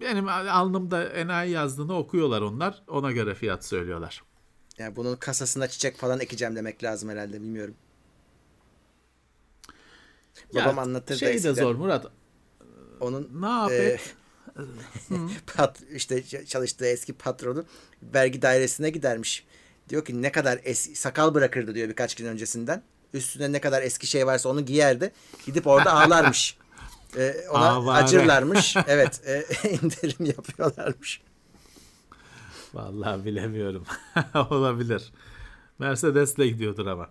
Benim alnımda enayi yazdığını okuyorlar onlar. Ona göre fiyat söylüyorlar. Yani bunun kasasına çiçek falan ekeceğim demek lazım herhalde bilmiyorum. Ya, Babam anlatır da şey de eskiden. zor Murat. Onun Ne yap e, [LAUGHS] pat, işte çalıştığı eski patronu vergi dairesine gidermiş. Diyor ki ne kadar es sakal bırakırdı diyor birkaç gün öncesinden. Üstüne ne kadar eski şey varsa onu giyerdi. Gidip orada [LAUGHS] ağlarmış. E, ona Avare. acırlarmış. [LAUGHS] Evet, e, [LAUGHS] indirim yapıyorlarmış. Vallahi bilemiyorum. [LAUGHS] Olabilir. Mercedes'le gidiyordur ama.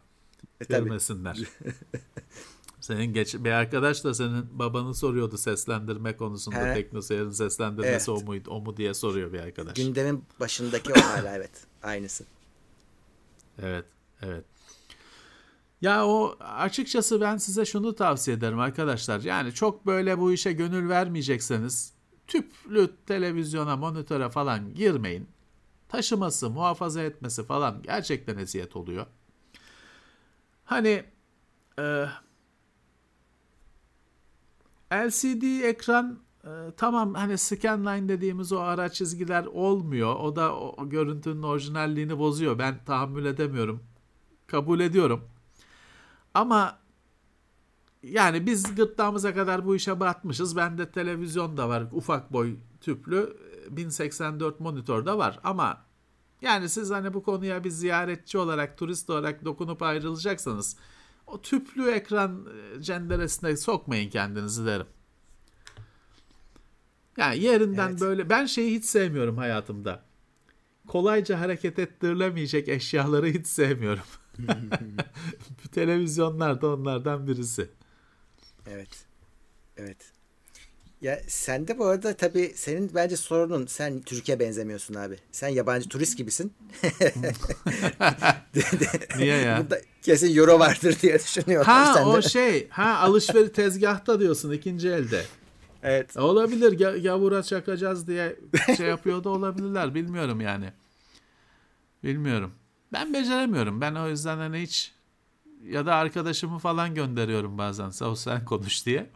E. Görmesinler. Senin geç bir arkadaş da senin babanı soruyordu seslendirme konusunda He. teknoseyir'in seslendirmesi Evet. o muydu o mu diye soruyor bir arkadaş. Gündemin başındaki o hala evet. Aynısı. Evet, evet. Ya o açıkçası ben size şunu tavsiye ederim arkadaşlar. Yani çok böyle bu işe gönül vermeyecekseniz tüplü televizyona, monitöre falan girmeyin. Taşıması, muhafaza etmesi falan gerçekten eziyet oluyor. Hani e, LCD ekran e, tamam hani scanline dediğimiz o ara çizgiler olmuyor. O da o, o görüntünün orijinalliğini bozuyor. Ben tahammül edemiyorum. Kabul ediyorum. Ama yani biz gırtlağımıza kadar bu işe batmışız. Bende televizyon da var. Ufak boy tüplü. 1084 monitör de var. Ama Yani siz hani bu konuya bir ziyaretçi olarak, turist olarak dokunup ayrılacaksanız o tüplü ekran e, cenderesine sokmayın kendinizi derim. Yani yerinden Evet. böyle ben şeyi hiç sevmiyorum hayatımda. Kolayca hareket ettirilemeyecek eşyaları hiç sevmiyorum. [LAUGHS] [LAUGHS] Televizyonlar da onlardan birisi. Evet. Evet. Ya sen de bu arada tabii senin bence sorunun sen Türkiye benzemiyorsun abi. Sen yabancı turist gibisin. [LAUGHS] Niye ya? Burada kesin euro vardır diye düşünüyorum. Ha sen o de. şey, ha alışveriş tezgahta diyorsun ikinci elde. Evet. Olabilir ga- gavura çakacağız diye şey yapıyor da olabilirler bilmiyorum yani. Bilmiyorum. Ben beceremiyorum. Ben o yüzden hani hiç ya da arkadaşımı falan gönderiyorum bazen. Sağ ol sen konuş diye.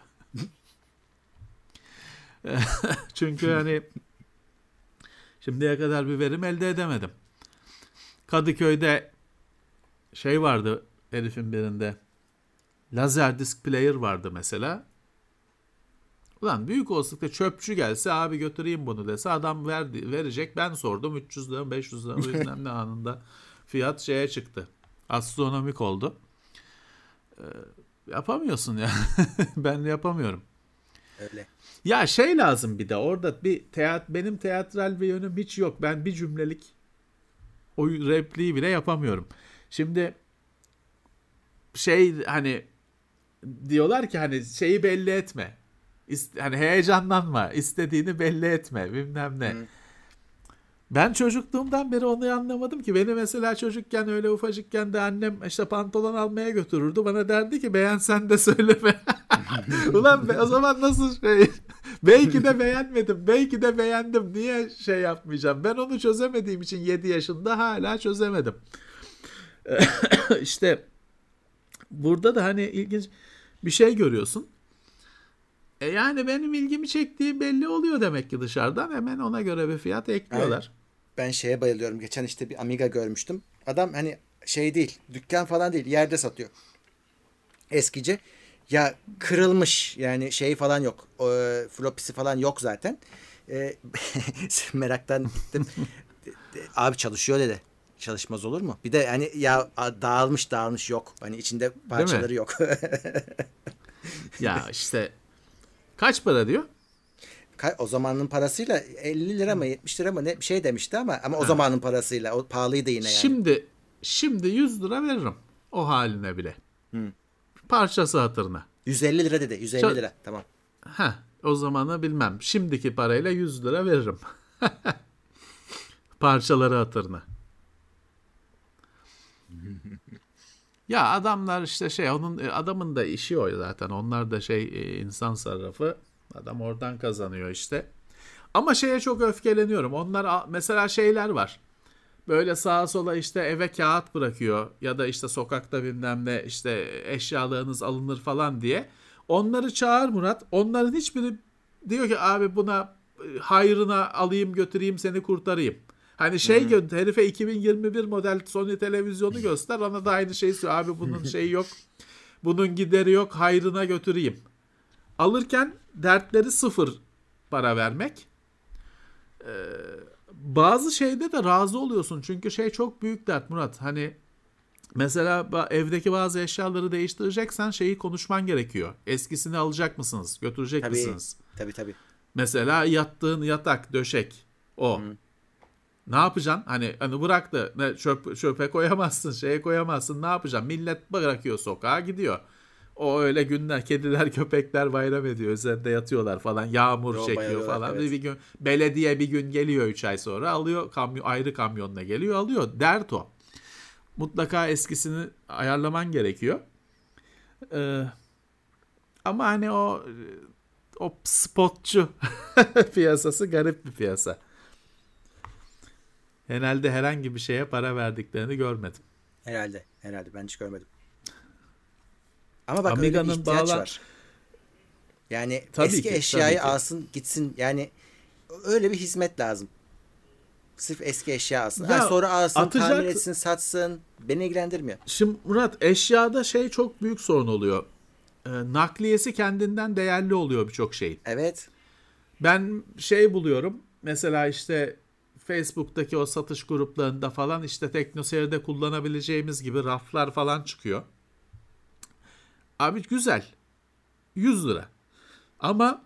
[LAUGHS] Çünkü hani şimdiye kadar bir verim elde edemedim. Kadıköy'de şey vardı herifin birinde. Lazer disk player vardı mesela. Ulan büyük olasılıkla çöpçü gelse abi götüreyim bunu dese adam verdi, verecek. Ben sordum 300 lira 500 lira bilmem ne anında [LAUGHS] fiyat şeye çıktı. Astronomik oldu. Ee, yapamıyorsun ya. [LAUGHS] ben yapamıyorum. Öyle. Ya şey lazım bir de orada bir teat benim teatral bir yönüm hiç yok. Ben bir cümlelik o repliği bile yapamıyorum. Şimdi şey hani diyorlar ki hani şeyi belli etme. İst- hani heyecanlanma, istediğini belli etme, bilmem ne. Hı. Ben çocukluğumdan beri onu anlamadım ki. Beni mesela çocukken öyle ufacıkken de annem işte pantolon almaya götürürdü. Bana derdi ki beğensen de söyleme. [LAUGHS] Ulan be, o zaman nasıl şey? [LAUGHS] Belki de beğenmedim. Belki de beğendim. Niye şey yapmayacağım? Ben onu çözemediğim için 7 yaşında hala çözemedim. [COUGHS] işte burada da hani ilginç bir şey görüyorsun. E yani benim ilgimi çektiği belli oluyor demek ki dışarıdan. Hemen ona göre bir fiyat ekliyorlar. Ben şeye bayılıyorum. Geçen işte bir Amiga görmüştüm. Adam hani şey değil, dükkan falan değil, yerde satıyor. Eskici. Ya kırılmış yani şey falan yok. E, flopisi falan yok zaten. E, [LAUGHS] meraktan gittim. Abi çalışıyor dedi. Çalışmaz olur mu? Bir de hani ya dağılmış dağılmış yok. Hani içinde parçaları yok. [LAUGHS] Ya işte kaç para diyor? O zamanın parasıyla 50 lira mı 70 lira mı ne bir şey demişti ama ama o zamanın parasıyla o pahalıydı yine yani. Şimdi şimdi 100 lira veririm o haline bile. Parçası hatırına. 150 lira dedi. 150 Çok- lira. Tamam. Ha, o zamanı bilmem. Şimdiki parayla 100 lira veririm. [LAUGHS] Parçaları hatırına. ya adamlar işte şey onun adamın da işi o zaten. Onlar da şey e, insan sarrafı. Adam oradan kazanıyor işte. Ama şeye çok öfkeleniyorum. Onlar mesela şeyler var. Böyle sağa sola işte eve kağıt bırakıyor ya da işte sokakta bilmem ne işte eşyalarınız alınır falan diye. Onları çağır Murat. Onların hiçbiri diyor ki abi buna e, hayrına alayım götüreyim seni kurtarayım. Hani şey gö- herife 2021 model Sony televizyonu göster ona da aynı şeyi söylüyor. Abi bunun [LAUGHS] şeyi yok. Bunun gideri yok hayrına götüreyim. Alırken dertleri sıfır para vermek bazı şeyde de razı oluyorsun. Çünkü şey çok büyük dert Murat. Hani mesela evdeki bazı eşyaları değiştireceksen şeyi konuşman gerekiyor. Eskisini alacak mısınız? Götürecek Tabii. misiniz? Tabii tabii. Mesela yattığın yatak, döşek o. Ne yapacaksın? Hani hani bırak da çöp çöpe koyamazsın, şeye koyamazsın. Ne yapacaksın? Millet bırakıyor sokağa gidiyor. O öyle günler kediler [LAUGHS] köpekler bayram ediyor. Üzerinde yatıyorlar falan. Yağmur Yo, çekiyor falan. evet. Bir gün belediye bir gün geliyor 3 ay sonra alıyor kamyon ayrı kamyonla geliyor alıyor. Dert o. Mutlaka eskisini ayarlaman gerekiyor. Ee, ama hani o o spotçu [LAUGHS] piyasası garip bir piyasa. Genelde herhangi bir şeye para verdiklerini görmedim. Herhalde. Herhalde. Ben hiç görmedim. Ama bak öyle bir Amiga'nın ihtiyaç bağlan- var. Yani Tabii eski ki, eşyayı alsın gitsin. Yani öyle bir hizmet lazım. Sırf eski eşya alsın. Ya, Ha, sonra alsın, atacak- tamir etsin, satsın. Beni ilgilendirmiyor. Şimdi Murat eşyada şey çok büyük sorun oluyor. Ee, nakliyesi kendinden değerli oluyor birçok şeyin. Evet. Ben şey buluyorum. Mesela işte Facebook'taki o satış gruplarında falan işte TeknoSeyir'de kullanabileceğimiz gibi raflar falan çıkıyor. Abi güzel. 100 lira. Ama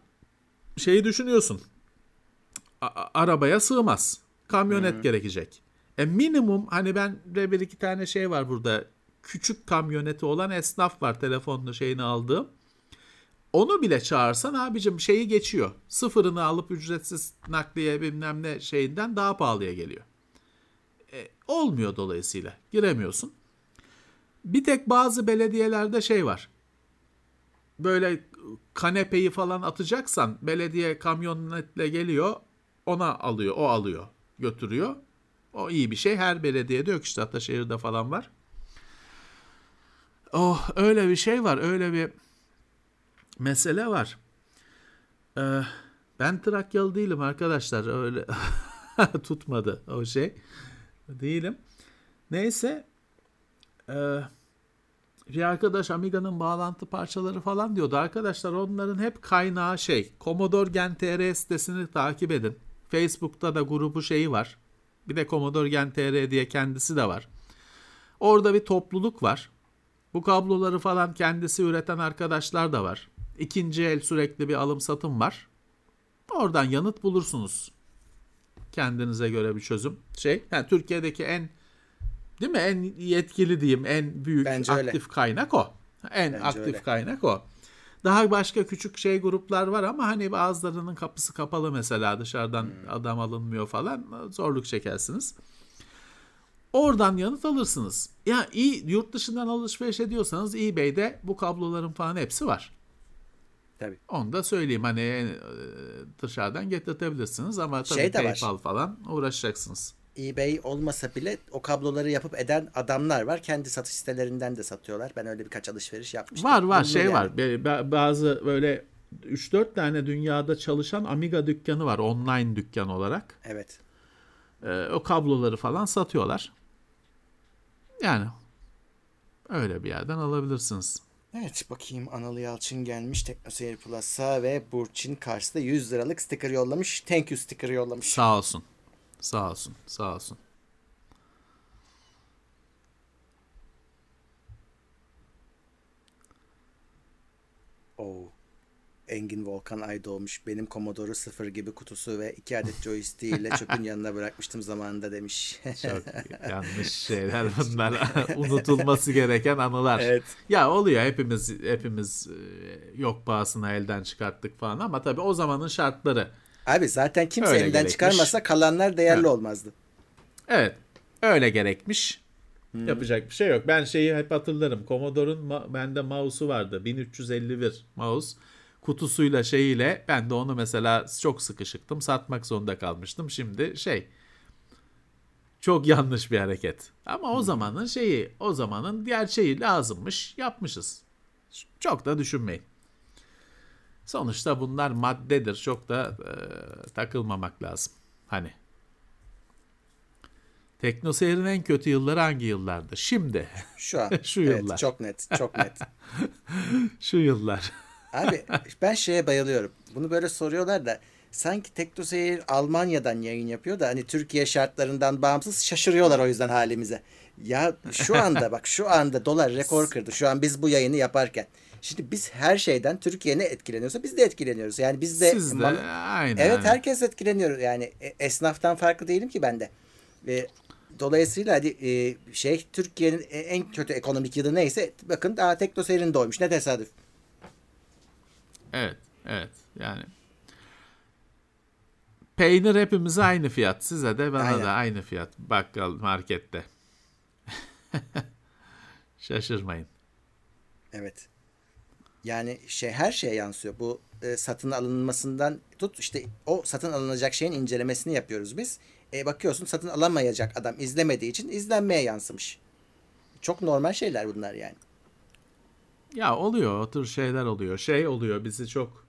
şeyi düşünüyorsun. A- arabaya sığmaz. Kamyonet gerekecek. E minimum hani ben de bir iki tane şey var burada. Küçük kamyoneti olan esnaf var telefonla şeyini aldığım. Onu bile çağırsan abicim şeyi geçiyor. Sıfırını alıp ücretsiz nakliye bilmem ne şeyinden daha pahalıya geliyor. E, olmuyor dolayısıyla. Giremiyorsun. Bir tek bazı belediyelerde şey var. Böyle kanepeyi falan atacaksan belediye kamyonetle geliyor. Ona alıyor. O alıyor. Götürüyor. O iyi bir şey. Her belediyede yok işte. Hatta şehirde falan var. Oh öyle bir şey var. Öyle bir mesele var. Ee, ben Trakyalı değilim arkadaşlar. Öyle [LAUGHS] tutmadı o şey. Değilim. Neyse. Ee, bir arkadaş Amiga'nın bağlantı parçaları falan diyordu. Arkadaşlar onların hep kaynağı şey. Commodore Gen TR sitesini takip edin. Facebook'ta da grubu şeyi var. Bir de Commodore Gen TR diye kendisi de var. Orada bir topluluk var. Bu kabloları falan kendisi üreten arkadaşlar da var. İkinci el sürekli bir alım satım var. Oradan yanıt bulursunuz. Kendinize göre bir çözüm. Şey, yani Türkiye'deki en değil mi? En yetkili diyeyim, en büyük Bence aktif öyle. kaynak o. En Bence aktif öyle. kaynak o. Daha başka küçük şey gruplar var ama hani bazılarının kapısı kapalı mesela dışarıdan Hmm. adam alınmıyor falan zorluk çekersiniz. Oradan yanıt alırsınız. Ya iyi yurt dışından alışveriş ediyorsanız eBay'de bu kabloların falan hepsi var. Tabii. Onu da söyleyeyim hani e, dışarıdan getirtebilirsiniz ama tabii Şey de var. PayPal falan uğraşacaksınız. eBay olmasa bile o kabloları yapıp eden adamlar var. Kendi satış sitelerinden de satıyorlar. Ben öyle birkaç alışveriş yapmıştım. Var var Bulunur şey yani. var. Bazı böyle 3-4 tane dünyada çalışan Amiga dükkanı var online dükkan olarak. Evet. Ee, o kabloları falan satıyorlar. Yani öyle bir yerden alabilirsiniz. Evet bakayım Anıl Yalçın gelmiş TeknoSeyir Plus'a ve Burçin Kars'ta 100 liralık sticker yollamış. Thank you sticker yollamış. Sağ olsun. Sağ olsun. Sağ olsun. Oo. Engin Volkan Ay doğmuş. Benim Commodore'u sıfır gibi kutusu ve iki adet joystick ile [LAUGHS] çöpün yanına bırakmıştım zamanında demiş. Çok [LAUGHS] yanlış şeyler bunlar. [LAUGHS] Unutulması gereken anılar. Evet. Ya oluyor hepimiz hepimiz e, yok pahasına elden çıkarttık falan ama tabii o zamanın şartları. Abi zaten kimse Öyle elinden gerekmiş. çıkarmasa kalanlar değerli Evet. olmazdı. Evet. Öyle gerekmiş. Yapacak bir şey yok. Ben şeyi hep hatırlarım. Commodore'un ma- bende mouse'u vardı. 1351 mouse. Kutusuyla şeyiyle ben de onu mesela çok sıkışıktım. Satmak zorunda kalmıştım. Şimdi şey çok yanlış bir hareket. Ama o zamanın şeyi, o zamanın gerçeği lazımmış. Yapmışız. Çok da düşünmeyin. Sonuçta bunlar maddedir. Çok da e, takılmamak lazım. Hani Teknoseyir'in en kötü yılları hangi yıllardı? Şimdi. Şu an. [LAUGHS] Şu Evet, yıllar. çok net. Çok net. [LAUGHS] Şu yıllar. [LAUGHS] Abi ben şeye bayılıyorum. Bunu böyle soruyorlar da sanki TeknoSeyir Almanya'dan yayın yapıyor da hani Türkiye şartlarından bağımsız şaşırıyorlar o yüzden halimize. Ya şu anda bak şu anda dolar rekor kırdı. Şu an biz bu yayını yaparken. Şimdi biz her şeyden Türkiye ne etkileniyorsa biz de etkileniyoruz. Yani biz de, Siz de aynen. Evet herkes etkileniyor. Yani e, esnaftan farklı değilim ki ben de. Ve dolayısıyla hadi e, şey Türkiye'nin e- en kötü ekonomik yılı neyse bakın daha TeknoSeyir'in doğmuş. Ne tesadüf. Evet, evet. Yani peynir hepimize aynı fiyat. Size de bana Aynen. da aynı fiyat. Bakkal markette. [LAUGHS] Şaşırmayın. Evet. Yani şey her şeye yansıyor. Bu e, satın alınmasından tut işte o satın alınacak şeyin incelemesini yapıyoruz biz. E, bakıyorsun satın alamayacak adam izlemediği için izlenmeye yansımış. Çok normal şeyler bunlar yani. Ya oluyor, o tür şeyler oluyor. Şey oluyor, bizi çok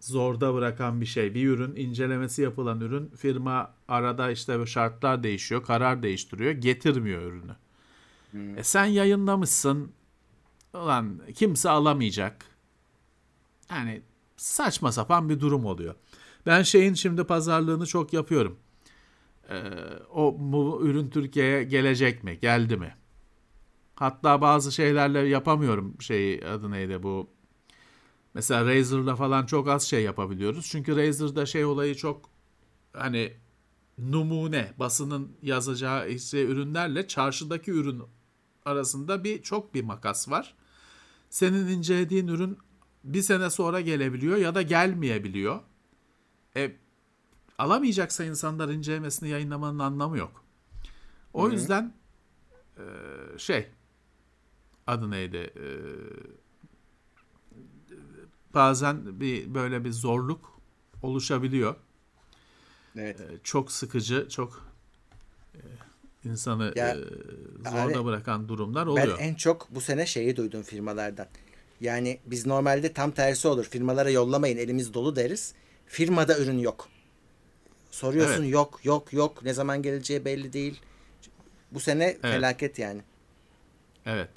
zorda bırakan bir şey. Bir ürün incelemesi yapılan ürün firma arada işte şartlar değişiyor, karar değiştiriyor, getirmiyor ürünü. E sen yayınlamışsın. Ulan kimse alamayacak. Yani saçma sapan bir durum oluyor. Ben şeyin şimdi pazarlığını çok yapıyorum. e, o bu ürün Türkiye'ye gelecek mi? Geldi mi? Hatta bazı şeylerle yapamıyorum şey adı neydi bu Mesela Razer'la falan çok az şey yapabiliyoruz. Çünkü Razer'da şey olayı çok hani numune basının yazacağı işte ürünlerle çarşıdaki ürün arasında bir çok bir makas var. Senin incelediğin ürün bir sene sonra gelebiliyor ya da gelmeyebiliyor. E, alamayacaksa insanlar incelemesini yayınlamanın anlamı yok. O Hı-hı. yüzden e, şey adı neydi? E, bazen bir böyle bir zorluk oluşabiliyor. Evet. Ee, çok sıkıcı, çok e, insanı ya, e, zorda bırakan durumlar oluyor. Ben en çok bu sene şeyi duydum firmalardan. Yani biz normalde tam tersi olur. Firmalara yollamayın elimiz dolu deriz. Firmada ürün yok. Soruyorsun evet. yok yok yok ne zaman geleceği belli değil. Bu sene evet. felaket yani. Evet.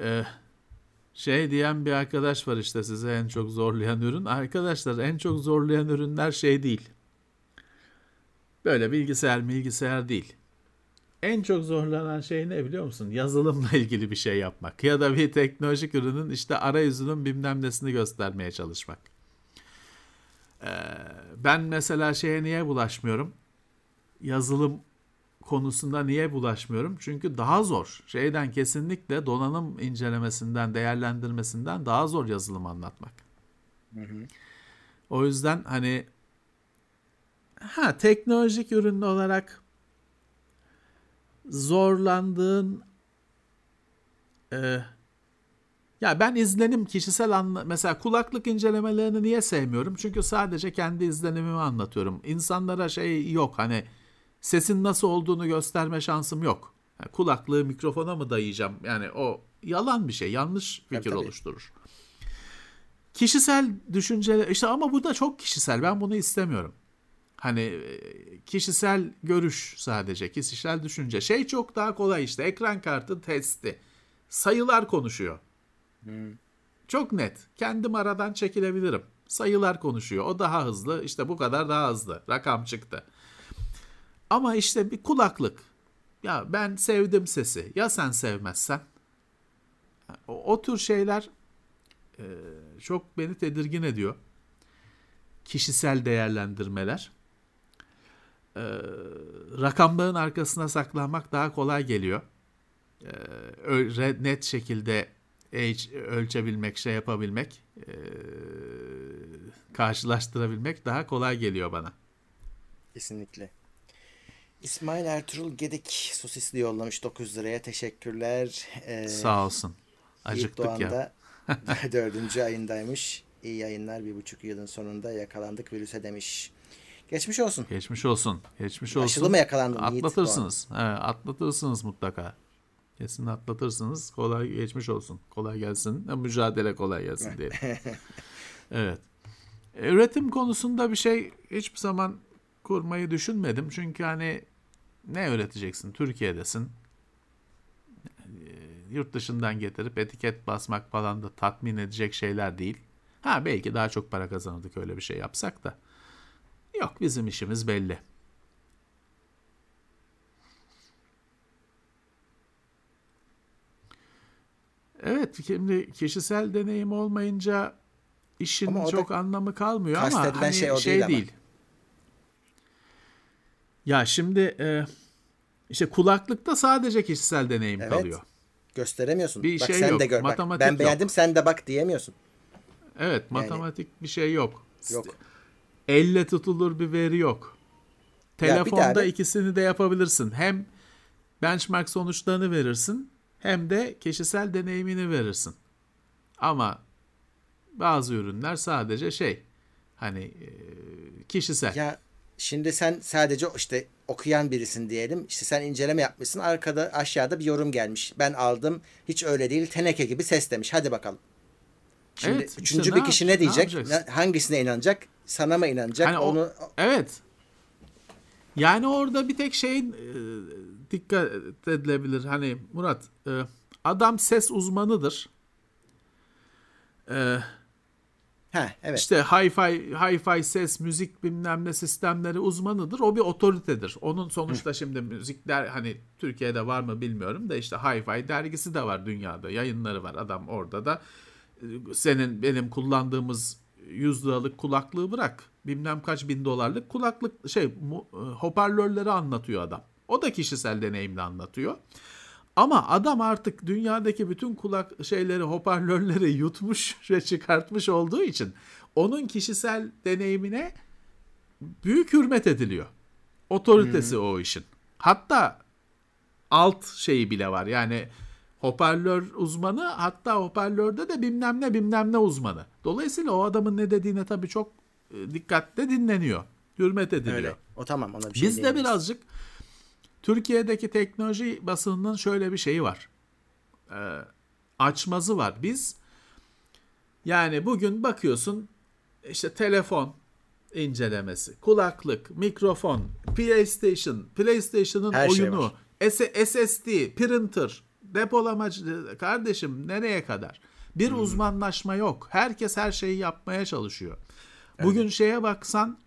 Ee, şey diyen bir arkadaş var işte size en çok zorlayan ürün. Arkadaşlar en çok zorlayan ürünler şey değil. Böyle bilgisayar bilgisayar değil. En çok zorlanan şey ne biliyor musun? Yazılımla ilgili bir şey yapmak. Ya da bir teknolojik ürünün işte arayüzünün bilmem nesini göstermeye çalışmak. Ee, ben mesela şeye niye bulaşmıyorum? Yazılım konusunda niye bulaşmıyorum? Çünkü daha zor. Şeyden kesinlikle donanım incelemesinden, değerlendirmesinden daha zor yazılım anlatmak. Hı hı. O yüzden hani ha teknolojik ürün olarak zorlandığın e, ya ben izlenim kişisel anla mesela kulaklık incelemelerini niye sevmiyorum? Çünkü sadece kendi izlenimimi anlatıyorum. İnsanlara şey yok hani sesin nasıl olduğunu gösterme şansım yok. Yani kulaklığı mikrofona mı dayayacağım? Yani o yalan bir şey, yanlış fikir evet, oluşturur. Kişisel düşünceler işte ama bu da çok kişisel. Ben bunu istemiyorum. Hani e, kişisel görüş sadece, kişisel düşünce. Şey çok daha kolay işte ekran kartı testi. Sayılar konuşuyor. Hmm. Çok net. Kendim aradan çekilebilirim. Sayılar konuşuyor. O daha hızlı. İşte bu kadar daha hızlı. Rakam çıktı. Ama işte bir kulaklık. Ya ben sevdim sesi. Ya sen sevmezsen? O, o tür şeyler e, çok beni tedirgin ediyor. Kişisel değerlendirmeler. E, rakamların arkasına saklanmak daha kolay geliyor. E, net şekilde ölçebilmek, şey yapabilmek, e, karşılaştırabilmek daha kolay geliyor bana. Kesinlikle. İsmail Ertuğrul Gedik sosisli yollamış 9 liraya. Teşekkürler. Ee, Sağ olsun. Acıktık ya. [LAUGHS] dördüncü ayındaymış. İyi yayınlar. Bir buçuk yılın sonunda yakalandık virüse demiş. Geçmiş olsun. Geçmiş olsun. Geçmiş olsun. Aşılı mı yakalandın? Atlatırsınız. Evet, atlatırsınız mutlaka. Kesin atlatırsınız. Kolay geçmiş olsun. Kolay gelsin. Mücadele kolay gelsin diye. [LAUGHS] evet. Üretim konusunda bir şey hiçbir zaman kurmayı düşünmedim. Çünkü hani ne öğreteceksin? Türkiye'desin. Ee, yurt dışından getirip etiket basmak falan da tatmin edecek şeyler değil. Ha belki daha çok para kazanırdık öyle bir şey yapsak da. Yok bizim işimiz belli. Evet şimdi kişisel deneyim olmayınca işin çok anlamı kalmıyor ama hani şey, şey değil. değil. Ya şimdi e, işte kulaklıkta sadece kişisel deneyim evet. kalıyor. Gösteremiyorsun. Bir bak şey sen yok. de gör. Matematik bak, ben beğendim yok. sen de bak diyemiyorsun. Evet matematik yani, bir şey yok. Yok. Elle tutulur bir veri yok. Telefonda ikisini de yapabilirsin. Hem benchmark sonuçlarını verirsin hem de kişisel deneyimini verirsin. Ama bazı ürünler sadece şey hani kişisel. Ya Şimdi sen sadece işte okuyan birisin diyelim. İşte sen inceleme yapmışsın. Arkada aşağıda bir yorum gelmiş. Ben aldım. Hiç öyle değil. Teneke gibi ses demiş. Hadi bakalım. Şimdi evet, üçüncü işte bir kişi ne diyecek? Ne hangisine inanacak? Sana mı inanacak? Hani Onu o, Evet. Yani orada bir tek şey e, dikkat edilebilir. Hani Murat e, adam ses uzmanıdır. E, Ha, evet. İşte hi-fi, hi-fi ses, müzik bilmem ne sistemleri uzmanıdır. O bir otoritedir. Onun sonuçta şimdi müzikler hani Türkiye'de var mı bilmiyorum da işte hi-fi dergisi de var dünyada. Yayınları var adam orada da. Senin benim kullandığımız 100 liralık kulaklığı bırak. Bilmem kaç bin dolarlık kulaklık şey hoparlörleri anlatıyor adam. O da kişisel deneyimle anlatıyor. Ama adam artık dünyadaki bütün kulak şeyleri, hoparlörleri yutmuş [LAUGHS] ve çıkartmış olduğu için onun kişisel deneyimine büyük hürmet ediliyor. Otoritesi hmm. o işin. Hatta alt şeyi bile var. Yani hoparlör uzmanı hatta hoparlörde de bilmem ne bilmem ne uzmanı. Dolayısıyla o adamın ne dediğine tabii çok e, dikkatle dinleniyor. Hürmet ediliyor. Öyle. O tamam ona bir şey Biz de birazcık Türkiye'deki teknoloji basınının şöyle bir şeyi var. Ee, açmazı var. Biz yani bugün bakıyorsun işte telefon incelemesi, kulaklık, mikrofon, PlayStation, PlayStation'ın şey oyunu, şey SSD, printer, depolamacı kardeşim nereye kadar? Bir hmm. uzmanlaşma yok. Herkes her şeyi yapmaya çalışıyor. Bugün evet. şeye baksan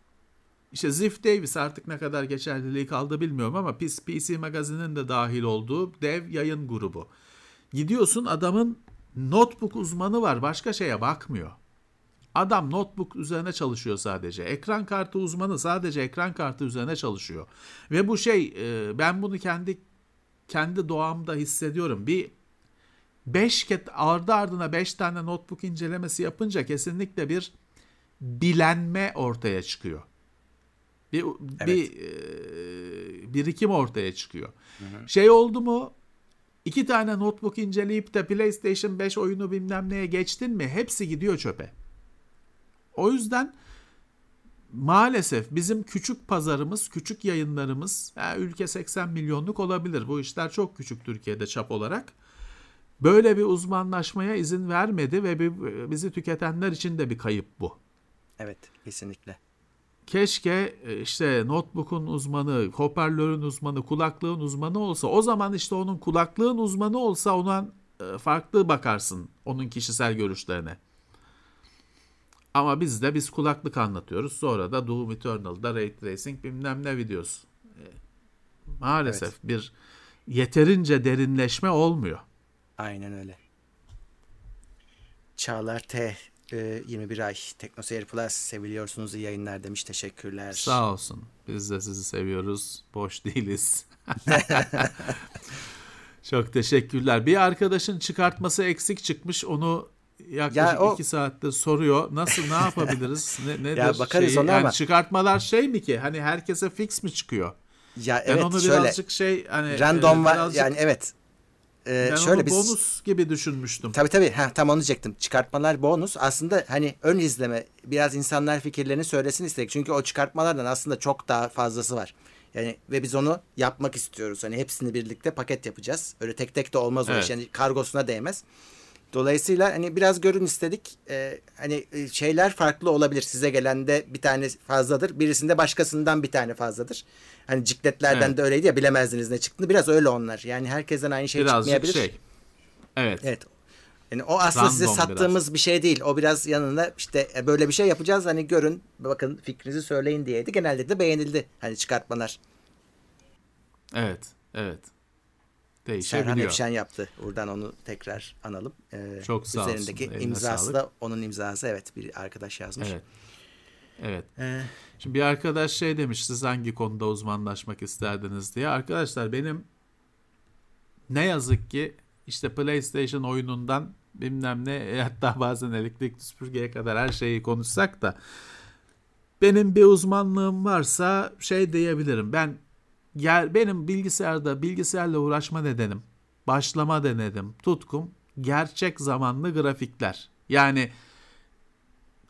işte Ziff Davis artık ne kadar geçerliliği kaldı bilmiyorum ama PC Magazine'in de dahil olduğu dev yayın grubu. Gidiyorsun adamın notebook uzmanı var başka şeye bakmıyor. Adam notebook üzerine çalışıyor sadece. Ekran kartı uzmanı sadece ekran kartı üzerine çalışıyor. Ve bu şey e, ben bunu kendi kendi doğamda hissediyorum. Bir 5 ket ardı ardına 5 tane notebook incelemesi yapınca kesinlikle bir bilenme ortaya çıkıyor. Bir evet. bir e, birikim ortaya çıkıyor. Hı hı. Şey oldu mu? İki tane notebook inceleyip de PlayStation 5 oyunu bilmem neye geçtin mi? Hepsi gidiyor çöpe. O yüzden maalesef bizim küçük pazarımız, küçük yayınlarımız, yani ülke 80 milyonluk olabilir. Bu işler çok küçük Türkiye'de çap olarak. Böyle bir uzmanlaşmaya izin vermedi ve bizi tüketenler için de bir kayıp bu. Evet, kesinlikle keşke e, işte notebook'un uzmanı, hoparlörün uzmanı, kulaklığın uzmanı olsa o zaman işte onun kulaklığın uzmanı olsa ona e, farklı bakarsın onun kişisel görüşlerine. Ama biz de biz kulaklık anlatıyoruz. Sonra da Doom Eternal'da Ray Tracing bilmem ne videosu. E, maalesef evet. bir yeterince derinleşme olmuyor. Aynen öyle. Çağlar T 21 ee, ay TeknoSeyir Plus seviliyorsunuz iyi yayınlar demiş. Teşekkürler. Sağ olsun. Biz de sizi seviyoruz. Boş değiliz. [LAUGHS] Çok teşekkürler. Bir arkadaşın çıkartması eksik çıkmış. Onu yaklaşık ya o... iki saatte soruyor. Nasıl ne yapabiliriz? [LAUGHS] Ne, nedir ya bakarız şeyi? ona yani ama. Çıkartmalar şey mi ki? Hani herkese fix mi çıkıyor? Ya evet ben onu şöyle, birazcık şey hani random e, var birazcık... yani evet ee, ben şöyle onu biz, bonus gibi düşünmüştüm. Tabii tabii. Ha, tam onu diyecektim. Çıkartmalar bonus. Aslında hani ön izleme biraz insanlar fikirlerini söylesin istedik. Çünkü o çıkartmalardan aslında çok daha fazlası var. Yani ve biz onu yapmak istiyoruz. Hani hepsini birlikte paket yapacağız. Öyle tek tek de olmaz evet. o iş. Yani kargosuna değmez. Dolayısıyla hani biraz görün istedik. Ee, hani e, şeyler farklı olabilir. Size gelende bir tane fazladır. Birisinde başkasından bir tane fazladır. Hani cikletlerden evet. de öyleydi ya bilemezdiniz ne çıktığını. Biraz öyle onlar. Yani herkesten aynı şey Birazcık çıkmayabilir. şey. Evet. Evet. Yani o aslında Random size sattığımız biraz. bir şey değil. O biraz yanında işte e, böyle bir şey yapacağız. Hani görün bakın fikrinizi söyleyin diyeydi. Genelde de beğenildi. Hani çıkartmalar. Evet. Evet değişebiliyor. Serhan Epşen yaptı. Buradan onu tekrar analım. Ee, Çok sağ Üzerindeki olsun. imzası sağlık. da onun imzası. Evet bir arkadaş yazmış. Evet. Evet. Ee, Şimdi bir arkadaş şey demiş siz hangi konuda uzmanlaşmak isterdiniz diye. Arkadaşlar benim ne yazık ki işte PlayStation oyunundan bilmem ne hatta bazen elektrik süpürgeye kadar her şeyi konuşsak da benim bir uzmanlığım varsa şey diyebilirim. Ben Ger benim bilgisayarda bilgisayarla uğraşma nedenim, başlama denedim, tutkum gerçek zamanlı grafikler. Yani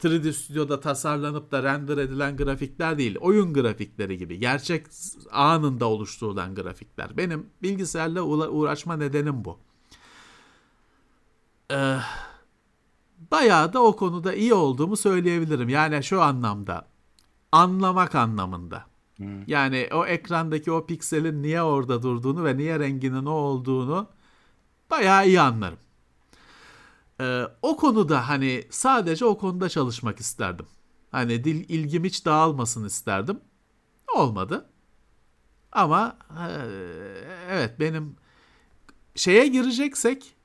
3D Studio'da tasarlanıp da render edilen grafikler değil, oyun grafikleri gibi. Gerçek anında oluşturulan grafikler. Benim bilgisayarla uğraşma nedenim bu. Ee, bayağı da o konuda iyi olduğumu söyleyebilirim. Yani şu anlamda, anlamak anlamında. Yani o ekrandaki o pikselin niye orada durduğunu ve niye renginin o olduğunu bayağı iyi anlarım. Ee, o konuda hani sadece o konuda çalışmak isterdim. Hani dil ilgim hiç dağılmasın isterdim. Olmadı. Ama e, evet benim şeye gireceksek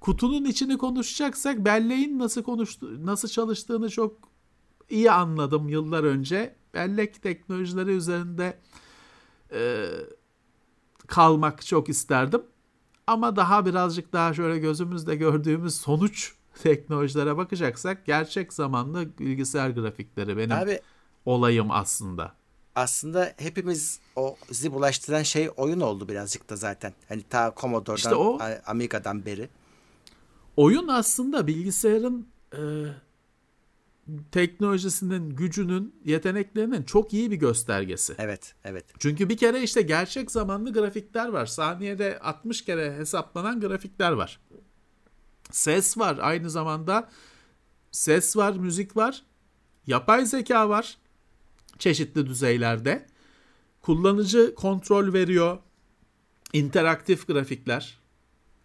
kutunun içini konuşacaksak belleğin nasıl konuştu nasıl çalıştığını çok iyi anladım yıllar önce. Bellek teknolojileri üzerinde e, kalmak çok isterdim. Ama daha birazcık daha şöyle gözümüzde gördüğümüz sonuç [LAUGHS] teknolojilere bakacaksak gerçek zamanlı bilgisayar grafikleri benim Abi olayım aslında. aslında hepimiz o bizi bulaştıran şey oyun oldu birazcık da zaten. Hani ta Commodore'dan, İşte o- Amiga'dan beri. Oyun aslında bilgisayarın e, teknolojisinin, gücünün, yeteneklerinin çok iyi bir göstergesi. Evet, evet. Çünkü bir kere işte gerçek zamanlı grafikler var. Saniyede 60 kere hesaplanan grafikler var. Ses var aynı zamanda. Ses var, müzik var. Yapay zeka var. Çeşitli düzeylerde. Kullanıcı kontrol veriyor. İnteraktif grafikler.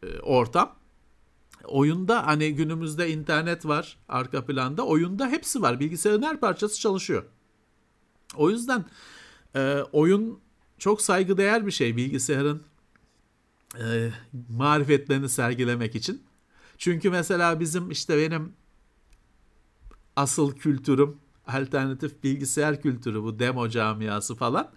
e, ortam. Oyunda hani günümüzde internet var arka planda. Oyunda hepsi var. Bilgisayarın her parçası çalışıyor. O yüzden e, oyun çok saygıdeğer bir şey bilgisayarın e, marifetlerini sergilemek için. Çünkü mesela bizim işte benim asıl kültürüm alternatif bilgisayar kültürü bu demo camiası falan.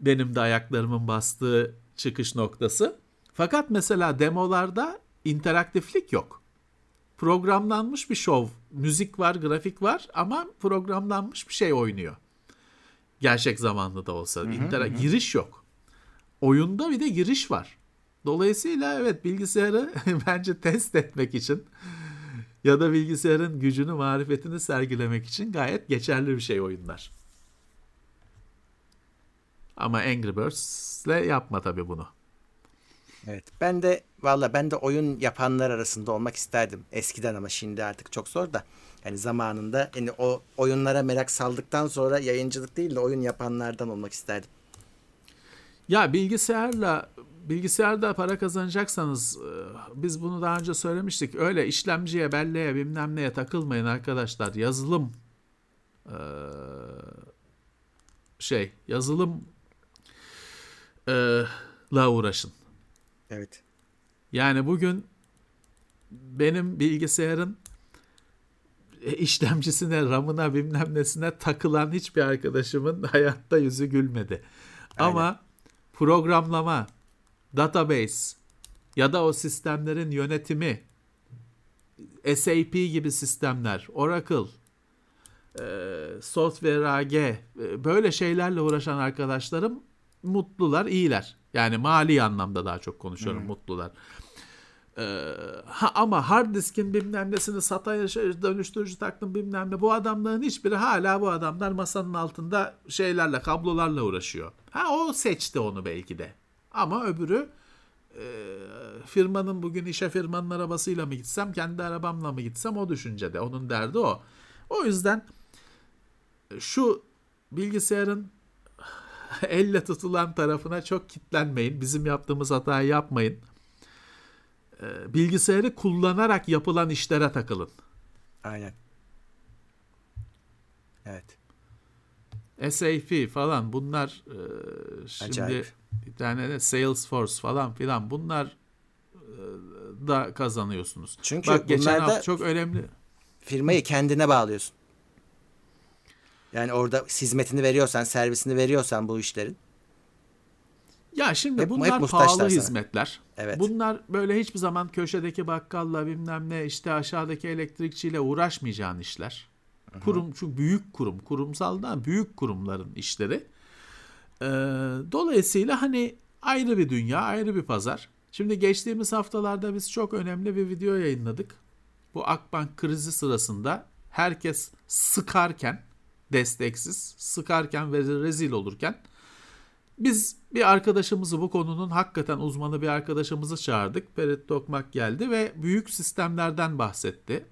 Benim de ayaklarımın bastığı çıkış noktası. Fakat mesela demolarda interaktiflik yok. Programlanmış bir şov, müzik var, grafik var ama programlanmış bir şey oynuyor. Gerçek zamanlı da olsa. İntera- Giriş yok. Oyunda bir de giriş var. Dolayısıyla evet bilgisayarı [LAUGHS] bence test etmek için ya da bilgisayarın gücünü, marifetini sergilemek için gayet geçerli bir şey oyunlar. Ama Angry Birds'le yapma tabii bunu. Evet. Ben de valla ben de oyun yapanlar arasında olmak isterdim. Eskiden ama şimdi artık çok zor da. Yani zamanında yani o oyunlara merak saldıktan sonra yayıncılık değil de oyun yapanlardan olmak isterdim. Ya bilgisayarla bilgisayarda para kazanacaksanız e, biz bunu daha önce söylemiştik. Öyle işlemciye, belleğe, bilmem neye takılmayın arkadaşlar. Yazılım e, şey, yazılım la uğraşın. Evet. Yani bugün benim bilgisayarın e, işlemcisine, RAM'ına bilmem nesine takılan hiçbir arkadaşımın [LAUGHS] hayatta yüzü gülmedi. Ama programlama, database ya da o sistemlerin yönetimi, SAP gibi sistemler, Oracle, e, Software AG e, böyle şeylerle uğraşan arkadaşlarım mutlular, iyiler. Yani mali anlamda daha çok konuşuyorum mutlular. Ee, ha, ama hard diskin bilmem nesini sataya şey, dönüştürücü taktım bilmem ne. Bu adamların hiçbiri hala bu adamlar masanın altında şeylerle kablolarla uğraşıyor. Ha o seçti onu belki de. Ama öbürü e, firmanın bugün işe firmanın arabasıyla mı gitsem kendi arabamla mı gitsem o düşüncede. Onun derdi o. O yüzden şu bilgisayarın [LAUGHS] elle tutulan tarafına çok kitlenmeyin. Bizim yaptığımız hatayı yapmayın. Ee, Bilgisayarı kullanarak yapılan işlere takılın. Aynen. Evet. SAP falan bunlar e, şimdi Acayip. bir tane de Salesforce falan filan bunlar e, da kazanıyorsunuz. Çünkü Bak geçen hafta çok önemli. Firmayı kendine bağlıyorsun. Yani orada hizmetini veriyorsan, servisini veriyorsan bu işlerin. Ya şimdi Hep- bunlar pahalı sana. hizmetler. Evet. Bunlar böyle hiçbir zaman köşedeki bakkalla bilmem ne işte aşağıdaki elektrikçiyle uğraşmayacağın işler. Kurum şu büyük kurum, kurumsaldan büyük kurumların işleri. Ee, dolayısıyla hani ayrı bir dünya, ayrı bir pazar. Şimdi geçtiğimiz haftalarda biz çok önemli bir video yayınladık. Bu Akbank krizi sırasında herkes sıkarken, desteksiz, sıkarken ve rezil olurken biz bir arkadaşımızı bu konunun hakikaten uzmanı bir arkadaşımızı çağırdık. Ferit Tokmak geldi ve büyük sistemlerden bahsetti.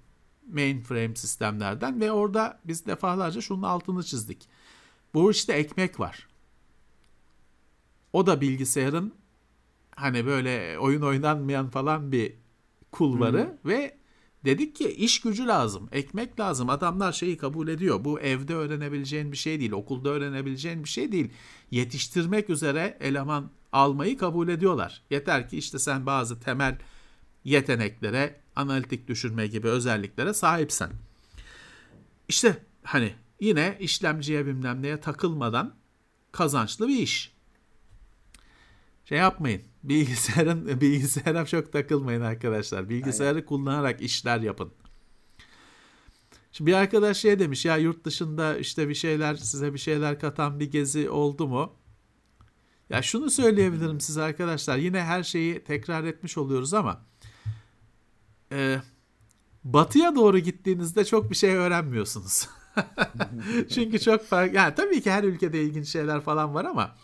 Mainframe sistemlerden ve orada biz defalarca şunun altını çizdik. Bu işte ekmek var. O da bilgisayarın hani böyle oyun oynanmayan falan bir kulvarı ve dedik ki iş gücü lazım, ekmek lazım. Adamlar şeyi kabul ediyor. Bu evde öğrenebileceğin bir şey değil, okulda öğrenebileceğin bir şey değil. Yetiştirmek üzere eleman almayı kabul ediyorlar. Yeter ki işte sen bazı temel yeteneklere, analitik düşünme gibi özelliklere sahipsen. İşte hani yine işlemciye bilmem neye takılmadan kazançlı bir iş. Şey yapmayın. Bilgisayarın [LAUGHS] bilgisayara çok takılmayın arkadaşlar. Bilgisayarı Aynen. kullanarak işler yapın. Şimdi bir arkadaş şey demiş ya yurt dışında işte bir şeyler size bir şeyler katan bir gezi oldu mu? Ya şunu söyleyebilirim size arkadaşlar. Yine her şeyi tekrar etmiş oluyoruz ama e, batıya doğru gittiğinizde çok bir şey öğrenmiyorsunuz. [LAUGHS] Çünkü çok farklı. Yani tabii ki her ülkede ilginç şeyler falan var ama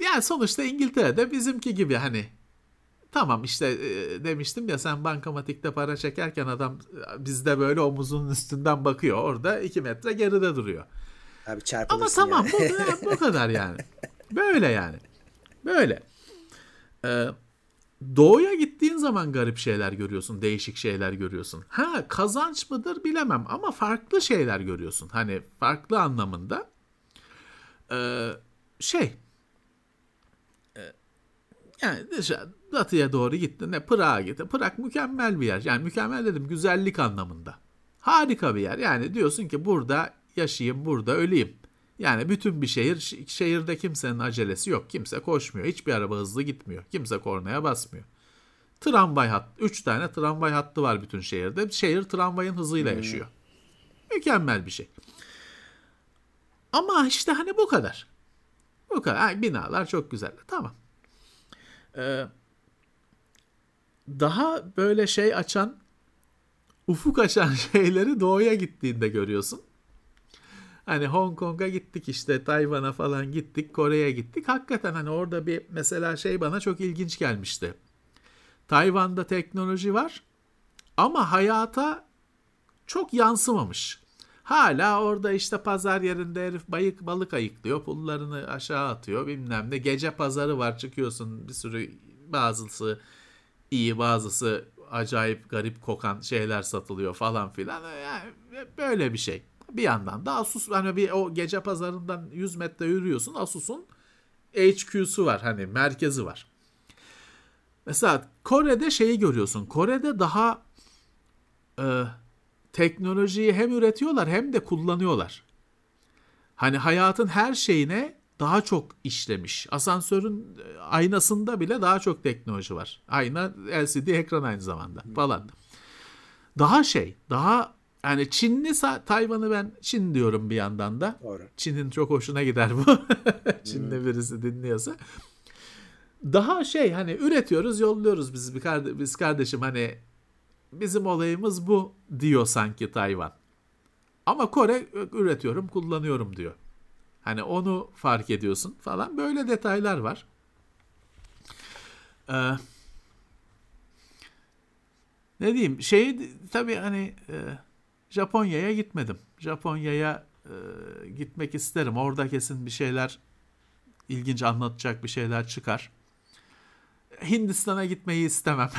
yani sonuçta İngiltere'de bizimki gibi hani tamam işte e, demiştim ya sen bankamatikte para çekerken adam bizde böyle omuzunun üstünden bakıyor. Orada iki metre geride duruyor. Abi Ama tamam yani. bu, bu kadar yani. Böyle yani. Böyle. Ee, doğuya gittiğin zaman garip şeyler görüyorsun, değişik şeyler görüyorsun. Ha kazanç mıdır bilemem ama farklı şeyler görüyorsun. Hani farklı anlamında. Ee, şey yani dışarı, batıya doğru gittin. Ne Prag'a gittin. Prag mükemmel bir yer. Yani mükemmel dedim güzellik anlamında. Harika bir yer. Yani diyorsun ki burada yaşayayım, burada öleyim. Yani bütün bir şehir, şehirde kimsenin acelesi yok. Kimse koşmuyor. Hiçbir araba hızlı gitmiyor. Kimse kornaya basmıyor. Tramvay hattı. Üç tane tramvay hattı var bütün şehirde. Şehir tramvayın hızıyla hmm. yaşıyor. Mükemmel bir şey. Ama işte hani bu kadar. Bu kadar. Yani binalar çok güzel. Tamam. Ee, daha böyle şey açan, ufuk açan [LAUGHS] şeyleri doğuya gittiğinde görüyorsun. Hani Hong Kong'a gittik işte Tayvan'a falan gittik Kore'ye gittik. Hakikaten hani orada bir mesela şey bana çok ilginç gelmişti. Tayvan'da teknoloji var ama hayata çok yansımamış. Hala orada işte pazar yerinde herif bayık balık ayıklıyor. Pullarını aşağı atıyor bilmem ne. Gece pazarı var çıkıyorsun bir sürü bazısı iyi bazısı acayip garip kokan şeyler satılıyor falan filan. Yani böyle bir şey. Bir yandan da Asus hani bir o gece pazarından 100 metre yürüyorsun Asus'un HQ'su var hani merkezi var. Mesela Kore'de şeyi görüyorsun. Kore'de daha e, teknolojiyi hem üretiyorlar hem de kullanıyorlar. Hani hayatın her şeyine daha çok işlemiş. Asansörün e, aynasında bile daha çok teknoloji var. Ayna LCD ekran aynı zamanda falan. Daha şey, daha yani Çinli Tayvan'ı ben Çin diyorum bir yandan da. Doğru. Çin'in çok hoşuna gider bu. [LAUGHS] Çinli birisi dinliyorsa. Daha şey hani üretiyoruz, yolluyoruz biz bir kardeş, biz kardeşim hani bizim olayımız bu diyor sanki Tayvan. Ama Kore üretiyorum, kullanıyorum diyor. Hani onu fark ediyorsun falan. Böyle detaylar var. Ee, ne diyeyim? Şey tabii hani e, Japonya'ya gitmedim. Japonya'ya e, gitmek isterim. Orada kesin bir şeyler ilginç anlatacak bir şeyler çıkar. Hindistan'a gitmeyi istemem.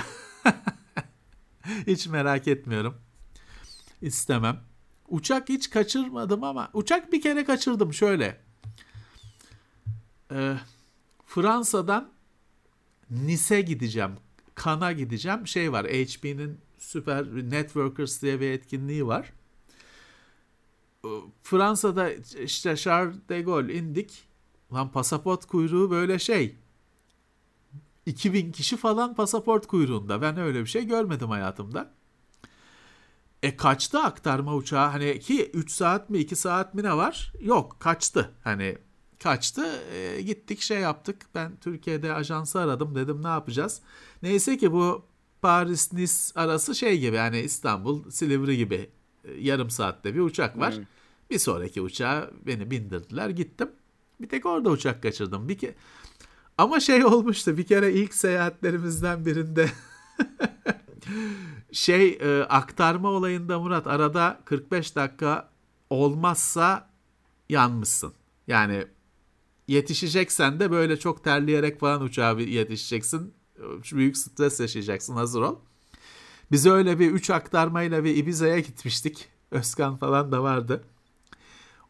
[LAUGHS] [LAUGHS] hiç merak etmiyorum. İstemem. Uçak hiç kaçırmadım ama uçak bir kere kaçırdım şöyle. Ee, Fransa'dan Nice gideceğim. Kana gideceğim. Şey var HP'nin Süper Networkers diye bir etkinliği var. Ee, Fransa'da işte Charles de Gaulle indik. Lan pasaport kuyruğu böyle şey. 2000 kişi falan pasaport kuyruğunda. Ben öyle bir şey görmedim hayatımda. E kaçtı aktarma uçağı? Hani ki 3 saat mi 2 saat mi ne var? Yok kaçtı. Hani kaçtı. E, gittik şey yaptık. Ben Türkiye'de ajansı aradım. Dedim ne yapacağız? Neyse ki bu Paris-Nice arası şey gibi yani İstanbul Silivri gibi e, yarım saatte bir uçak var. Hmm. Bir sonraki uçağa beni bindirdiler gittim. Bir tek orada uçak kaçırdım. Bir ke Ama şey olmuştu bir kere ilk seyahatlerimizden birinde [LAUGHS] şey e, aktarma olayında Murat arada 45 dakika olmazsa yanmışsın. Yani yetişeceksen de böyle çok terleyerek falan uçağa yetişeceksin. Büyük stres yaşayacaksın hazır ol. Biz öyle bir 3 aktarmayla bir Ibiza'ya gitmiştik. Özkan falan da vardı.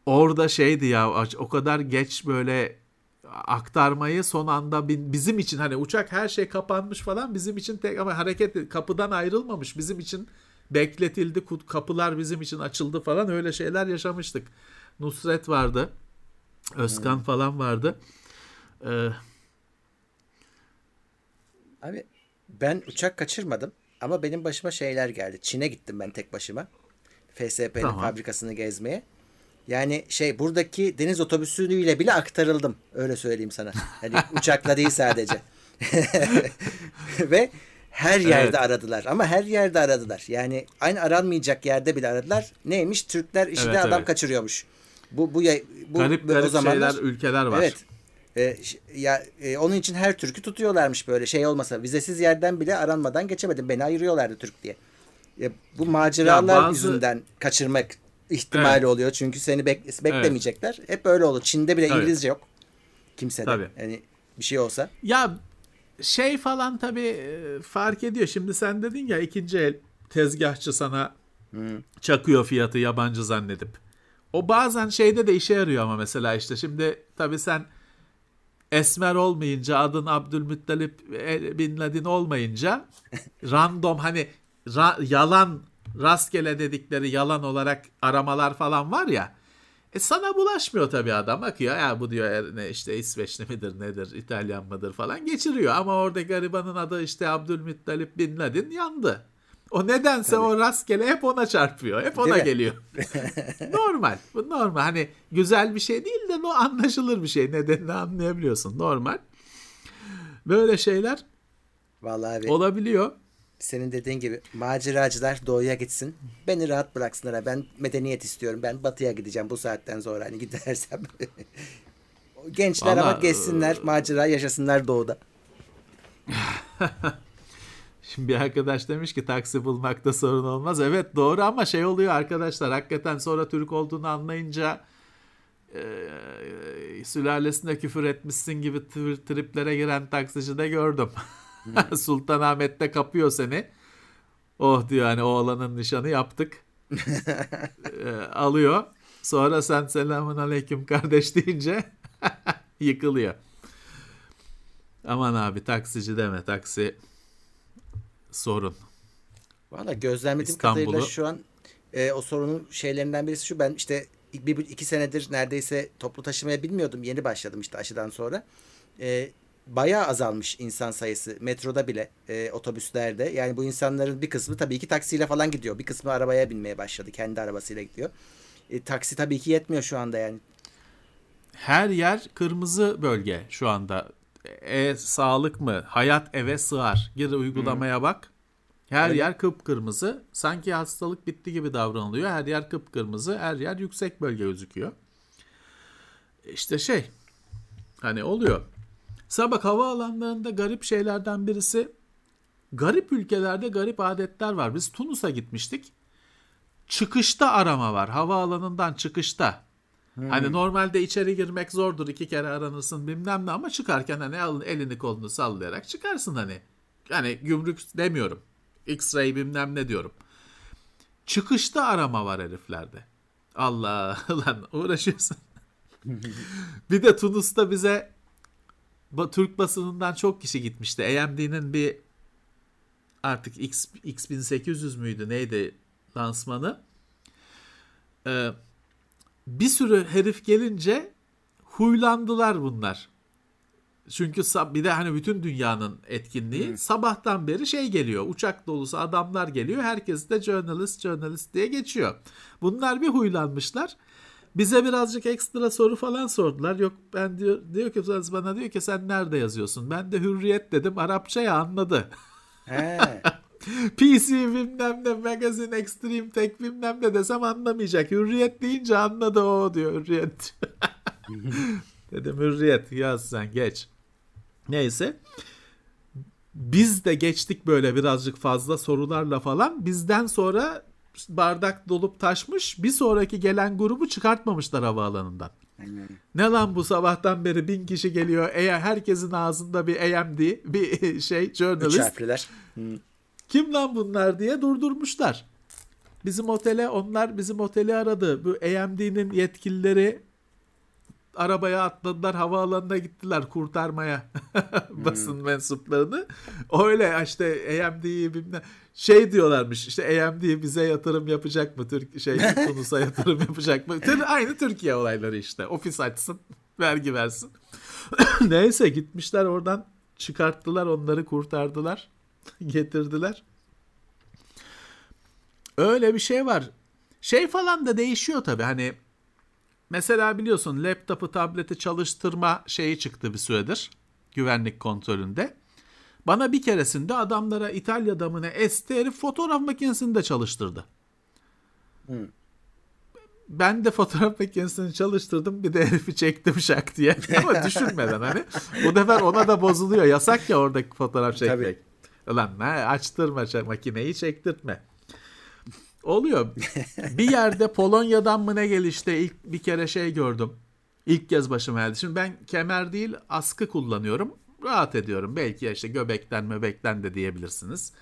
Orada şeydi ya o kadar geç böyle aktarmayı son anda bizim için hani uçak her şey kapanmış falan bizim için tek ama hareket kapıdan ayrılmamış bizim için bekletildi kapılar bizim için açıldı falan öyle şeyler yaşamıştık. Nusret vardı. Özkan hmm. falan vardı. Ee, Abi ben uçak kaçırmadım ama benim başıma şeyler geldi. Çin'e gittim ben tek başıma. FSP'nin tamam. fabrikasını gezmeye. Yani şey buradaki deniz otobüsüyle bile aktarıldım. Öyle söyleyeyim sana. Hani [LAUGHS] uçakla değil sadece. [LAUGHS] Ve her yerde evet. aradılar ama her yerde aradılar. Yani aynı aranmayacak yerde bile aradılar. Neymiş? Türkler işi evet, adam evet. kaçırıyormuş. Bu bu bu garip, garip o zamanlar şeyler ülkeler var. Evet. E, ya e, onun için her Türk'ü tutuyorlarmış böyle şey olmasa vizesiz yerden bile aranmadan geçemedim. Beni ayırıyorlardı Türk diye. E, bu maceralar bazı... yüzünden kaçırmak ihtimali evet. oluyor. Çünkü seni bek beklemeyecekler. Evet. Hep öyle olur. Çin'de bile Tabii. İngilizce yok. Kimsede. Tabii. Yani bir şey olsa. Ya şey falan tabii e, fark ediyor. Şimdi sen dedin ya ikinci el tezgahçı sana hmm. çakıyor fiyatı yabancı zannedip. O bazen şeyde de işe yarıyor ama mesela işte şimdi tabii sen Esmer olmayınca adın Abdülmuttalip e, Bin Laden olmayınca [LAUGHS] random hani ra- yalan rastgele dedikleri yalan olarak aramalar falan var ya. E sana bulaşmıyor tabii adam. Bakıyor ya bu diyor e, ne işte İsveçli midir nedir İtalyan mıdır falan geçiriyor. Ama orada garibanın adı işte Abdülmuttalip Bin Laden yandı. O nedense Tabii. o rastgele hep ona çarpıyor. Hep ona geliyor. [LAUGHS] normal. Bu normal. Hani güzel bir şey değil de o anlaşılır bir şey. Nedenini anlayabiliyorsun. Normal. Böyle şeyler Vallahi abi. olabiliyor. Senin dediğin gibi maceracılar doğuya gitsin. Beni rahat bıraksınlar. Ben medeniyet istiyorum. Ben batıya gideceğim bu saatten sonra hani gidersem. [LAUGHS] Gençler Vallahi, ama geçsinler, macera yaşasınlar doğuda. [LAUGHS] Şimdi bir arkadaş demiş ki taksi bulmakta sorun olmaz. Evet doğru ama şey oluyor arkadaşlar hakikaten sonra Türk olduğunu anlayınca e, sülalesinde küfür etmişsin gibi triplere giren taksici de gördüm. [LAUGHS] [LAUGHS] Sultanahmet'te kapıyor seni. Oh diyor hani oğlanın nişanı yaptık. [LAUGHS] e, alıyor. Sonra sen selamun aleyküm kardeş deyince [LAUGHS] yıkılıyor. Aman abi taksici deme taksi sorun. Valla gözlemlediğim kadarıyla şu an e, o sorunun şeylerinden birisi şu. Ben işte bir, iki senedir neredeyse toplu taşımaya bilmiyordum. Yeni başladım işte aşıdan sonra. E, bayağı azalmış insan sayısı metroda bile e, otobüslerde. Yani bu insanların bir kısmı tabii ki taksiyle falan gidiyor. Bir kısmı arabaya binmeye başladı. Kendi arabasıyla gidiyor. E, taksi tabii ki yetmiyor şu anda yani. Her yer kırmızı bölge şu anda e sağlık mı? Hayat eve sığar. Gir uygulamaya hmm. bak. Her Öyle. yer kıpkırmızı. Sanki hastalık bitti gibi davranılıyor. Her yer kıpkırmızı. Her yer yüksek bölge gözüküyor. İşte şey hani oluyor. Sabah havaalanlarında garip şeylerden birisi garip ülkelerde garip adetler var. Biz Tunus'a gitmiştik. Çıkışta arama var. Havaalanından çıkışta. Hmm. Hani normalde içeri girmek zordur iki kere aranırsın bilmem ne ama çıkarken hani elini kolunu sallayarak çıkarsın hani. Yani gümrük demiyorum. X-ray bilmem ne diyorum. Çıkışta arama var heriflerde. Allah [LAUGHS] lan uğraşıyorsun. [LAUGHS] bir de Tunus'ta bize Türk basınından çok kişi gitmişti. AMD'nin bir artık X, X1800 müydü neydi lansmanı. Ee, bir sürü herif gelince huylandılar bunlar. Çünkü bir de hani bütün dünyanın etkinliği hmm. sabahtan beri şey geliyor. Uçak dolusu adamlar geliyor. Herkes de journalist journalist diye geçiyor. Bunlar bir huylanmışlar. Bize birazcık ekstra soru falan sordular. Yok ben diyor diyor ki bana diyor ki sen nerede yazıyorsun? Ben de hürriyet dedim. Arapçaya anladı. He. [LAUGHS] PC bilmem ne magazin extreme tek bilmem ne desem anlamayacak. Hürriyet deyince anladı o diyor hürriyet. [LAUGHS] Dedim hürriyet yaz sen geç. Neyse. Biz de geçtik böyle birazcık fazla sorularla falan. Bizden sonra bardak dolup taşmış. Bir sonraki gelen grubu çıkartmamışlar havaalanından. Ne lan bu sabahtan beri bin kişi geliyor. Eğer herkesin ağzında bir AMD, bir [LAUGHS] şey journalist. Üç harfliler. Hmm. Kim lan bunlar diye durdurmuşlar. Bizim otele onlar bizim oteli aradı. Bu AMD'nin yetkilileri arabaya atladılar havaalanına gittiler kurtarmaya [LAUGHS] basın mensuplarını. Öyle işte AMD'yi bilmem şey diyorlarmış işte AMD bize yatırım yapacak mı Türk şey [LAUGHS] Tunus'a yatırım yapacak mı? Aynı Türkiye olayları işte. Ofis açsın, vergi versin. [COUGHS] Neyse gitmişler oradan çıkarttılar onları kurtardılar. [LAUGHS] Getirdiler. Öyle bir şey var. Şey falan da değişiyor tabii hani mesela biliyorsun laptopu tableti çalıştırma şeyi çıktı bir süredir güvenlik kontrolünde. Bana bir keresinde adamlara İtalya'da mı ne esti herif fotoğraf makinesini de çalıştırdı. Hmm. Ben de fotoğraf makinesini çalıştırdım bir de herifi çektim şak diye. [LAUGHS] Ama düşünmeden hani. Bu sefer ona da bozuluyor. Yasak ya oradaki fotoğraf çekmek. Tabii. Ulan ne açtırma makineyi çektirtme. Oluyor. bir yerde Polonya'dan mı ne gelişti ilk bir kere şey gördüm. İlk kez başıma geldi. Şimdi ben kemer değil askı kullanıyorum. Rahat ediyorum. Belki işte göbekten möbekten de diyebilirsiniz.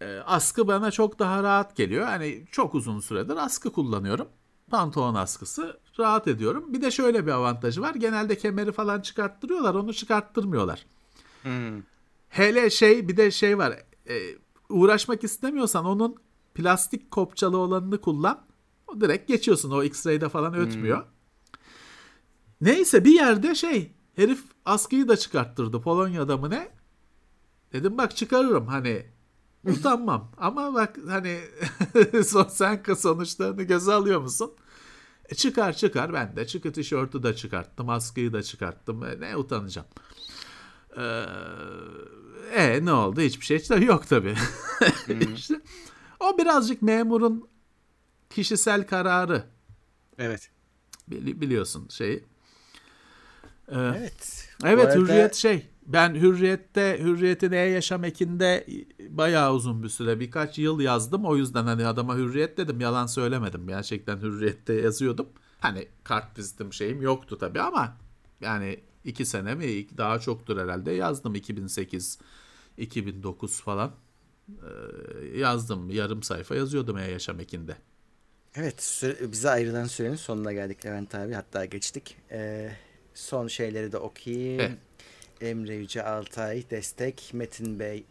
E, askı bana çok daha rahat geliyor. Hani çok uzun süredir askı kullanıyorum. Pantolon askısı rahat ediyorum. Bir de şöyle bir avantajı var. Genelde kemeri falan çıkarttırıyorlar. Onu çıkarttırmıyorlar. Hmm. Hele şey bir de şey var. E, uğraşmak istemiyorsan onun plastik kopçalı olanını kullan. O direkt geçiyorsun. O X-ray'de falan ötmüyor. Hmm. Neyse bir yerde şey herif askıyı da çıkarttırdı Polonya'da mı ne? Dedim bak çıkarırım hani [LAUGHS] utanmam ama bak hani [LAUGHS] sen sonuçlarını göze alıyor musun? E çıkar çıkar ben de çıkı tişörtü de çıkarttım askıyı da çıkarttım e, ne utanacağım. Ee, e ne oldu hiçbir şey yok tabii. [LAUGHS] işte, o birazcık memurun kişisel kararı. Evet. Bili- biliyorsun şeyi. Ee, evet. Evet arada... Hürriyet şey. Ben Hürriyet'te Hürriyet'in e-yaşam ekinde bayağı uzun bir süre birkaç yıl yazdım. O yüzden hani adama Hürriyet dedim yalan söylemedim. Gerçekten Hürriyet'te yazıyordum. Hani kart vizitim şeyim yoktu tabii ama yani iki sene mi daha çoktur herhalde yazdım 2008 2009 falan yazdım yarım sayfa yazıyordum e-yaşam ekinde. Evet süre, bize ayrılan sürenin sonuna geldik Levent abi hatta geçtik. Ee, Son şeyleri de okuyayım. Evet. Emre Yüce Altay destek. Metin Bey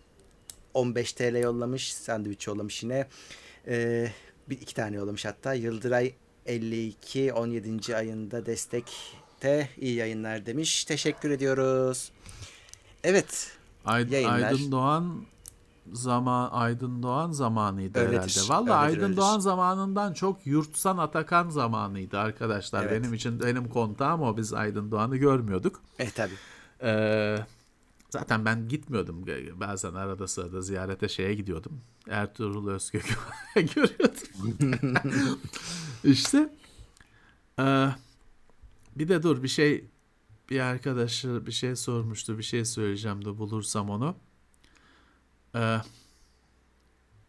15 TL yollamış. Sandviç yollamış yine. Ee, bir iki tane yollamış hatta. Yıldıray 52 17. ayında destekte iyi yayınlar demiş. Teşekkür ediyoruz. Evet. Ayd yayınlar. Aydın Doğan zaman Aydın Doğan zamanıydı öyledir, herhalde. Valla Aydın öyledir. Doğan zamanından çok Yurtsan Atakan zamanıydı arkadaşlar. Evet. Benim için benim kontağım o. Biz Aydın Doğan'ı görmüyorduk. E tabi. Ee, zaten ben gitmiyordum. Bazen arada sırada ziyarete şeye gidiyordum. Ertuğrul Özgök'ü [LAUGHS] görüyordum. [LAUGHS] İşte e, bir de dur bir şey bir arkadaşı bir şey sormuştu. Bir şey söyleyeceğim de bulursam onu. Ee,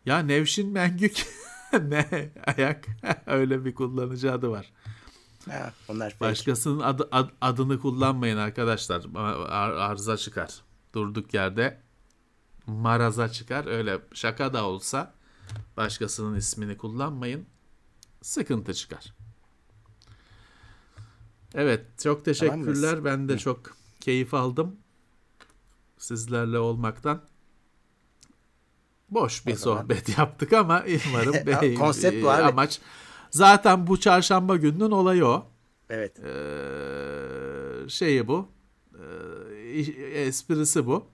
ya Nevşin Mengük [LAUGHS] ne ayak [LAUGHS] öyle bir kullanıcı adı var. Ha, onlar fake. Başkasının adı, ad, adını kullanmayın arkadaşlar. Ar, arıza çıkar. Durduk yerde maraza çıkar. Öyle şaka da olsa başkasının ismini kullanmayın. Sıkıntı çıkar. Evet çok teşekkürler. Tamam ben de çok keyif aldım sizlerle olmaktan boş bir sohbet [LAUGHS] yaptık ama umarım [LAUGHS] be, konsept bu abi. amaç zaten bu çarşamba gününün olayı o. Evet. Ee, şeyi bu. Ee, esprisi bu.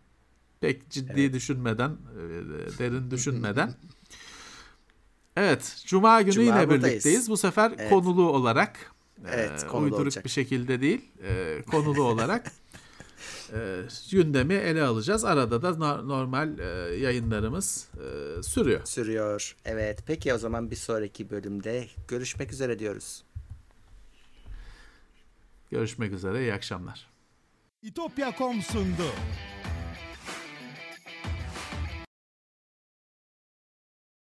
Pek ciddi evet. düşünmeden, e, derin [LAUGHS] düşünmeden. Evet, Cuma günü Cuma yine buradayız. birlikteyiz. Bu sefer evet. konulu olarak. Evet, e, konulu uyduruk olacak. bir şekilde değil, e, konulu olarak e, gündemi ele alacağız. Arada da normal e, yayınlarımız e, sürüyor. Sürüyor. Evet. Peki o zaman bir sonraki bölümde görüşmek üzere diyoruz. Görüşmek üzere. İyi akşamlar. İtopya.com sundu.